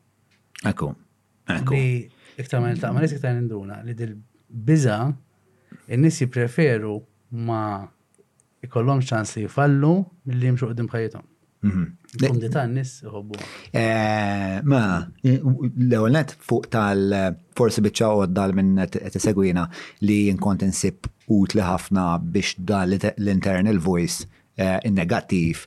Ekku, ekku. Li iktar ma niltaq ma iktar ninduna li dil-biża in-nies jippreferu ma' ikollhom ċans li jfallu milli jimxu qudiem b'ħajjithom. Mhm. Il-kumdità n-nies iħobbu. Eh, ma, l-ewwel net fuq tal forsi biċċa għodda minn qed isegwina li nkont insib utli ħafna biex dan l-internal voice eh, in-negattiv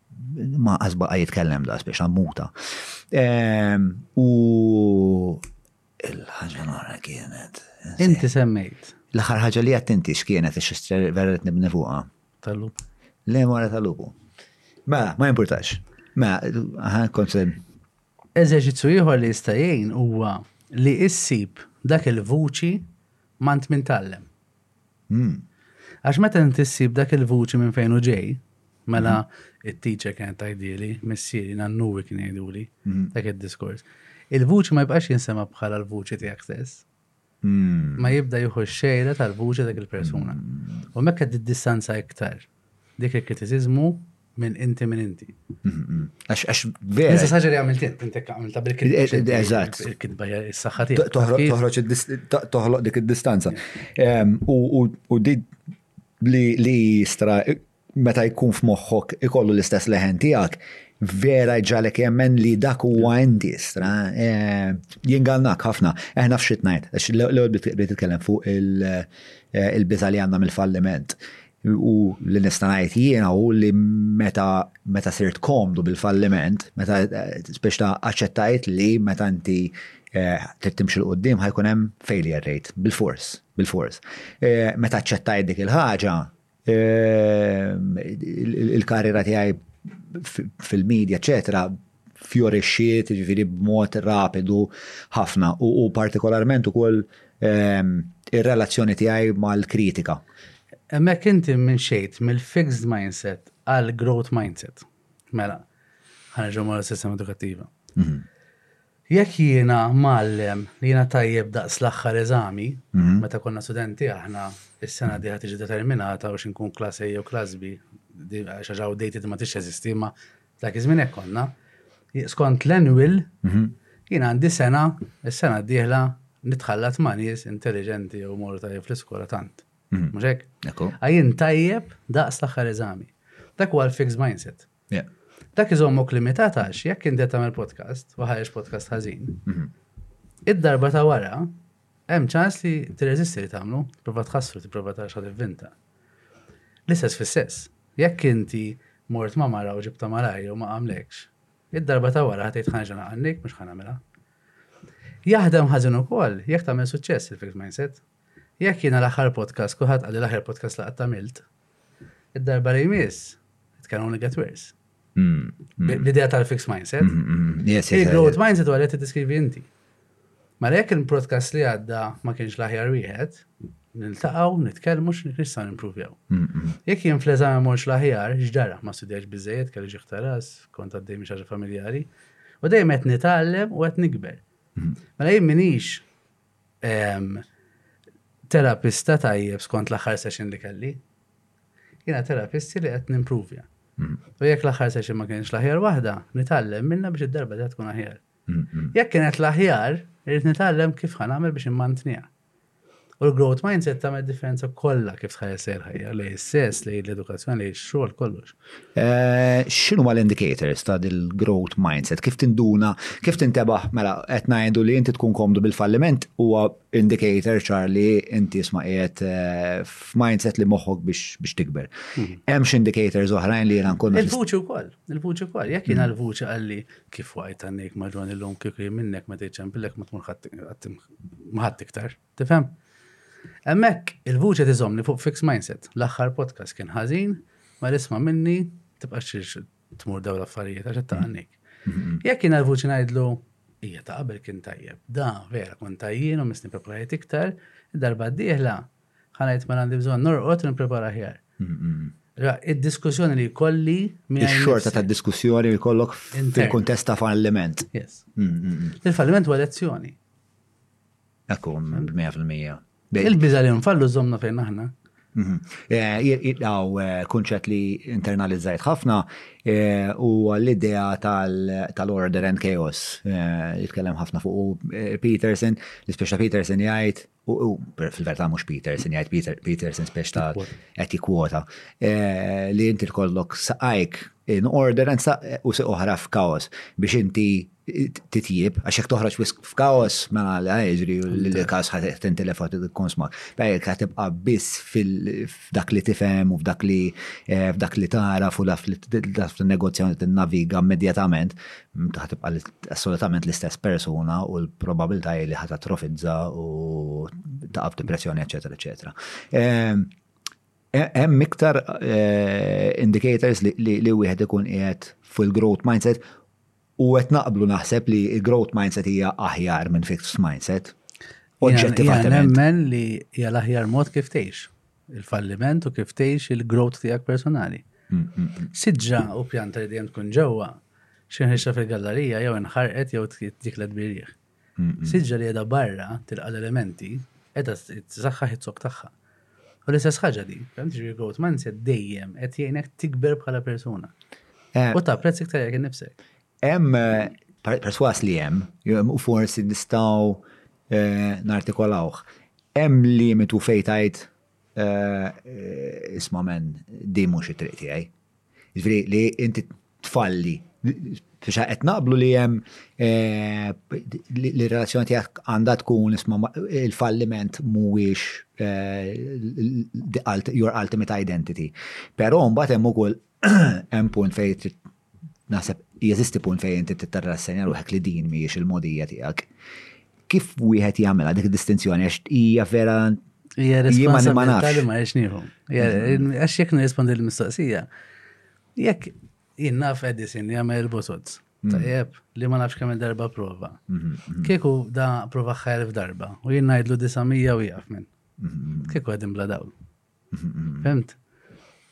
ma qas baqa' jitkellem da biex ammuta. Ehm, u il-ħaġa l-oħra kienet. Inti semmejt. L-aħħar ħaġa li qed inti x'kienet ix vera qed nibni fuqha. Tal-lupu. Le mara tal-lupu. Ma, ma jimpurtax. Ma, ħan kont Eżerċizzju ieħor li jista' jgħin huwa li issib dak il-vuċi mant minn tallem. Għax meta inti ssib dak il-vuċi minn fejn hu ġej, mela it-teacher kienet tgħidili, missieri nannuwi kien jgħiduli dak id-diskors. Il-vuċi ma jibqax jinsema' bħala l-vuċi tiegħek stess. Ma jibda jieħu x-xejra tal-vuċi dak il-persuna. U hemmhekk qed tiddistanza iktar Dik il-kritizizmu minn inti minn inti. Għax għax vera. Nisa saġeri għamilt int, intek għamilta bil-kitba. Eżatt. Il-kitba s-saxħa tiegħek. Toħroġ toħloq dik id-distanza. U di li jistra meta jkun f'moħħok ikollu l-istess leħen tiegħek, vera ġalek jemmen li dak huwa inti jistra. Jingannak ħafna. Eħna f'xitnajt, l-ewwel bit titkellem fuq il-biża li għandna mill-falliment. U li nista' ngħid jiena hu li meta meta sirt komdu bil-falliment, meta biex ta' aċċettajt li meta inti eh, trid timxi l qudiem ħajkun hemm failure rate, bil-fors, bil-fors. Eh, meta aċċettajt dik il-ħaġa, eh, il-karriera tiegħi fil-medja, eċetera, fjorixxiet, jiġifieri b'mod rapidu ħafna u partikolarment ukoll ehm, ir-relazzjoni tiegħi mal-kritika. Hemmhekk inti minn xejt mill-fixed mindset għal growth mindset. Mela, ħanġu mal sistema edukattiva. Mhm. Jekk jiena mallem li jiena tajjeb daqs l-aħħar eżami, mhm. meta konna studenti aħna is-sena diħa tiġi determinata u xinkun klass A jew klass B, xaġaw dated ma tix eżisti, ma Dak iż-żmien hekk konna. Skont l-annual, jien għandi sena, is-sena d-dieħla nitħallat ma' nies intelligenti u morru tajjeb fl-iskola tant. Mhm. Mhux hekk? Ekku. Għajin tajjeb daqs l-aħħar eżami. Dak huwa l-fixed mindset. Yeah. Dak iżommok limitat għax jekk inti qed tagħmel podcast u ħareġ podcast ħażin, Mhm. id-darba ta' wara Hemm ċans li tirreżisti li tagħmlu, tipprova tħassru, tipprova tara x'ħad ivvinta. L-istess fis-sess. Jekk inti mort ma' mara u ġibta malajr u ma qamlekx, id-darba ta' wara ħad tgħid ħa nerġa' naqannik mhux ħa nagħmilha. Jaħdem ħażin ukoll jekk tagħmel suċċess il-fixed mindset. Jekk jiena l-aħħar podcast kulħadd qal li l-aħjar podcast li qatt għamilt, Id-darba li jmiss, it can only get worse. L-idea tal-fixed mindset. Il-growth mindset u għalet t-diskrivi inti. Ma mela jek il-podcast li għadda ma kienx laħjar wieħed, nil-taqaw, nitkelmu x'nistgħu nimpruvjaw. Jekk jien fl-eżami mhux laħjar, x'dara ma studjax biżejjed, kelli xi ħtaras, kont għaddej mhix ħaġa familjari, u dejjem qed nitgħallem u qed nikber. Mela jien minix terapista tajjeb skont l-aħħar session li kelli. Jiena terapisti li qed nimpruvja. Mm. U jekk l-aħħar session ma kienx l-aħjar waħda, nitgħallem minna biex id-darba ta' tkun aħjar. Mm, mm. Jekk kienet l-aħjar, irrid nitgħallem kif ħanamel biex immantnija. U l-growth mindset tagħmel differenza kollha kif tħares il-ħajja, li s-sess, li l-edukazzjoni, li x-xogħol kollox. Eh, x'inhuma l-indicators ta' dil-growth mindset? Kif tinduna, kif tintebaħ mela qed ngħidu li inti tkun komdu bil-falliment huwa indicator ċar li inti isma' qiegħed eh, f'mindset li moħħok biex tikber. Hmm. Hemm x'indicators oħrajn li jiena nkun. Il-vuċi wkoll, il-vuċi wkoll. Jekk jiena hmm. l-vuċi qalli kif wajt għandek madwan illum kif minnek ma tgħidx ma tkun ħadd iktar. Tifhem? Hemmhekk il-vuċi tiżommni fuq fixed mindset. L-aħħar podcast kien ħażin, ma isma' minni tibqax trid tmur dawn l-affarijiet għax qed taqannik. Mm-hmm. Jekk jiena l-vuċi ngħidlu hija ta' qabel kien tajjeb. Da, vera, kont tajjien u misni preparajt iktar, darba d-dieħla ħanajt ma mela għandi bżonn norqod u nipprepara ħjar. Mm-hmm. Id-diskussjoni li kolli Ix-xorta ta' diskussjoni li kollok fil-kontest ta' falliment. Yes. Mm-hmm. Il-falliment huwa lezzjoni. Ekku, mija fil-mija. Il-biza li nfallu zomna fejn aħna. Mhm. Eh, Jitlaw eh, kunċet li internalizzajt ħafna eh, u l-idea tal-order and chaos jitkellem ħafna fuq Peterson, l-ispeċa Peterson jgħid u fil-verità mhux Peterson jgħid Peterson speċ ta' qed kwota li inti tkollok saqajk in order and u si oħra f'kaos biex inti titjib, għax jek toħroġ wisq f'kaos, ma mela la jiġri l-kaos ħat tintilef għat tkun smak. Bajek ħat tibqa biss f'dak li tifem u f'dak li eh, f'dak li tara fu daf li t-negozja t-naviga immedjatament, ħat tibqa assolutament l-istess persona u l-probabilta li ħat atrofizza u taqab depressjoni, eccetera, eccetera. Ehm, e-, hemm iktar eh, indicators li wieħed ikun qiegħed full growth mindset U qed naqblu naħseb li growth mindset hija aħjar minn fixed mindset. Oġġettivament. Jien nemmen li hija l-aħjar mod kif tgħix il-falliment u kif tgħix il-growth tiegħek personali. Mm, mm, mm. Siġġa u pjanta li dejjem tkun ġewwa, xi nħixxa fil-gallerija jew inħarqet jew dik l-adbirieħ. Siġra li qiegħda barra tilqa' l-elementi qiegħda tsaħħaħ iz-zokk tagħha. U l-istess ħaġa di, fehmti ġifieri growth mindset dejjem qed jgħinek tikber bħala persuna. Eh. U tapprezz iktar jekk innifsek. Hemm eh, perswas li hemm, u forsi nistgħu eh, nartikolawh. Hemm limitu fejn tajt isma' men di mhux it-triq tiegħi. Ġifieri li inti tfalli. Fisha qed naqblu li hemm eh, li relazzjoni tiegħek għandha tkun isma' il-falliment mhuwiex eh, your ultimate identity. Però mbagħad hemm ukoll hemm punt fejn naħseb jeżisti punt fejn inti tittarra s-senja ruħek li din mhijiex il-modija tiegħek. Kif wieħed jagħmilha dik id-distinzjoni għax hija vera Hija responsabilità li ma jiex nieħu. Għax jekk nirrispondi l-mistoqsija, Jekk jien naf Edison jagħmel il-bosots, mm. tajjeb li ma nafx kemm il-darba prova. Mhm, mhm. Kieku da prova ħajr f'darba u jien ngħidlu 900 u jaf minn. Mhm, Kieku qegħdin bla dawl. Fimt?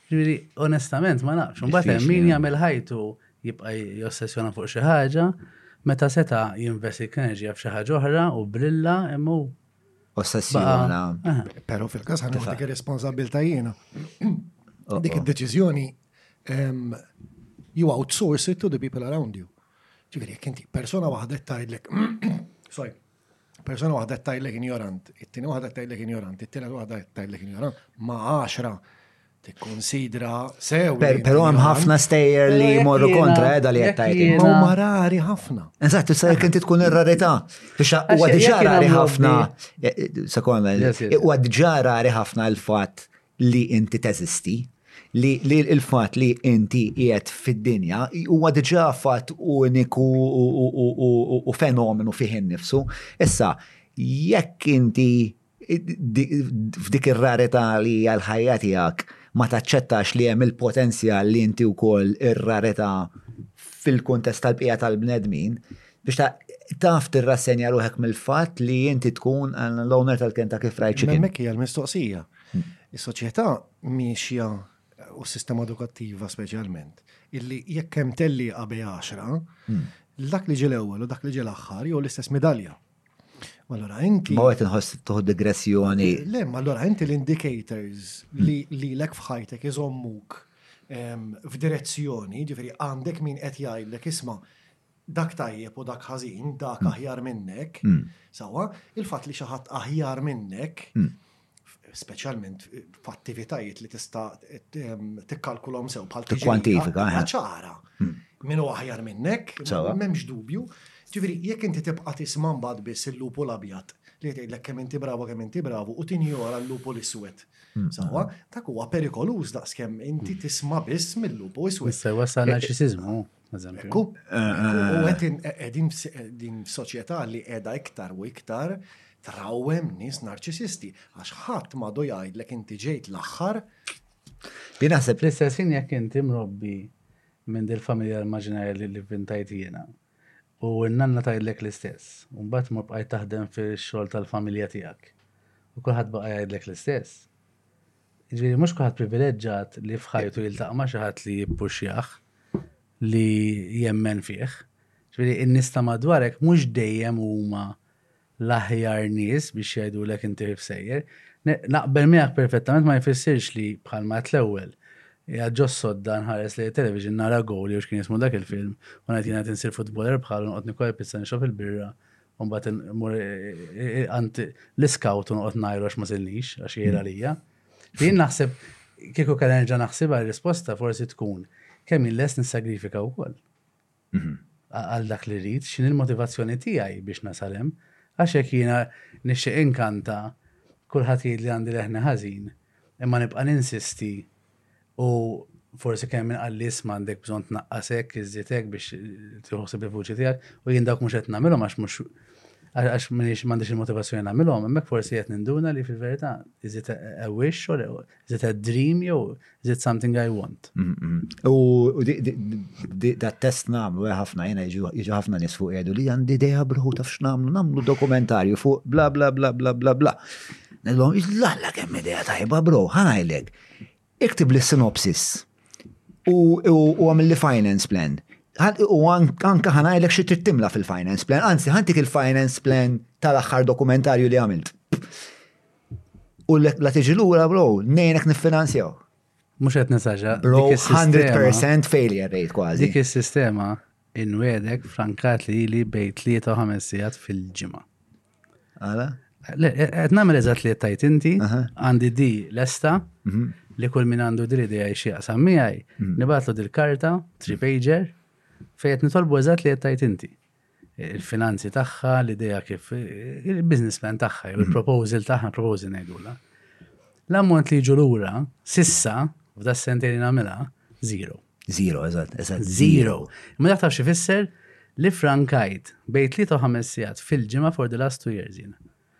Ġifieri onestament ma nafx. Mbagħad hemm min jagħmel ħajtu jibqa' jossessjona fuq xi ħaġa meta seta' jinvesti enerġija f'xi ħaġa oħra u brilla imma ossessjona. Pero fil-kas ħana dik ir-responsabilta jiena. Oh, dik oh. id-deċiżjoni you outsource it to the people around you. Ġifieri jekk inti persona waħda tgħidlek sorry, persona waħda tgħidlek injorant, it-tieni waħda tgħidlek injorant, it-tielet waħda tgħidlek injorant, ma' għaxra Tikkonsidra sew. Però hemm ħafna stejjer li jmorru kontra edha eh, li qed tgħid. Huma rari ħafna. Eżatt, issa jekk inti tkun ir-rarità. Biex huwa diġà rari ħafna. Eh, eh, Sekonda, huwa diġà rari ħafna l-fatt li inti teżisti li, li il-fat li inti jiet fid-dinja huwa diġà fatt uniku u fenomenu fih innifsu. Issa, jekk inti f'dik ir-rarità li hija l-ħajja tiegħek ma taċċettax li hemm il-potenzjal li inti wkoll ir-rarità fil-kuntest tal-bqija tal-bnedmin biex taf tirrassenja ruħek mill-fatt li inti tkun l-owner tal-Kentucky Fried Chicken. Hemmhekk hija l-mistoqsija. Hmm. Is-soċjetà miexja u s-sistema edukattiva speċjalment illi jekk hemm telli qabel 10 hmm. dak li ġil ewwel u dak li ġil aħħar jew l-istess medalja. Allora inti. Ma għet nħoss tuħu digressjoni. Le, ma allora inti l-indicators li hmm. l-ek fħajtek iżommuk f'direzzjoni, ġifiri għandek min qed jgħidlek isma' dak tajjeb u dak ħażin, dak hmm. aħjar minnek, hmm. sawa, il-fatt li xi ħadd aħjar minnek, speċjalment f'attivitajiet li tista' tikkalkulhom sew bħal tikkwantifika eh. ċara. Hmm. Min huwa aħjar minnek, m'hemmx dubju. Ġifieri jekk inti tibqa' tisma' mbagħad biss il-lupu l-abjad li tgħidlek kemm inti bravu kemm inti bravu u tinjora l-lupu l-iswed. Hmm. Sawa, dak huwa perikoluż daqskemm inti hmm. tisma' biss mill-lupu iswed. Sewa sa narċisizmu. Ekku, u għedin din soċieta li edha iktar u iktar trawem nis narċisisti, għax ħadd madu jgħidlek inti ġejt l-axħar. Jien naħseb l-istessin jekk inti mrobbi minn dil-familja l-maġinarja li l-vintajt jiena. U n-nanna tajdlek l-istess. Umbat ma bqajt taħdem fil-xol tal-familja tijak. U kullħat baqa jajdlek l-istess. Ġifieri mhux kulħadd privileġġat li f'ħajtu jiltaqa' ma' xi ħadd li jippuxjah, li jemmen fih. Ġifieri n-nies ta' madwarek mhux dejjem huma l-aħjar nies biex jgħidulek inti kif sejjer. Naqbel miegħek perfettament ma jfissirx li, bħalma għedt l-ewwel, qiegħed ġos-sodda nħares lejn it-television nara goal jew x'kien jismu dak il-film u ngħid jiena qed insir futboler bħalu noqgħod nikkol il-pizza nixrob il-birra Mbagħad immur għand l-iskawt u noqgħod ngħidu għax ma silnix għax jgħid għalija. Jien naħseb kieku kan nerġa' naħsibha r-risposta forsi tkun kemm il-les nissagrifika wkoll. Mhm. Għal dak li rrid, x'in il-motivazzjoni tiegħi biex nasalem, għax hekk jiena nixtieq inkanta kulħadd jgħid li għandi leħni ħażin, imma nibqa' ninsisti U forsi kemm minn qallis m'għandek bżonn tnaqqas hekk, iżjed hekk biex tieħu ħsieb il-vuċi tiegħek, u jien dawk mhux qed nagħmilhom għax mhux għax minix m'għandix il-motivazzjoni nagħmilhom, hemmhekk forsi qed ninduna li fil-verità iżjed a wish or iżjed a dream jew iżjed something I want. U da test nagħmlu eh, ħafna jiena jiġu ħafna nies fuq qiegħdu li għandi idea bruħu taf x'nagħmlu, nagħmlu dokumentarju fuq bla bla bla bla bla bla. Nellhom, la la kemm idea tajba bro, ħanajlek. iktibli synopsis u għamilli finance plan. U anka ħanajlek xi trid timla fil-finance plan, anzi ħantik il-finance plan tal-aħħar dokumentarju li għamilt. U la tiġi lura bro, nejnek niffinanzjaw. Mux għet nisaġa. Bro, 100% failure rate kważi. Dik il-sistema inwedek frankat li li bej 3 u 5 sijat fil-ġimma. Għala? Qed nagħmel eżatt li tajt inti, għandi di lesta mhm. li kull min għandu diri di għajxie qasam miegħi, mhm. nibatlu dil-karta, three pager, fejn qed nitolbu eżatt li tajt inti. Il-finanzi tagħha, l-idea kif il-businessman tagħha, mhm. il-proposal tagħha, proposal ngħidula. L-ammont li ġu lura sissa f'da sentejn nagħmilha zero. Zero, eżatt, eżatt, zero. Ma mela tafx ifisser li frankajt bej tlieta u ħames sigħat fil-ġimgħa for the last two years jien.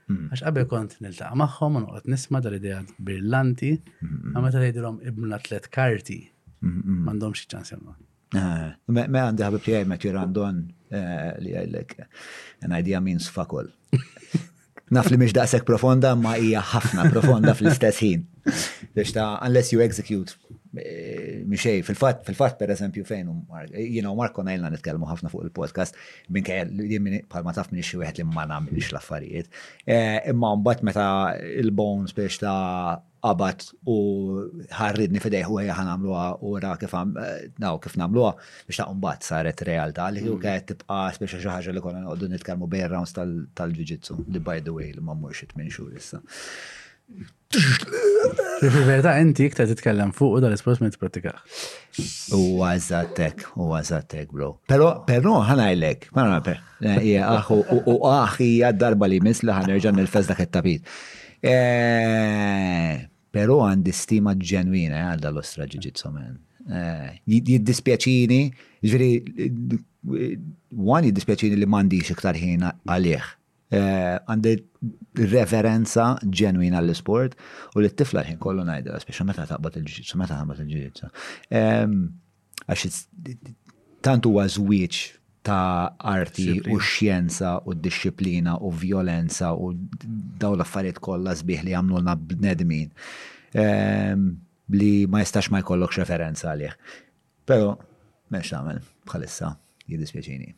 Hmm. Għax qabel kont niltaqa' magħhom u noqgħod nisma' dal-idea brillanti, hmm. ma meta tgħidilhom ibna tliet karti hmm, m'għandhomx xi ċans jagħmlu. Ah, me għandi ħabib tiegħi Matthew Randon eh, li għajlek an idea means fakol. Naf li mhix daqshekk profonda ma hija ħafna profonda fl-istess ħin. Biex ta' unless you execute eh, miexej, fil-fat, fil-fat per eżempju fejn, jina u Marko najlna nitkelmu ħafna fuq il-podcast, minn kaj li palma taf minn xie wieħed li ma namilx l-affarijiet. Eh, imma mbagħad meta il-bones biex ta' qabad u ħarridni f'idejh u ejja ħanamluha u ra kif naw kif nagħmluha biex ta' mbagħad saret realtà li kieku kienet tibqa' speċi xi ħaġa li konna noqogħdu nitkellmu bejn rounds tal-ġuġitsu li by the way li ma mmurx it-tmien xhur issa. Fil-verità inti iktar titkellem fuq u dal-isport ma tipprattikah. Huwa eżattek, huwa eżattek, bro. Però però ħanajlek, ma nagħmel eh, aħ u aħ hija darba li miss li ħanerġa' nilfes dak it-tapit. Eh, Pero għandi stima ġenwina eh, għal dal-ostra ġiġitsu men. Eh, jiddispjaċini, ġveri, għan jiddispjaċini li mandiċ iktar ħina għalih. Eh, għandi referenza ġenwina l-sport u li t-tifla ħin kollu najda, speċa meta taqbad il-ġiġitsu, meta taqbad il-ġiġitsu. Ehm, Għax tant huwa żwieġ ta' arti u xjenza u disċiplina u violenza u daw l-affarijiet kollha sbieħ li għamlulna bnedmin ehm, li ma jistax ma jkollokx referenza għalih. Però, mex tagħmel bħalissa, jiddispjaċini.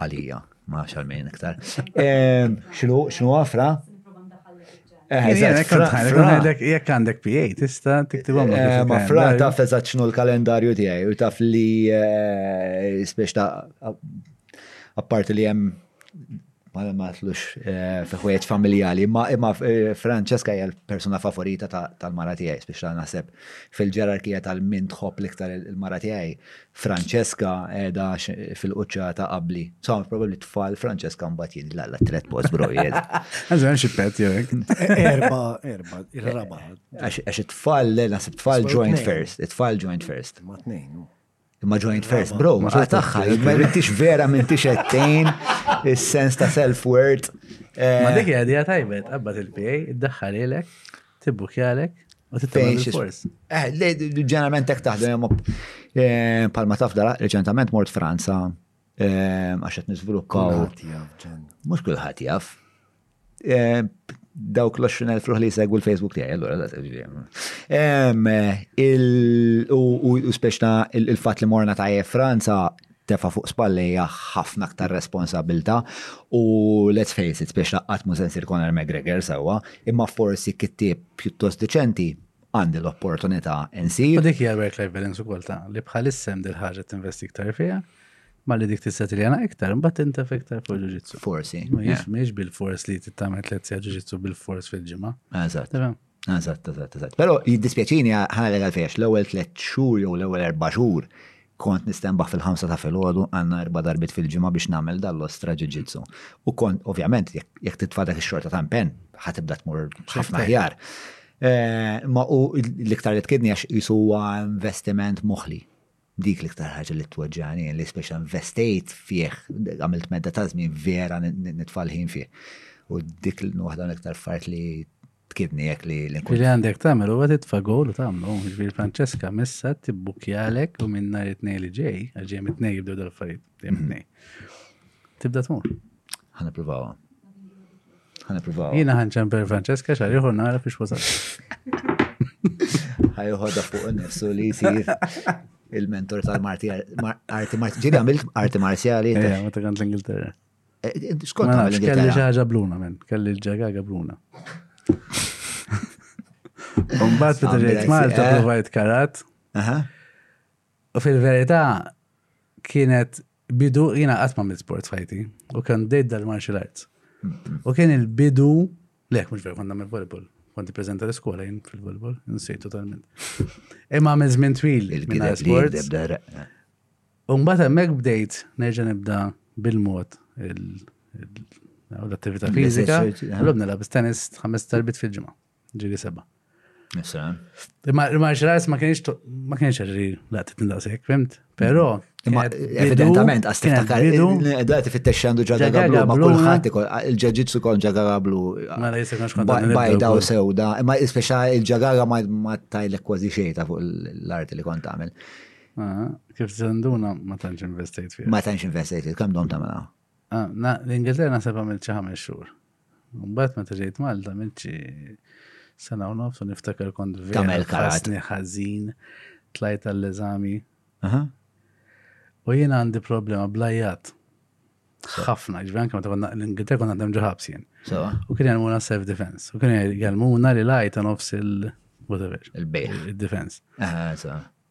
Għalija, ma nafx għal min iktar. X'nu x'nu għafra? Jekk għandek PA, tista tiktibhom. Eh, ma fra taf eżatt x'nu l-kalendarju tiegħi u taf li eh, spiex ta' apparti li hemm ma ma tlux eh, fiħwieċ familjali, ma imma eh, Francesca hija l-persuna favorita tal-mara tiegħi, biex ta' naħseb fil-ġerarkija tal-min tħobb l-iktar il-mara tiegħi, Francesca edha fil-quċċa ta' qabli. So, probabli tfal Francesca mbagħad jien la la tret post bro jien. Għażen xi pet jew Erba, erba, ir-raba. Għax it-tfal le naħseb tfal joint first, it-tfal joint first. Ma tnejn. Imma joint first, bro, ma tagħha, ma rintix vera minn tix ettejn is-sens ta' self-worth. Ma dik għadija tajbet, qabbat il-PA, id-daħħal ilek. Tibbukjalek u tittamel il-fors. Eh, ġeneralment tek taħdem eh, palma taf dara, reċentament mort Franza eh, għax qed niżviluppaw. Mhux kulħadd jaf. Eh, dawk l-20 fruħ li jsegwu l-Facebook tiegħi, allura il u speċna il-fatt li morna ta' Franza tefa' fuq spallejha ħafna aktar responsabbiltà u let's face it, biex qatt mhu se nsir Conor McGregor sewwa, imma forsi kittieb pjuttost diċenti għandi l-opportunità nsir. U dik hija l-work-life balance ukoll ta' li bħalissa hemm dil-ħaġa qed tinvesti iktar fiha, malli dik tista' tiljana iktar, imbagħad tintef iktar fuq ġuġitsu. Forsi. Mhijiex bil-fors li titgħamel tliet sigħat ġuġitsu bil-fors fil-ġimgħa. Eżatt. Eżatt, eżatt, eżatt. Però jiddispjaċini ħanalek għalfejn l-ewwel tliet xhur jew l-ewwel erba' xhur kont nistembaħ fil-ħamsa ta' filgħodu għandna erba' darbit fil-ġimgħa biex nagħmel dan l-ostra ġiġitsu. U kont, ovvjament, jekk titfa' dak ix-xorta ta' impenn, ħatibda tmur ħafna ħjar. Eh, ma u l-iktar li tkidni għax jisuwa investiment moħli. Dik l-iktar ħaġa li tweġġagħni li speċa investejt fih, għamilt medda ta' żmien vera nitfal ħin fih. U dik waħda l-iktar fart li tkidni jekk li l Li għandek tagħmel huwa titfa' gowl u tagħmlu. Ġifieri Franċeska messa tibbukjalek u minn nhar it-tnejn li ġej, għax ġej mit-tnejn jibdew dal-affarijiet, ġej mit-tnejn. Tibda tmur. Ħa nippruvawa. Ħa nippruvawa. Jiena ħanċan per Francesca xar ieħor nara fiex wasal. Ħajħodha fuq nifsu li jsir il-mentor tal-marti arti marti ġieli għamilt arti marzjali. Eh, ma ta' kant l-Ingilterra. Eh, eh, skont l-Ingilterra. Kelli xaġa bluna, men. Kelli l-ġagaga bluna. Umbat fit ġejt Malta provajt karat. U fil-verità kienet bidu, jina qatt ma mill sport fajti, u kien dejt dal-martial arts. U kien il-bidu, le, mhux veru kont nagħmel volleyball. Kont ippreżenta l-iskola jien fil-volleyball, nsejt totalment. Imma għamil żmien twil minn sport. U mbagħad hemmhekk bdejt nerġa' nibda bil-mod l-attività fizika. L-lum nilgħab tennis ħames tarbit fil-ġimgħa. Ġili seba. Nisa. Imma il-martial arts ma kienx ma kienx ġri laqtet nindaqsek, fimt? Però. Imma evidentament għas tiftakar il-qeda tifittex għandu ġagaga blu ma kulħadd il-ġeġitsu kon ġagaga blu. Ma la jisek nax Bajda u sewda, imma ispeċa il-ġagaga ma tajlek kważi xejta fuq l-arti li kont tagħmel. Kif zenduna ma tantx investejt fih. Ma tantx investejt fih, kemm dom tagħmel Ah, na, l-Ingilterra naħseb għamilt xi ħames xhur. Mbagħad meta ġejt Malta għamilt xi sena u nofs u niftakar kont vera Tagħmel karat. ħassni ħażin, tlajt għall-eżami. Aha. U jien għandi problema blajjat. Ħafna, ġifieri anke meta konna l-Ingilterra konna għandhem ġoħabs jien. So, U kien jgħalmuna self defense. U kien jgħalmuna li lajta nofs il whatever. il-bejħ. Il-defense. Aha, so.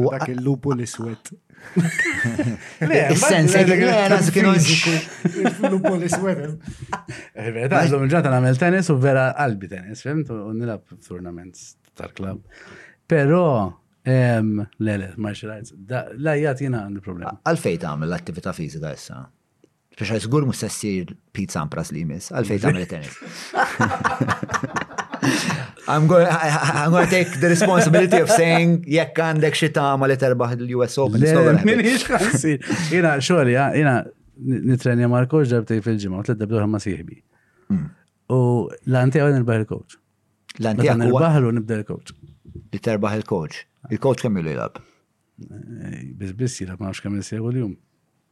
U dak il-lupu l-iswed. Sens, għena zkinu ziku. Lupu l-iswed. Eh, vera, għazom il-ġata namel tennis u vera qalbi tennis, fimt? U nilab tournaments tal-klab. Pero, le, le, martial arts, la jgħat jina għandi problema. Għalfej ta' għamil l-attivita fizika issa? Richard, zgur mus sessir Pete Sampras li jmiss, għalfej tamil tennis. I'm going, I'm going to take the responsibility of saying jekk għandek xi tama li terbaħ l-US Open. Min hiex ħassi. Jina xogħol, jina nitrenja mal coach darbtej fil-ġimgħa u tliet debdu ħamma sieħbi. Mm. U l-anti għal nirbaħ il-coach. L-anti għal nirbaħ u nibda il-coach. Li terbaħ il-coach. Il-coach kemm jilab? Eh, Bizbis jilab ma nafx kemm jisegħu l-jum.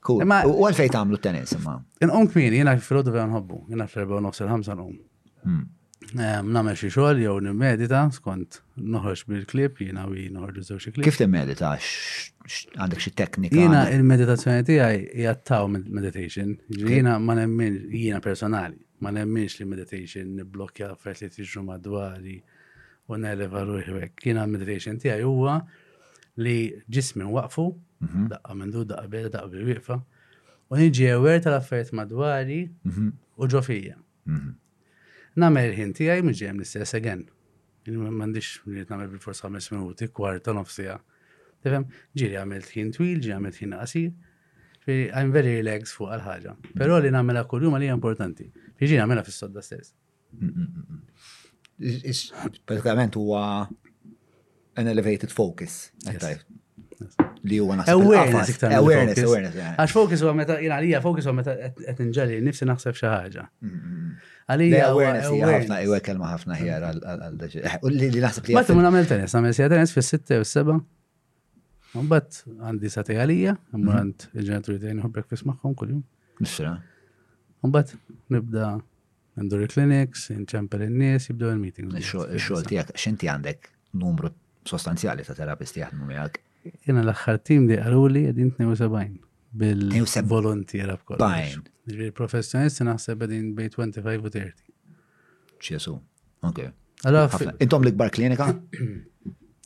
Cool. Imma- U u għalfej tagħmlu tennis imma. Inqum kmini, jina fil-ħodu vera nħobbu, jina fl-erba u nofs il-ħamsa nqum. Hmm. Em, Namel xi xogħol jew nimmedita skont noħroġ bil-klib, jina u jina noħorġu żewġ klib. Kif timmedita? X- x- Għandek xi teknika? Jina għandek- il-meditazzjoni tiegħi hija taw med- meditation, ġifieri jina ma nemmin jina personali, ma nemminx li meditation nibblokja affarijiet li tiġu madwari u neleva ruħi hekk. Jina meditation tiegħi huwa li ġismi waqfu, mhm. daqqa minn du, daqqa beda, daqqa bil wieqfa u niġi ewer tal-affarijiet madwari mhm. u ġofija. Mhm. Namel ħin tijaj mġem l-istess again. Mandiċ li namel bil-fors 5 minuti, kwarta, nofsija. Tifem, ġiri għamilt ħin twil, ġiri għamilt ħin qasir. I'm very relaxed fuq għal-ħagġa. Pero li namela kull-jum li importanti. Ġiri għamela fis-sodda stess. Pratikament huwa an elevated focus. Li huwa naħseb. Awareness, awareness, awareness. Għax focus huwa meta, jina għalija focus huwa meta qed inġeli, nifsi naħseb xi ħaġa. Għalija awareness hija ħafna, hija kelma ħafna ħjar għal daġi. U li naħseb li. Matti mun għamel tenis, għamel sija tenis fis-sitta u s-seba. Mbatt għandi sati għalija, għamant il-ġenituri tajn uħobbek fis maħħom kull-jum. Nisra. Mbatt nibda Indur il-clinics, inċempel in-nies, jibdew il-meetings. Ix-xogħol tiegħek x'inti għandek numru sostanzjali ta' terapisti jaħdmu miegħek. Jiena l-aħħar tim li qaluli qegħdin 72 bil-volontiera b'kollox. Bajn. Ġifieri professjonisti naħseb qegħdin bej 25 u 30. Ġesu. Ok. Intom l-ikbar klinika?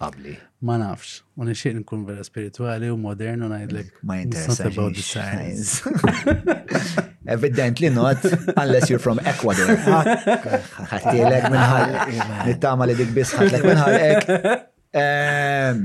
Qabli. Ma nafx, u nixtieq nkun vera spirituali u modern u ngħidlek. Ma jinteressax. Evidently not, unless you're from Ecuador. Ħattilek minnħal, nittama li dik biss ħatlek minnħal ek. Ehm,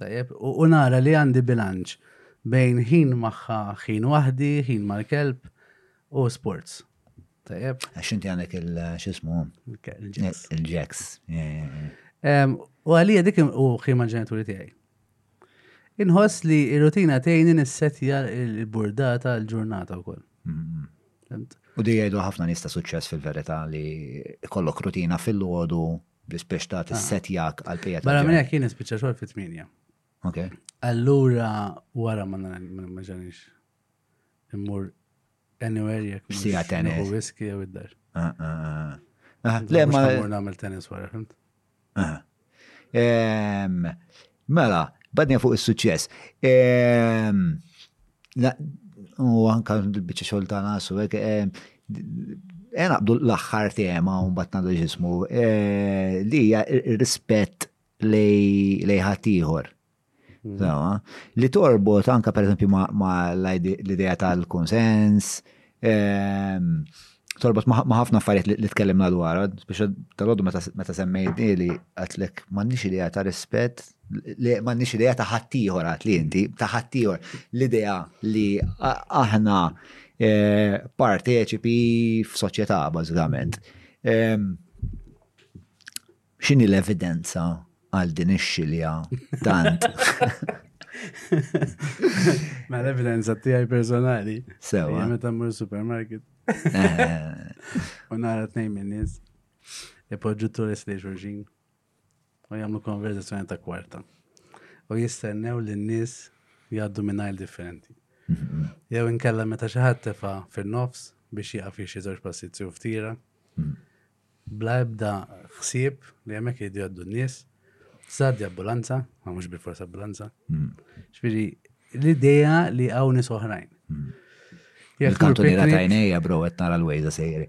Tajjeb, u nara li għandi bilanċ bejn ħin magħha, ħin waħdi, ħin mal-kelb u sports. Tajjeb. Għax inti għandek il-xismu. Il-ġeks. U għalija dik u ħin mal-ġenituri tiegħi. Inħoss li ir-rutina tgħini nissetja l-burdata l-ġurnata wkoll. U di jgħidu ħafna nista suċċess fil-verità li kollok rutina fil-ħodu Bl-ispex ta' t-set jak għal-pija ta' Mela minn hekk jien nispiċċa xogħol fi tminja. Ok. Allura wara ma nġanix immur anywhere jekk Sija tennis. U whisky jew id-dar. Ah, ah, ah. Le ma. Mur nagħmel tennis wara, fimt? Mela, badna fuq is-suċċess. Ehm, u anka l-biċċa xogħol ta' nasu hekk ehm, eh, naqbdu l-aħħar tema u mbagħad nagħdu ġismu eh, li hija rispett lej ħaddieħor. Mhm. Li torbot anka pereżempju ma' l-idea tal-konsens, Ehm, torbot ma ħafna affarijiet li tkellimna dwar, biex tal-għodu meta semmejt li għatlek m'għandniex idea ta' rispett, li m'għandniex idea ta' ħaddieħor għat li inti, ta' ħaddieħor l-idea li aħna e, parteċipi f'soċjetà bażikament. Ehm, X'inhi l-evidenza għal din ix-xilja tant? Ma l-evidenza tiegħi personali. Sewa. Meta mmur supermarket. U nara tnejn minn nies. Ipoġġu turist li xulxin. U jagħmlu konverzazzjoni ta' kwarta. U jistennew li n-nies jgħaddu minn għajl differenti. Mhm. Jew inkella meta xi ħadd tefa' fin-nofs biex jieqaf jixi żewġ passizzju ftira. Mhm. bla ebda ħsieb li hemmhekk iridu jgħaddu n-nies, żgħaddi ambulanza, ma mhux bil-forsa ambulanza. Hmm. Ġifieri l-idea li hawn nies oħrajn. Hmm. Il-kantuniera ta' jnejja bro qed nara l-wejda sejri.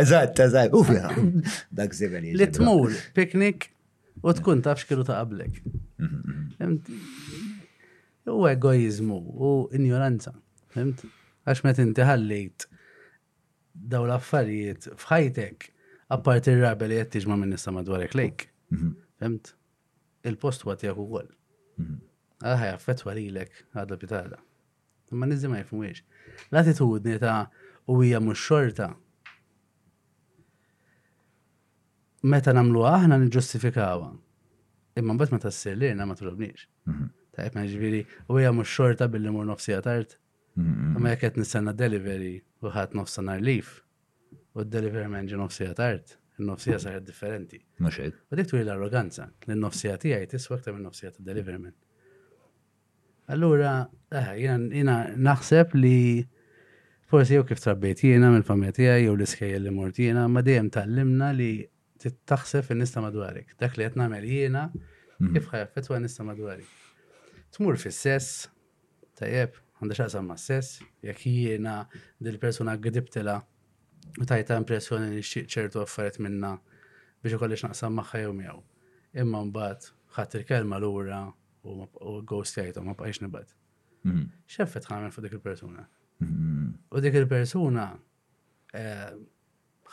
Eżatt, eżatt, u vera, dak zibel Li tmur piknik u tkun tafx kienu ta' qablek. Mhm, mhm. Huwa egoiżmu u injoranza, fimt? Għax meta inti ħallejt dawn l-affarijiet f'ħajtek, apparti r-rabja li qed tiġma' minn nisa madwarek lejk, mhm. fimt? Il-post huwa tiegħek ukoll. Mhm. Għal ħaj affettwa lilek għadha pitada. Imma niżi ma jifhmux. L-attitudni ta' u hija mhux xorta Meta nagħmluha aħna niġġustifikawha. Imma mbagħad meta ssir lilna ma tolobniex. Mhm. Tajjeb ma jiġifieri u hija mhux xorta billi mur nofsija tard. Mhm, mhm. Imma jekk qed nistenna delivery u ħadd nofsa nar lif u d-delivery man ġi nofsija tard, in-nofsija saħet differenti. Mhux hekk. U dik turi l-arroganza li n-nofsija tiegħi tiswa aktar minn nofsija tad-delivery man. Allura, eh, jiena naħseb li forsi jew kif trabbejt jiena mill-familja tiegħi jew l-iskejjel li mort jiena, ma dejjem tallimna li taħseb fin nista madwarek. Dak li qed nagħmel jiena mhm. kif ħajaffettwa nista madwarek. Tmur fis-sess, tajjeb, għandha xaqsam ma' sess, jekk jiena dil-persuna gdibtila u tajta impressjoni li xieq ċertu affarijiet minna biex ukoll naqsam magħha jew miegħu. Imma mbagħad ħadd il-kelma lura u ghost jgħidhom ma bqajx nibad. Mhm. X'effett ħamel fuq dik il-persuna? Mhm. U dik il-persuna eh,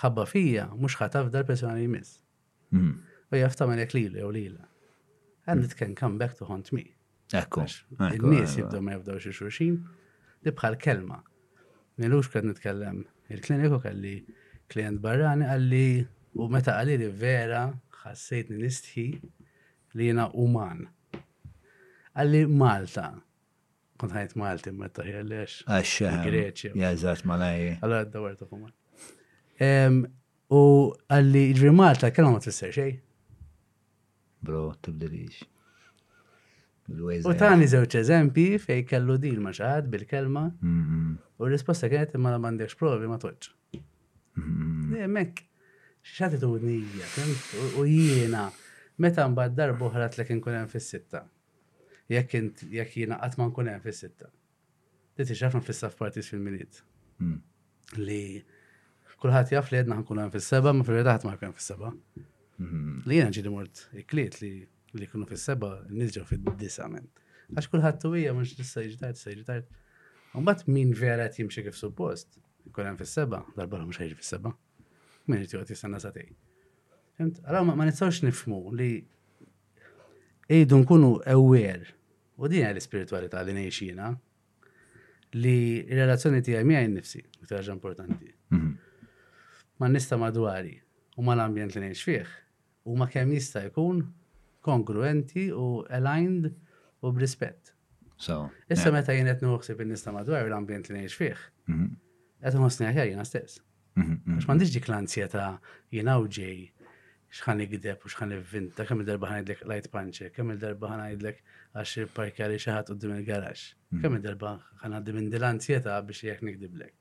ħabba fija mhux ħataf dal-persuna li jmiss. Mhm. U jaf tagħmel hekk lili jew lila. And it can come back to haunt me. Ekku. In-nies jibdew ma jibdew xi xulxin li bħal kelma. Nilux kien nitkellem il-kliniku kelli klient barrani għalli u meta għalli vera ħassejtni nistħi li jiena uman. Għalli Malta, kont ħajt Malti ma taħjar li għax. Għax. Eh, Greċja. Jazzat malajji. Għalla d-dawar ta' kuman. U għalli ġri Malta kellhom ma tfisser xej. Bro, tibdilix. U tani zewċ eżempi fej kellu dil ma xaħad bil-kelma u risposta kienet imma la mandekx provi ma toċ. Mek, x'attitudni hija, u jiena meta mbagħad darba oħra tlek inkun hemm fis-sitta. Jekk int jekk jiena qatt ma nkun hemm fis-sitta. Li tixraf nfissa f'partit fil-milied. Hmm. Li kulħadd jaf li għedna nkun hemm fis-seba' ma fil-verità ħadd ma jkun hemm fis-seba'. Hmm. Li jiena ġieli mort ikliet li Li jkunu fis-seba, n-nies ġew fid-disa minn. Għax kulħadd u hija mhux tista' jiġi tard, tista' jiġi tard. Mbagħad min vera qed jimxi kif suppost, ikun hemm fis-seba, darba mhux ħajġi fis-seba. Min irid joqgħod jistenna sa tej. Allora ma nistgħux nifhmu li ejdu nkunu aware u din hija l-ispiritwalità li ngħixina li r-relazzjoni tiegħi miegħi nnifsi, li ħaġa importanti. Mhm. Ma nista madwari u mal-ambjent li ngħix fih, huma kemm jista' jkun kongruenti u aligned u b'rispett. Issa meta jien qed nieħu ħsieb in-nies ta' madwar l-ambjent li ngħix fih, qed inħossni aħjar jiena stess. Għax m'għandix dik l-anzjetà jien hawn ġej x'ħa nigdeb u x'ħa nivvinta, kemm il-darba ħa ngħidlek light puncher, kemm il-darba ħa ngħidlek għax ipparkja li xi ħadd quddiem il-garaxx, kemm il-darba ħa ngħaddi minn din l-anzjetà biex jekk nigdiblek.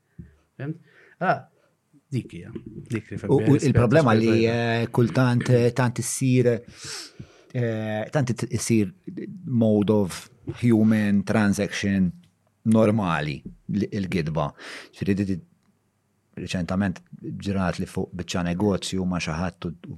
Ah, dik hija, dik li U u il-problema li eh, kultant eh, tant issir eh, tant it- issir mode of human transaction normali li- il-gidba. Ġifieri di- di- Reċentament ġrat li fuq biċċa negozju ma xi ħadd u- u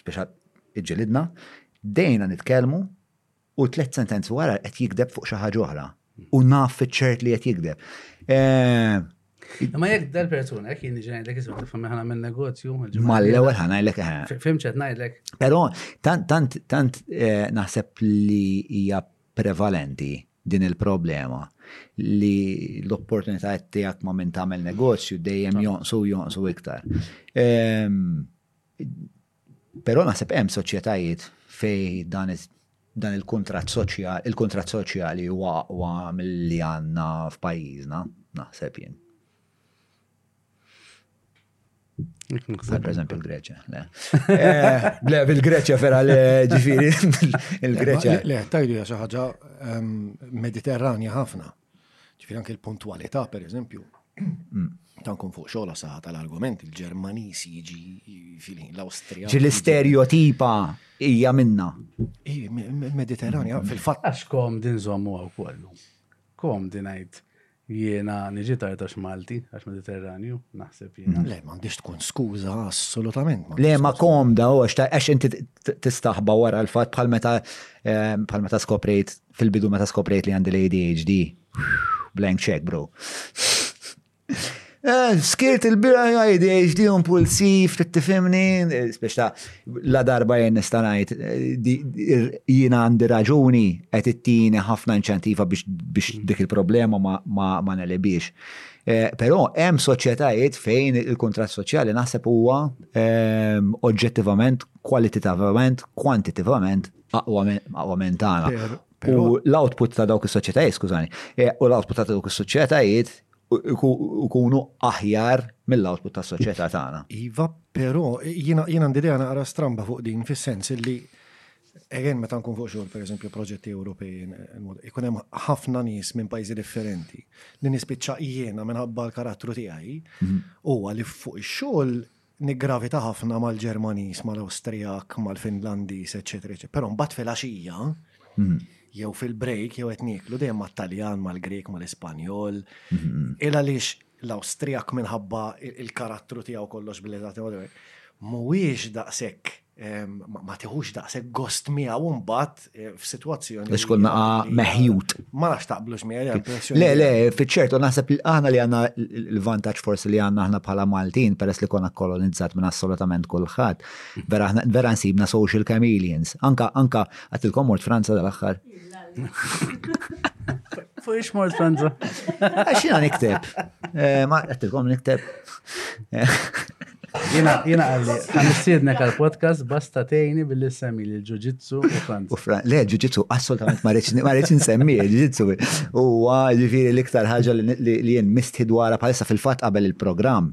speċa iġġelidna, dejna nitkellmu u tliet sentenzi wara qed jikdeb fuq xi ħaġa oħra. U naf fiċ-ċert li qed jikdeb. Eh, Ma jekk dal-persuna, jekk jien ġenaj dak jisib tifhem ħana minn negozju. Mal-ewwel ħana jlek eħe. Eh. Fimċet ngħidlek. Però tant tant tant eh, naħseb li hija prevalenti din il-problema li l-opportunitajiet tiegħek ma' minn tagħmel negozju dejjem jonqsu jonqsu iktar. Ehm, Però naħseb hemm soċjetajiet fej dan dan il-kontrat soċjali, il-kontrat soċjali huwa aqwa mill-li għandna f'pajjiżna, naħseb jien. Per eżempju il-Greċja, le. Eh, le, bil-Greċja vera le ġifiri, il-Greċja. Le, tajdu xi ħaġa ehm, mediterranja ħafna. Ġifieri anke l-puntwalità pereżempju ta' nkun fuq xogħol saħħa tal-argument il-Ġermaniż jiġi fil-ħin l-Awstrija. Ġi l-istereotipa hija minna. Il-Mediterranja fil-fatt. Għax kom din żommu għaw kollu. Kom din għajt jiena niġi tardax Malti għax Mediterranju naħseb jiena. Le, m'għandix tkun skuża assolutament. Le, ma komda u għax inti tistaħba wara l-fatt bħal meta eh, bħal meta skoprejt fil-bidu meta skoprejt li għandi l-ADHD. Blank check, bro. Eh, skirt il-bira ADHD impulsiv, t-tifimni, eh, speċta la darba jen nistanajt, eh, jina għandi raġuni għet it-tini ħafna inċentiva biex dik il-problema ma nelibiex. Pero hemm soċjetajiet fejn il-kontrat soċjali naħseb huwa ehm, oġġettivament, kwalitativament, kwantitivament aqwa minn tagħna. U l-output ta' dawk is-soċjetajiet, skużani, eh, u l-output ta' dawk is-soċjetajiet ikunu aħjar mill-output tas soċjetà tagħna. Iva, però jiena għandi idea naqra stramba fuq din fis-sens li Egen meta nkun fuq xogħol pereżempju proġetti Ewropej ikun hemm ħafna nies minn pajjiżi differenti li nispiċċa jiena minħabba l-karattru tiegħi mhm. huwa li fuq ix-xogħol Niggravita ħafna mal-Ġermaniż, mal-Awstrijak, mal-Finlandiż, eċetera, eċetera. Però mbagħad fil-għaxija, mhm. jew fil-break, jew qed nieklu dejjem mat-Taljan, mal-Grek, mal-Ispanjol. Mhm. Il għaliex l-Awstrijak minħabba il-karattru tiegħu kollox bil-eżatt mhuwiex daqshekk ma tiħux daqshekk gost miegħu mbagħad eh, f'sitwazzjoni. Biex kun naqa meħjut. Ma nafx taqblux miegħi Le, le, fiċ-ċertu naħseb li aħna li għandna l-vantaġġ forsi li għandna aħna bħala Maltin peress li konna kolonizzat minn assolutament kulħadd. Vera nsibna social chameleons. Anka anka għatilkom mort Franza dal-aħħar. Fuq ix mort Franza. Għaxina nikteb. Eh, ma għattilkom nikteb. Jena għalli, għan s-sidna kal-podcast basta tejni billi semmi li l-ġuġitsu u Franza. Le, ġuġitsu assolutament marriċ nsemmi, ġuġitsu. U ġifiri l-iktar ħagġa li jen misti dwara palissa fil-fat qabel il-program.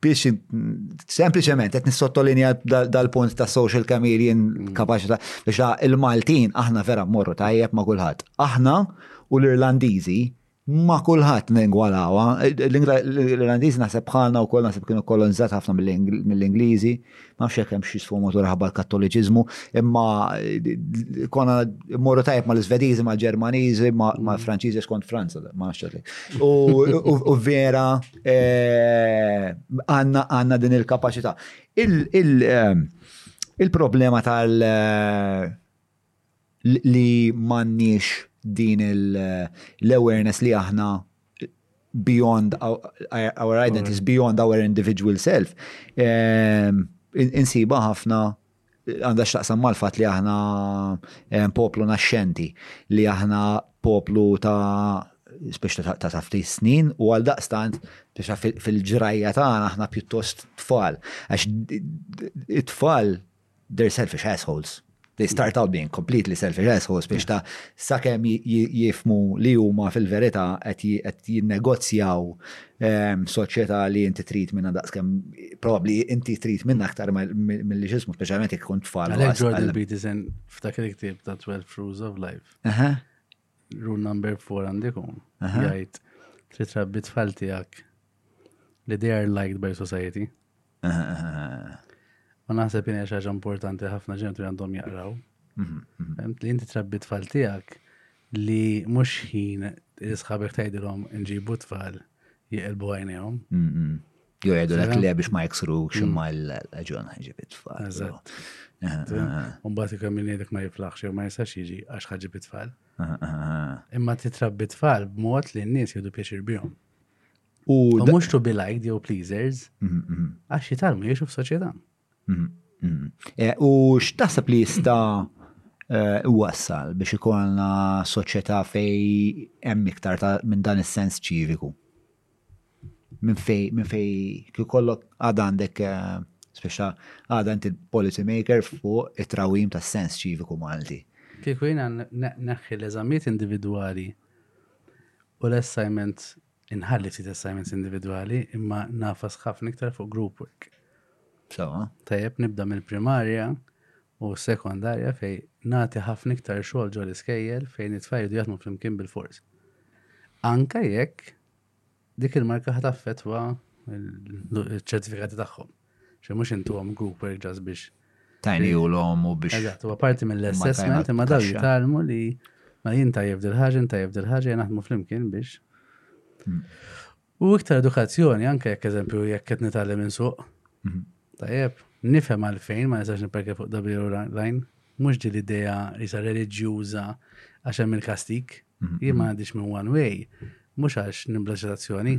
biex sempliċement qed nissottolinja dal-punt ta' social chameleon mm. kapaċità biex il-Maltin aħna vera morru tajjeb ma' kulħadd. Aħna u l-Irlandiżi ma' kulħadd nengwalawa. L-Irlandiżi naħseb bħalna wkoll naħseb kienu kolonizzat ħafna mill-Ingliżi Ma nafx jekk hemm xi sfumatura ħabba l-Kattoliċiżmu, imma konna morru tajjeb ma l-Svediżi, ma l-Ġermaniżi, ma l-Franċiżi skont Franza, ma nafx U vera eh, għandna din il-kapaċità. Il- eh, Il-problema tal- eh, li m'għandniex din l-awareness li aħna beyond our identities, beyond our individual self, ehm, insiba ħafna għandha xtaqsam mal-fat li aħna ehm, poplu naxxenti, li aħna poplu ta' speċta ta' ta' tafti snin u għal daqstant fil-ġrajja tagħna aħna pjuttost tfal. Għax it-tfal they're selfish assholes. They start out being completely selfish assholes biex ta' sakemm jifmu li huma fil-verità qed jinnegozjaw ehm, soċjetà li inti trid minna daqskemm probabbli inti trid minna aktar mill-li xismu speċjalment jekk kont tfal. Għalhekk Jordan Peterson f'dak il-ktieb ta' 12 Rules of Life. Rule number four għandikum. Jgħid, trid rabbi tfal tiegħek li they are liked by society. U naħseb jien xaġa importanti ħafna ġentu għandhom jaqraw. Mhm, mhm. Femt li inti trabbi tfal tiegħek li mhux ħin isħabek tgħidilhom nġibu tfal jieqilbu għajnejhom. Mhm, Jo jgħidu l le biex ma jiksru ximma mm. l-ġon ħagġib it-tfal. Eżatt. Umbati kam minn jedek ma jiflaħx, ma jistax jiġi għax ħagġib it-tfal. Imma titrabbi t-tfal b'mod li n-nies jgħidu pjaċir bihom. U mux to be liked jew pleasers, mm-hmm, mm-hmm. għax jitalmu jiexu f-soċieta. Mm, mm. Eh, u x'taħseb li jista' eh, wassal biex ikollna soċjetà fej hemm iktar minn dan is-sens ċiviku? Minn fej, minn fej, kif kollok għad għandek, eh, speċa għad inti policy maker fuq it-trawim tas sens ċiviku Malti. Kieku jina neħħi l-eżamiet individuali u l-assignment Inħalli ftit assignments individwali, imma nafas ħafna iktar fuq group work. Sawa. Tajjeb nibda mill-primarja u sekondarja fej nati ħafna iktar xogħol ġol iskejjel fejn it-tfajdu jaħdmu flimkien bil-fors. Anka jekk dik il-marka ħataffetwa ċ-ċertifikati tagħhom. Xi mhux intuhom Cooper ġas biex. Tajniulhom u biex. Eżatt, huwa parti mill-assessment imma daw jitalmu li ma jien tajjeb dil-ħaġa, jien tajjeb dil-ħaġa, jien naħdmu flimkien biex. Hmm. U iktar edukazzjoni, anke jekk eżempju jekk qed nitgħallem insuq. Hmm. Tajjeb, nifhem għalfejn ma nistax nipperke fuq W line, mhux din l-idea li sa reliġjuża għax hemm il-kastik, hmm. jien ma għandix minn one way, mhux għax nibla ġitazzjoni,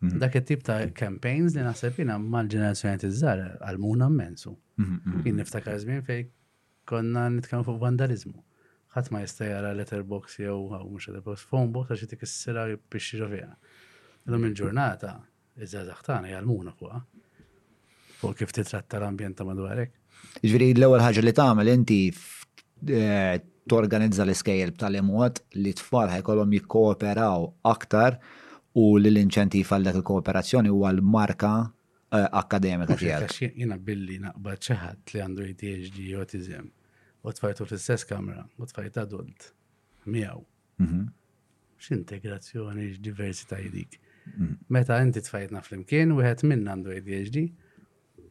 Dak it-tip ta' campaigns li naħseb jiena mal-ġenerazzjoni tiżżar għal-muna mmensu. Jien niftakar żmien fej konna nitkellmu fuq vandalizmu. Ħadd ma jista' jara letterbox jew mhux letterbox phone box għax itik issira biex jiġu fiha. Illum il-ġurnata iż-żgħażagħ tagħna jgħallmuna fuqha. Fuq kif titratta l-ambjent ta' madwarek. Ġifieri l-ewwel ħaġa li tagħmel inti torganizza l-iskejjel b'tali mod li t-tfal ħajkollhom jikkooperaw aktar u li l-inċentiv għal dak il-kooperazzjoni huwa l-marka eh, akkademika tiegħek. Jiena billi naqbad xi ħadd li għandu ADHD u autism u tfajtu fl-istess kamra u tfajt adult miegħu. Mhm. X'integrazzjoni, x'diversità jidik. Mhm. Meta inti tfajtna fl-imkien, wieħed minn għandu ADHD,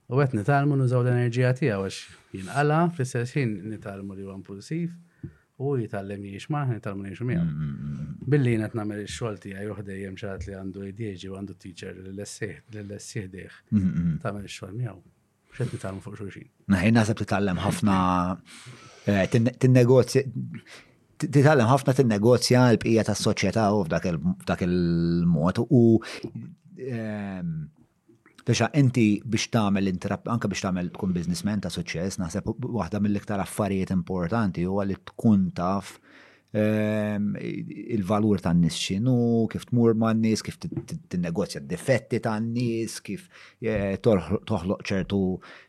U qed nitgħallmu nużaw l-enerġija tiegħu għax jinqala', fl-istess ħin nitgħallmu li huwa impulsiv, u hu jitgħallem jgħix magħna, aħna nitgħallmu ngħixu miegħu. Billi jien qed nagħmel ix-xogħol tiegħi u ħdejja hemm xi ħadd li għandu ADHD u għandu teacher li lessih ħdejh tagħmel ix-xogħol miegħu. X'qed nitgħallmu fuq xulxin. Naħin naħseb titgħallem ħafna eh, tinnegozja titgħallem ħafna tinnegozja l-bqija tas-soċjetà u f'dak il-mod u ehm, Taxa, inti biex tagħmel anke biex tagħmel tkun businessman ta' suċċess, naħseb waħda mill-iktar affarijiet importanti huwa li tkun taf ehm, il-valur tan-nies x'inhu, kif tmur man-nies, kif tinnegozja d-difetti tan-nies, kif eh, toħloq ċertu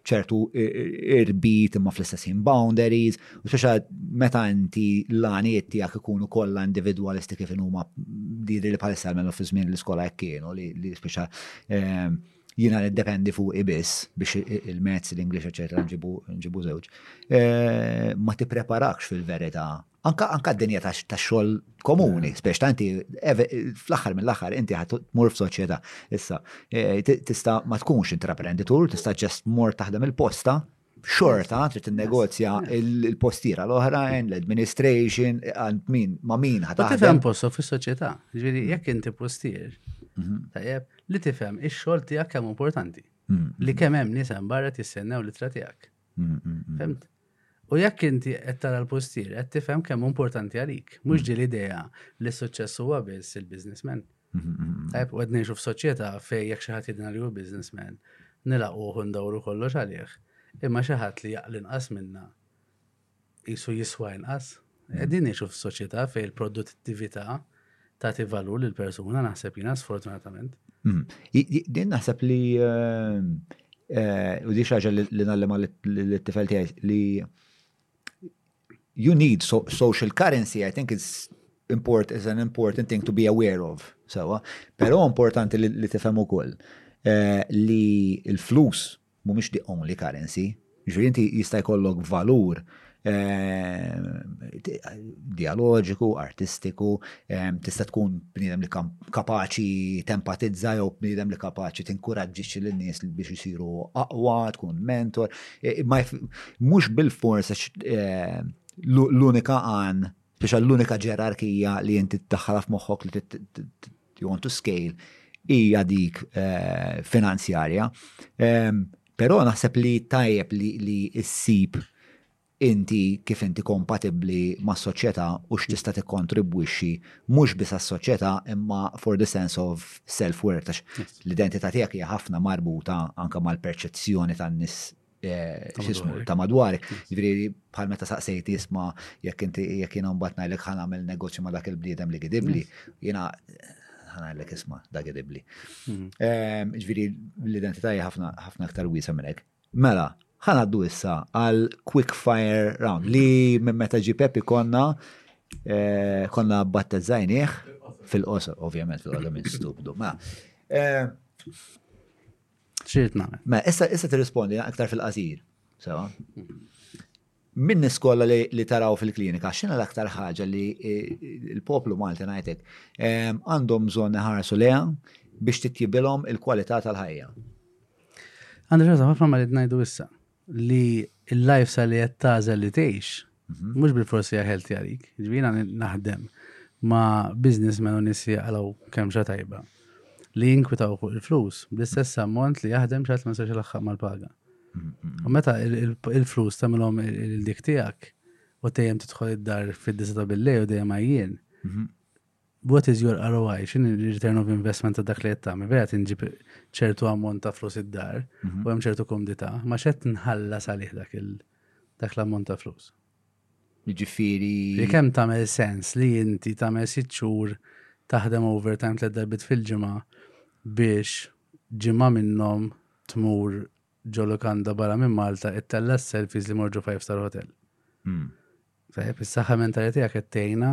ċertu irbit imma fl-istess ħin boundaries, u speċa meta inti l-għaniet tiegħek ikunu kollha individwalisti kif huma li li palissa għamelu fi żmien l-iskola hekk kienu li speċa eh, jina dependi fuq ibis biex il-mezz, l-Inglis, eccetera, nġibu żewġ. Eh, ma tippreparakx fil-verità Anka anka d-dinja ta' xogħol komuni, speċ ta' inti fl-aħħar mill-aħħar inti ħadd tmur f'soċjetà. Issa, eh, tista' ma tkunx intraprenditur, tista' ġest mor taħdem il-posta, xorta trid tinnegozja il-postiera l-oħrajn, l-administration, għand min ma' min ħadd. Tifhem posta fis-soċjetà, ġifieri jekk inti postier, mhm. tajjeb, li tifhem ix-xogħol tiegħek kemm importanti. Mhm. Li kemm hemm nies hemm barra tissennew litra tiegħek. Fimt? U jekk inti qed tara l-postier, qed tifhem kemm importanti għalik. Mhux di l-idea li s-suċċess huwa biss il-businessman. Tajb, u qed ngħixu f'soċjetà fejn jekk xi ħadd jidna li hu businessman, nilaqgħuh u ndawru kollox għalih. Imma xi ħadd li jaqli nqas minna qisu jiswa inqas. Mm. Qegħdin ngħixu f'soċjetà fejn il-produttività tagħti valur lil persuna naħseb jiena sfortunatament. Mm. Din naħseb li eh, eh, u di xaġa li nallema l-tifel tiegħi li you need so, social currency, I think it's import is an important thing to be aware of. Sawa, pero importanti li, li tifhem ukoll eh, li l-flus mhumiex the only currency. Jiġifieri inti jista' jkollok valur dijaloġiku, artistiku, tista' tkun bniedem li kapaċi tempatizza jew bniedem li kapaċi tinkuraġġixxi lin-nies biex isiru aqwa, tkun mentor. Mhux bilfors għax l-unika għan, speċjal l-unika ġerarkija li inti ddaħħalha f'moħħok li you want to scale, hija dik eh, finanzjarja. Ehm, però naħseb li tajjeb li, li issib inti kif inti kompatibbli ma' soċjetà u x'tista' tikkontribwixxi mhux biss għas-soċjetà imma for the sense of self-worth għax l-identità tiegħek hija ħafna marbuta anke mal-perċezzjoni tan-nies Eh, xismu, ta' madwar, ġviri bħal meta saqsejt jisma jekk inti jekk jina mbatt najlek ħan għamil negozju ma dak il-bniedem li gidibli, mm. jina ħan għajlek isma da gidibli. Mm. Ehm, ġviri l-identità ħafna ħafna aktar wisa minnek. Mela, ħan għaddu issa għal quick fire round li minn meta ġi Peppi konna eh, konna batta zajniħ fil-qosor, ovvjament fil-qosor minn stupdu. Ma, ehm, Xirrit nagħmel. Ma issa issa tirrispondi aktar fil-qasir. Sewa. Min niskolla li taraw fil-klinika, x'inha l-aktar ħaġa li eh, l-poplu Malti ngħidlek eh, għandhom bżonn iħarsu leha biex titjibilhom il-kwalità tal-ħajja. Għandu xorta ħafna ma li ngħidu issa. li l-lifestyle li qed tagħżel li tgħix mhm. mhux bil-forsi hija healthy għalik. Ġifieri naħdem ma' businessmen u nies jaqlaw kemm xa tajba li jinkwitaw fuq il-flus bl-istess ammont li jaħdem xatt ma sex il-ħaq mal-paga. Mhm. U meta il-flus tagħmilhom il-dik tiegħek u dejjem tidħol id-dar fid-disa ta' billej u dejjem għajjien, mhm. What is your ROI? X'inhi return of investment ta' dak li qed tagħmel? Vera tinġib ċertu ammont ta' flus id-dar mhm. u hemm ċertu komdità, ma x'qed nħalla salih dak il dak l-ammont ta' flus. Jiġifieri. Li kemm tagħmel sens li inti tagħmel sitt xhur taħdem overtime tliet darbit fil-ġimgħa biex ġimgħa minnhom tmur ġo lukanda barra minn Malta ittella' s-selfies li morġu five star hotel. Tajjeb, is-saħħa mentali tiegħek qed tgħinha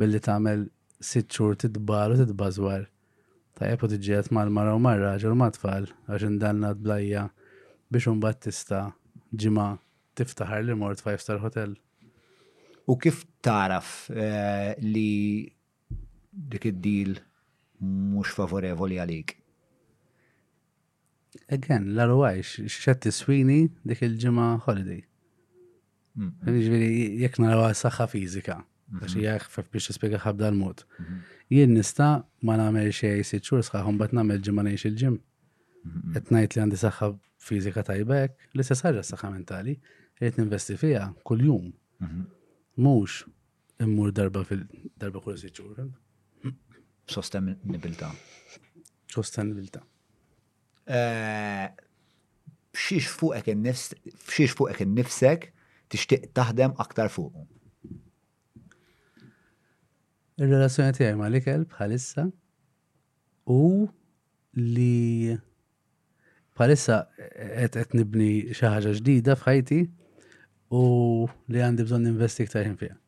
billi tagħmel sitt xhur titbagħal u titbażwar. Tajjeb u tiġġieled mal-mara u mar-raġel u mat-tfal għax indannat bl-għajja biex imbagħad tista' ġimgħa tiftaħar li mort five star hotel. U kif taraf eh, li dik id-deal mhux favorevoli għalik? Again, l-ROI, x'qed tiswini dik il-ġimgħa holiday? Mm-hmm. Ġifieri jekk naraw saħħa fiżika, mm-hmm. għax hija ħfef biex tispjega ħabda l-mod. Mm-hmm. Jien nista' ma nagħmel xejn sitt xhur sħaħhom bad nagħmel ġimgħa ngħix il-ġim. Qed ngħid li għandi saħħa fiżika tajba hekk, li se sarra saħħa mentali, qed ninvesti fiha kuljum. Mhux Immur darba fil darba kull sitt xhur. Sostenibilità. Sostenibilità. Eh, f'xiex fuqek in-nifs, f'xiex fuqek in-nifsek tixtieq taħdem aktar fuq. Ir-relazzjoni tiegħi ma' l-ikel bħalissa u li Bħalissa qed qed nibni xi ħaġa ġdida f'ħajti u li għandi bżonn investi iktar ħin fiha.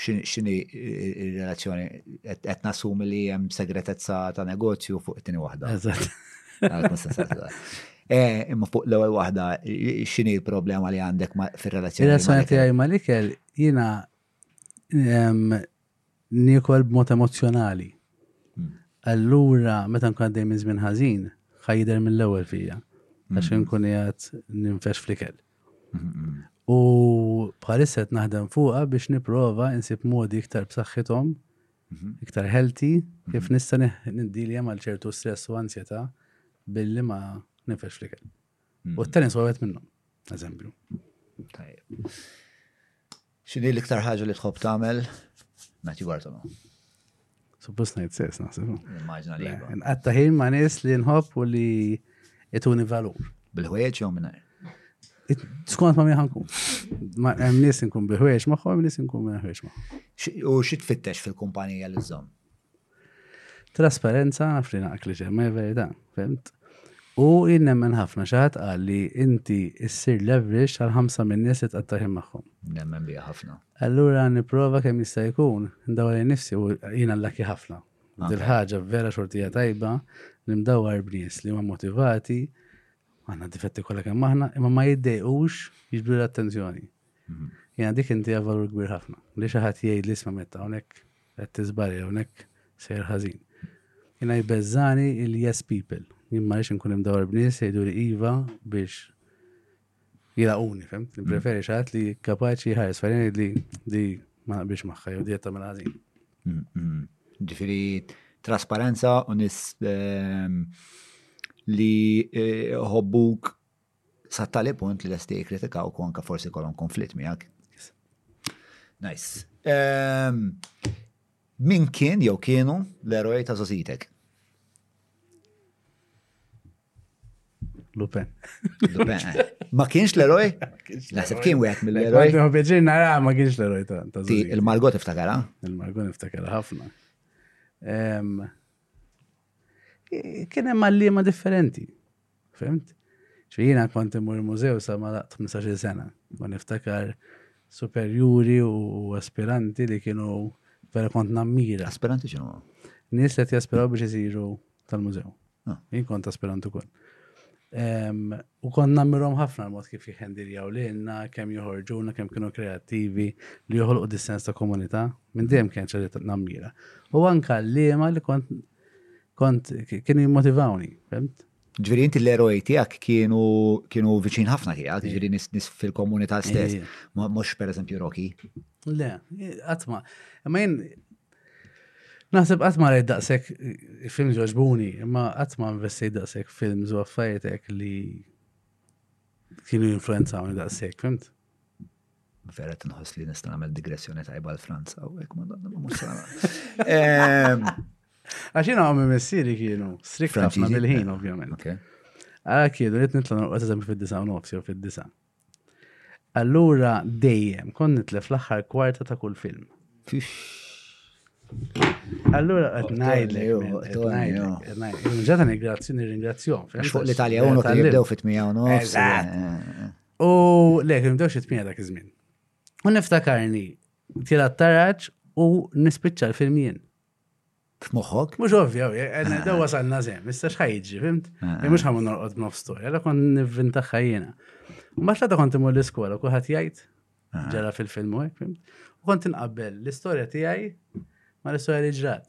X'inhi r-relazzjoni qed nassumi li hemm segretezza ta' negozju fuq it-tieni waħda. Eh, imma fuq l-ewwel waħda x'inhi l-problema li għandek fir-relazzjoni? Ir-relazzjoni tiegħi ma' l-ikel jiena Niekol b'mod emozzjonali. Allura meta nkun għaddej minn żmien ħażin, ħa jidher mill-ewwel fija għax inkun qiegħed ninfex fl-ikel. U bħalissa qed naħdem fuqha biex nipprova nsib modi iktar b'saħħithom, iktar healthy, kif nista' niddealja mal-ċertu stress u ansjetà billi ma ninfex fl-ikel. U t-tennis għawet minnhom, eżempju. Tajjeb. X'inhi l-iktar ħaġa li tħobb tagħmel Matthew Bartolo? Suppost ngħid sess naħseb. Immaġina li. Nqatta ħin ma' nies li nħobb u li ituni valur. Bil-ħwejjeġ jew minn Skont ma miħan kun. Ma hemm nies inkun biħwejx magħhom, nies inkun minn ħwejx magħhom. U xi tfittex fil-kumpanija li żomm? Trasparenza, naf li naqli ġem, ma verita, fimt? U jinnemmen ħafna xaħat qal li inti issir leverage għal ħamsa minn nies li tqattaħim magħhom. Nemmen biha ħafna. Allura nipprova kemm jista' jkun ndawar nifsi u jiena l-laki ħafna. Dil-ħaġa vera xortija tajba li mdawar b'nies li huma motivati għandna difetti kollha kemm aħna imma ma jiddejqux jiġbdu l-attenzjoni. Mhm. Jena dik inti valur kbir ħafna. Li xaħat jgħid li isma metta hawnhekk Qed tiżbalja hawnhekk sejr ħażin. Jiena jbeżżani il-yes people. Jien ma rridx inkun imdawwar b'nies jgħidu li iva biex jilaquni, fem? Preferi xaħat li kapaċi ħares farjani li di ma naqbix maħħa, jew dieta minn ħażin. Mm, mm. Ġifiri, trasparenza u nis ehm, li eh, ħobbuk Sa tali punt li lesti jikkritikaw u anka forsi kolom konflitt miegħek. Nice. Ehm, min kien jew kienu l-eroj ta' Zositek? Lupen. Lupen. Eh. Ma kienx l-eroj? Nasib kien wieħed mill-eroj. Ma bieġir nara ma kienx l-eroj ta' Ti il-Margot iftakara? Il-Margot iftakara ħafna. Kien hemm għalliema differenti. Fimt? Ġifieri jiena kont immur il-mużew sa ma laqt 15-il sena u niftakar superjuri u aspiranti li kienu vera kont nammira. Aspiranti x'inhu? Nies li qed jaspiraw biex isiru tal-mużew. Ah. Jien kont aspirant ukoll. U kont nammirhom ħafna l-mod kif jħendirjaw lilna, kemm joħorġuna, kemm kienu kreattivi, li joħolqu dissens ta' komunità, minn dejjem kien ċaġet nammira. U anka l-liema li kont kont kienu jimmotivawni, fimt? Ġviri inti l-eroj tijak kienu kienu viċin ħafna tijak, ġviri nis, nis fil-komunità stess, mux per eżempju Rocky. Le, għatma, ma jen, naħseb għatma rajt daqsek film ġoġbuni, ma għatma investi daqsek film u affaritek li kienu influenzawni daqsek, fimt? Vera tinħoss li nista' nagħmel digressjoni tajba l Franza u hekk madonna ma mhux Għax jiena għammi messiri kienu strik ħafna bil-ħin ovvjament. Għara kienu rrid nitla' norqos eżempju fid-disa' nofs jew fid-disa'. Allura dejjem kon nitlef l-aħħar kwarta ta' kull film. Allura, għadnajd, għadnajd, ġatan il-grazzjoni ringrazzjon. Fuq l-Italja, unu tal-jibdew fit-100 u nofs. U lek, nibdew xi tmija dak iż-żmien. U niftakarni tira taraġ u nispiċċa l-film jien. F'moħħok? Mhux ovvja, għedna eh, eh. dewa sanna żem, issa xħajġi, fimt? Eh, mhux ħamun norqod b'nof storja, la kont nivvintaħħa jiena. U ma xlata kont imur l-iskola, kulħadd jgħid ġara fil-film u hekk, fimt? U kont inqabbel l-istorja tiegħi ma l-istorja li ġrat.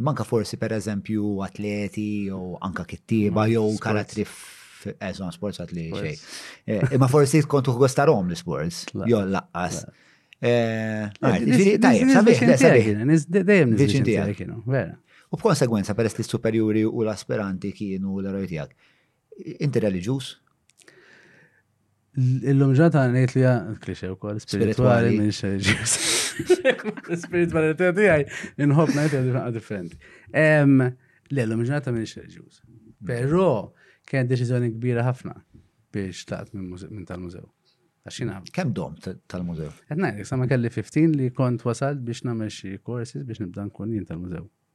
Manka forsi per eżempju atleti jew anka kittieba jew karatri f'eżon sports li xej. Eh, imma forsi tkun tuħ gostarom l-sports, jew laqqas. Eh, u b'konsegwenza peress li superjuri u l-aspiranti kienu l-eroj tiegħek. Inti reliġjuż? Illum ġata ngħid li klixe wkoll spiritwali minn xejġiż. Spiritwali tiegħi inħobb ngħid li ħaqa differenti. Le, illum ġata minn xejġiż. Però kienet deċiżjoni kbira ħafna biex taqt minn tal-mużew. Għaxina. Kem dom tal-mużew? Għetna, jek sama kelli 15 li kont wasalt biex namel xie korsis biex nibdan kun jien tal-mużew.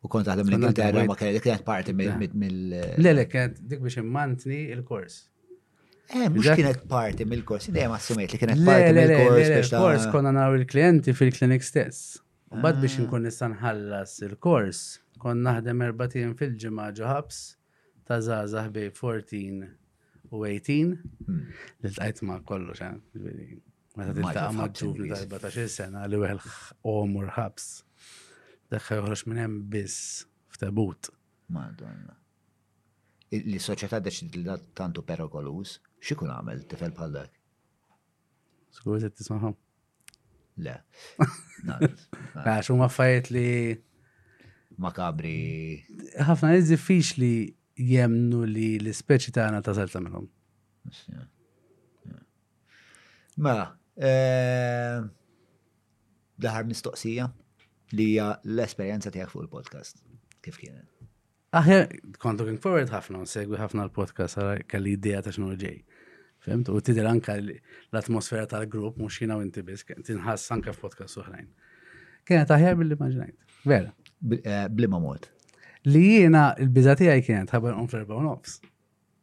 U kont għadhom l-Ingilterra ma kienet kienet parti mill. Le, le, kienet dik biex immantni il-kors. Eh, mux kienet parti mill-kors, dejjem assumejt li kienet parti mill-kors biex ta' kors konna naraw il-klienti fil-klinik stess. Bad biex ah. nkun nista' nħallas il-kors, kon naħdem erbatin fil-ġimgħa ġoħabs ta' zaza bej 14 u 18 hmm. li tajt ma' kollox, eh, Meta tiltaqa' ma' ġuvni ta' 14 sena li weħel omur ħabs. Dak ħajħroġ minn hemm biss f'tebut. Madonna. Li soċjetà deċidiet li dak tantu perikoluż, x'ikun għamel tifel bħal dak? Skur se tismahom. Le. Għax huma affarijiet li makabri. Ħafna iżi fix li jemnu li l-ispeċi tagħna ta' salta minnhom. Mela, eh, daħar mistoqsija li hija l-esperjenza tiegħek fuq il-podcast. Kif kien? Aħjar, kont looking forward ħafna, segwi ħafna l-podcast, għara kelli idea ta' xnu ġej. Fimt? U tidher anka l-atmosfera tal-grupp, mux jina u inti bis, tinħass anka f'podcast uħrajn. Kienet aħjar billi maġnajt. Vera. Eh, Blima mod. Li jiena il-biza tiegħi kienet ħabar un fl-erba' nofs.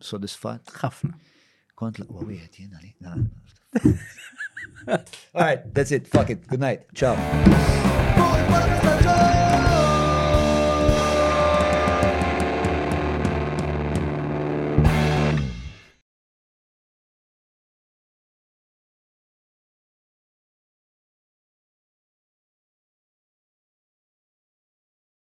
sodisfatt? Ħafna. Kont laqwa wieħed jiena li. All right, that's it. Fuck it. Good night. Ciao.